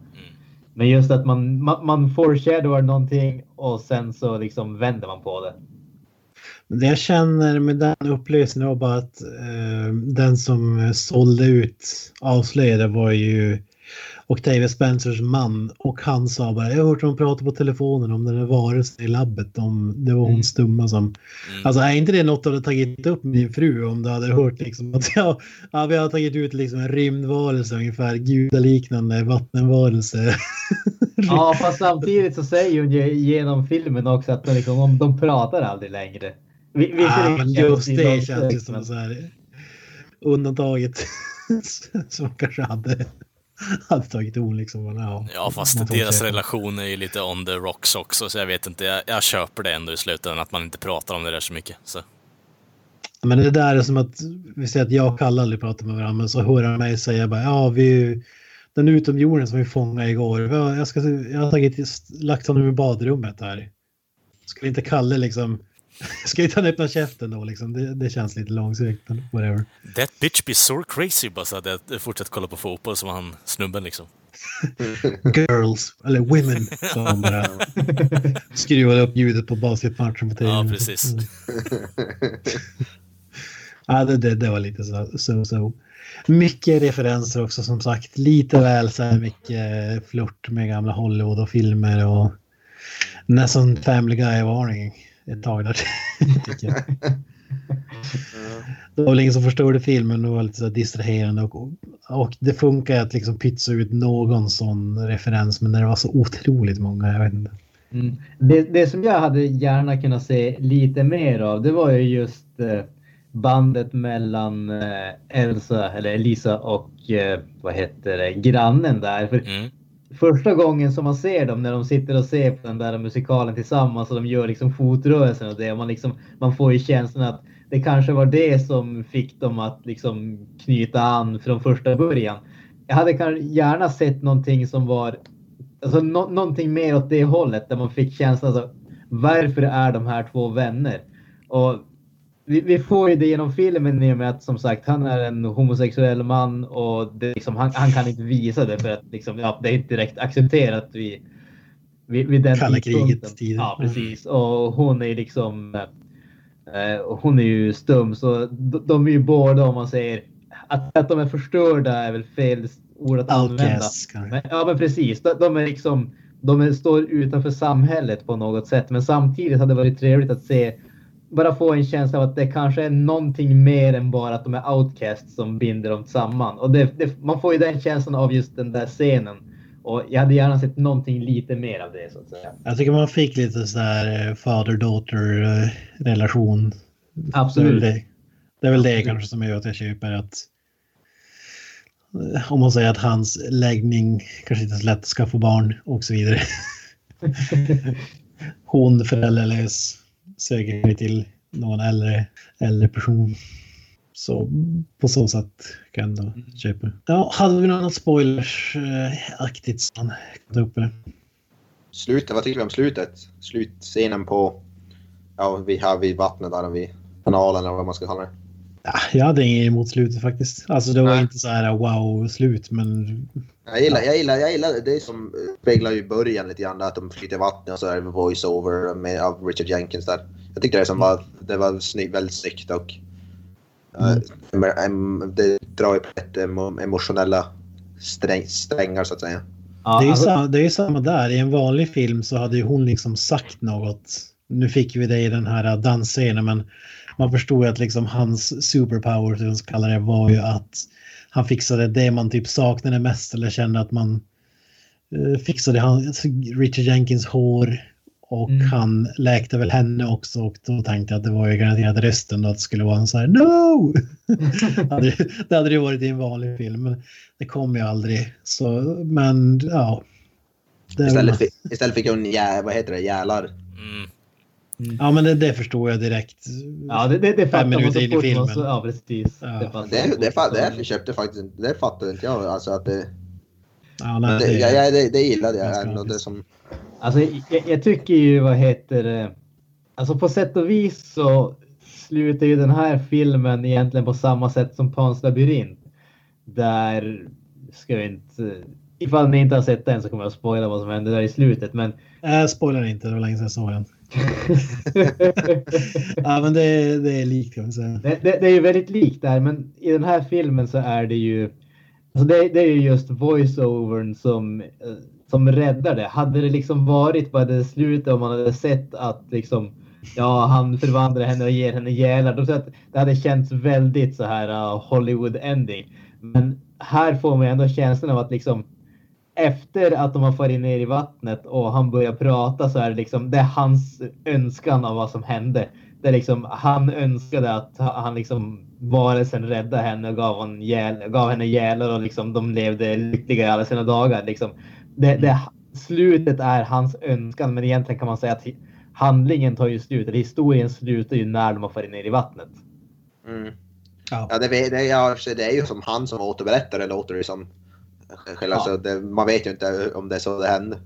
[SPEAKER 3] men just att man, man, man foreshadowar någonting och sen så liksom vänder man på det.
[SPEAKER 5] Det jag känner med den upplösningen var bara att eh, den som sålde ut avslöjade var ju Octavia Spencers man och han sa bara jag har hört dem prata på telefonen om den där varelsen i labbet. Om, det var hon stumma som... Alltså är inte det något du hade tagit upp med din fru om du hade hört liksom att ja, ja, vi har tagit ut liksom en rymdvarelse ungefär, gudaliknande vattenvarelse.
[SPEAKER 3] Ja, fast samtidigt så säger hon genom filmen också att de, liksom, de pratar aldrig längre. Vi-
[SPEAKER 5] Ja,
[SPEAKER 3] visserligen
[SPEAKER 5] men just det känns ju som så här undantaget som kanske hade, hade tagit on liksom. Men, ja,
[SPEAKER 1] Ja, fast deras relation är ju lite on the rocks också, så jag vet inte. Jag, jag köper det ändå i slutändan, att man inte pratar om det där så mycket. Så.
[SPEAKER 5] Men det där är som att vi säger att jag och Kalle aldrig pratar med varandra, men så hör han mig säga bara ja, vi den utomjorden som vi fångade igår. ja, Jag, ska, jag har tagit, lagt honom i badrummet här. Skulle inte Kalle liksom... Ska inte han öppna käften då liksom? Det, det känns lite långsökt, men whatever.
[SPEAKER 1] That bitch be so crazy, bara så hade jag fortsatt kolla på fotboll som han snubben liksom.
[SPEAKER 5] Girls, eller women, som han bara skruvade upp ljudet på basketmatchen på tv.
[SPEAKER 1] Ja, precis.
[SPEAKER 5] Ja, det, det, det var lite så, så, så. Mycket referenser också som sagt. Lite väl så här mycket flört med gamla Hollywood och filmer och nästan Family Guy-varning ett tag där. tycker jag. Det var väl ingen som förstörde filmen och var lite så distraherande och, och det funkar att liksom pytsa ut någon sån referens men när det var så otroligt många, jag vet inte.
[SPEAKER 3] Mm. Det, det som jag hade gärna kunnat se lite mer av, det var ju just eh, bandet mellan eh, Elsa, eller Elisa och eh, vad heter det, grannen där. För Första gången som man ser dem när de sitter och ser på den där musikalen tillsammans och de gör liksom fotrörelsen och det. Man, liksom, man får ju känslan att det kanske var det som fick dem att liksom knyta an från första början. Jag hade gärna sett någonting som var alltså, no någonting mer åt det hållet där man fick känslan alltså, varför är de här två vänner? Och vi, vi får ju det genom filmen i och med att som sagt han är en homosexuell man och det, liksom, han, han kan inte visa det för att liksom, ja, det är inte direkt accepterat vid, vid, vid den
[SPEAKER 5] Kalla krigets tid.
[SPEAKER 3] Ja, precis. Och hon är liksom... Eh, hon är ju stum, så de, de är ju båda om man säger att, att de är förstörda är väl fel ord att använda.
[SPEAKER 5] Outcasts kanske.
[SPEAKER 3] Men, ja, men precis. De, de är liksom, de är, står utanför samhället på något sätt. Men samtidigt hade det varit trevligt att se, bara få en känsla av att det kanske är någonting mer än bara att de är outcasts som binder dem samman. Och det, det, man får ju den känslan av just den där scenen. Och jag hade gärna sett någonting lite mer av det så att säga.
[SPEAKER 5] Jag tycker man fick lite så här father-daughter eh, relation.
[SPEAKER 3] Absolut.
[SPEAKER 5] Det är väl det, det, är väl det kanske som gör att jag köper att eh, om man säger att hans läggning kanske inte är så lätt att skaffa barn och så vidare. Hon föräldralös söker sig till någon äldre, äldre person. Så på så sätt kan jag ändå köpa. Ja, hade vi något spoilers-aktigt som ta upp det?
[SPEAKER 4] Slutet, vad tycker vi om slutet? Slutscenen på... Ja, vi har vid vattnet där vid kanalen eller vad man ska kalla det.
[SPEAKER 5] Ja, jag hade inget emot slutet faktiskt. Alltså det var
[SPEAKER 4] Nej.
[SPEAKER 5] inte så här wow-slut men
[SPEAKER 4] Jag gillar, jag gillar, jag gillar det som eh, speglar ju början lite grann, att de flyter i vattnet och så är det voice-over med, av Richard Jenkins där. Jag tyckte det som var, det var snygg, väldigt snyggt och men, em, det drar ju på rätt emo, emotionella sträng, strängar så att säga.
[SPEAKER 3] Ja,
[SPEAKER 5] det, är ju
[SPEAKER 3] alltså-
[SPEAKER 5] samma, det är ju samma där. I en vanlig film så hade ju hon liksom sagt något. Nu fick vi det i den här dansscenen men man förstod ju att liksom hans superpower, som kallar det, var ju att han fixade det man typ saknade mest eller kände att man eh, fixade han, Richard Jenkins hår och
[SPEAKER 3] Mm.
[SPEAKER 5] han läkte väl henne också och då tänkte jag att det var ju garanterat rösten då att det skulle vara en så här no! det, hade, ju varit i en vanlig film men det kom ju aldrig. Så, men ja.
[SPEAKER 4] Istället, fick, istället fick hon jä, vad heter det, jälar.
[SPEAKER 1] Mm.
[SPEAKER 5] Ja men det, det förstår jag direkt.
[SPEAKER 3] Ja, det, det, det
[SPEAKER 5] Fem minuter in i filmen.
[SPEAKER 3] så, Ja, precis.
[SPEAKER 5] Ja.
[SPEAKER 3] Det,
[SPEAKER 4] Det, det, det, det köpte faktiskt inte, det fattade inte jag. Alltså att det,
[SPEAKER 5] Ja, nej,
[SPEAKER 4] det,
[SPEAKER 5] det,
[SPEAKER 4] ja, ja, det, det gillade jag ändå. Det som,
[SPEAKER 3] Alltså, jag, jag tycker ju, vad heter det? Alltså på sätt och vis så slutar ju den här filmen egentligen på samma sätt som Pans labyrint. Där ska jag inte... Ifall ni inte har sett den så kommer jag att spoila vad som händer där i slutet. Men
[SPEAKER 5] äh, spoilar inte, det var länge sedan jag såg den. Ja men det, det är likt kan man säga.
[SPEAKER 3] det, det, det är ju väldigt likt där, men i den här filmen så är det ju... Alltså det, det är ju just voice-overn som, eh, som räddar det. Hade det liksom varit bara det slutet om man hade sett att liksom Ja, han förvandlar henne och ger henne gälar. Jag att det hade känts väldigt så här uh, Hollywood ending. Men här får man ändå känslan av att liksom efter att de har farit ner i vattnet och han börjar prata så är det liksom det är hans önskan av vad som hände. Det är liksom han önskade att han liksom varelsen räddade henne och gav, hon gäl, gav henne gälar och liksom de levde lyckliga i alla sina dagar. Liksom det, det, slutet är hans önskan, men egentligen kan man säga att handlingen tar ju slut. Eller historien slutar ju när de har farit ner i vattnet.
[SPEAKER 4] mm.
[SPEAKER 5] Ja.
[SPEAKER 4] Ja, det, det, det är ju som han som återberättar det låter det som. Själva,
[SPEAKER 3] Ja.
[SPEAKER 4] så det, man vet ju inte om det är så det hände.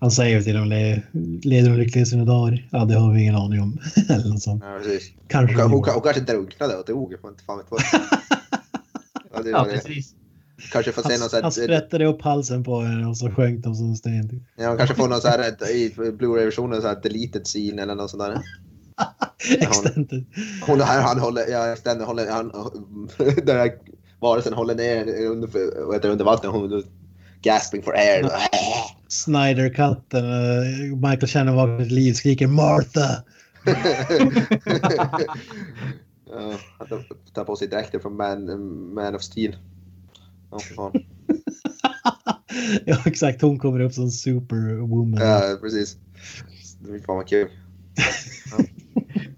[SPEAKER 5] Han säger ju till dem, le, leder de lyckliga sina dagar? Ja det har vi ingen aning om. Eller något sånt.
[SPEAKER 4] Ja, precis.
[SPEAKER 5] Kanske.
[SPEAKER 4] Hon, hon, hon kanske drunknade och dog. Man inte fan vet vad. Ja,
[SPEAKER 3] precis.
[SPEAKER 4] Kanske får se någon sån
[SPEAKER 5] han sprättade upp halsen på henne och så sjönk de som en sten. typ.
[SPEAKER 4] ja, man kanske får någon så här i Blu-ray-versionen så här deleted scene eller något sånt där.
[SPEAKER 5] Extended.
[SPEAKER 4] Hon här, han håller, ja, Stanley håller, han, den här varelsen håller ner under, under vattnet. Hon gasping for air.
[SPEAKER 5] Snyder-katten. eh, Michael Shannon vaknar till liv skriker Martha.
[SPEAKER 4] han tar- på sig dräkten från Man, Man of Steel. Fan.
[SPEAKER 5] ja exakt, hon kommer upp som superwoman.
[SPEAKER 4] Ja, precis. Det är fan vad kul.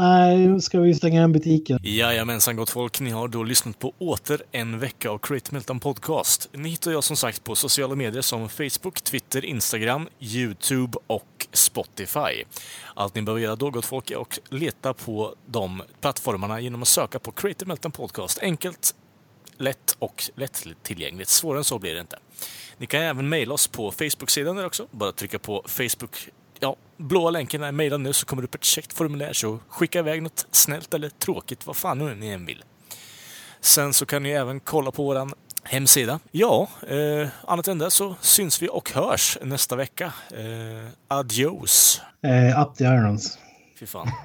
[SPEAKER 5] Nej, nu ska vi stänga igen butiken.
[SPEAKER 1] Jajamensan gott folk, ni har då lyssnat på åter en vecka av Create Meltdown Podcast. Ni hittar jag som sagt på sociala medier som Facebook, Twitter, Instagram, YouTube och Spotify. Allt ni behöver göra då gott folk är att leta på de plattformarna genom att söka på Create Meltdown Podcast. Enkelt, lätt och lättillgängligt. Svårare än så blir det inte. Ni kan även mejla oss på Facebook-sidan där också. Bara trycka på Facebook ja, blåa länken är mejla nu så kommer det upp ett checkt formulär så skicka iväg något snällt eller tråkigt, vad fan nu ni än vill. Sen så kan ni även kolla på våran hemsida. Ja, eh, annat än det så syns vi och hörs nästa vecka. Eh, adios!
[SPEAKER 5] Eh, up the irons.
[SPEAKER 1] Fy fan.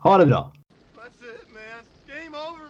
[SPEAKER 3] Ha det bra!
[SPEAKER 6] That's it, man. Game over.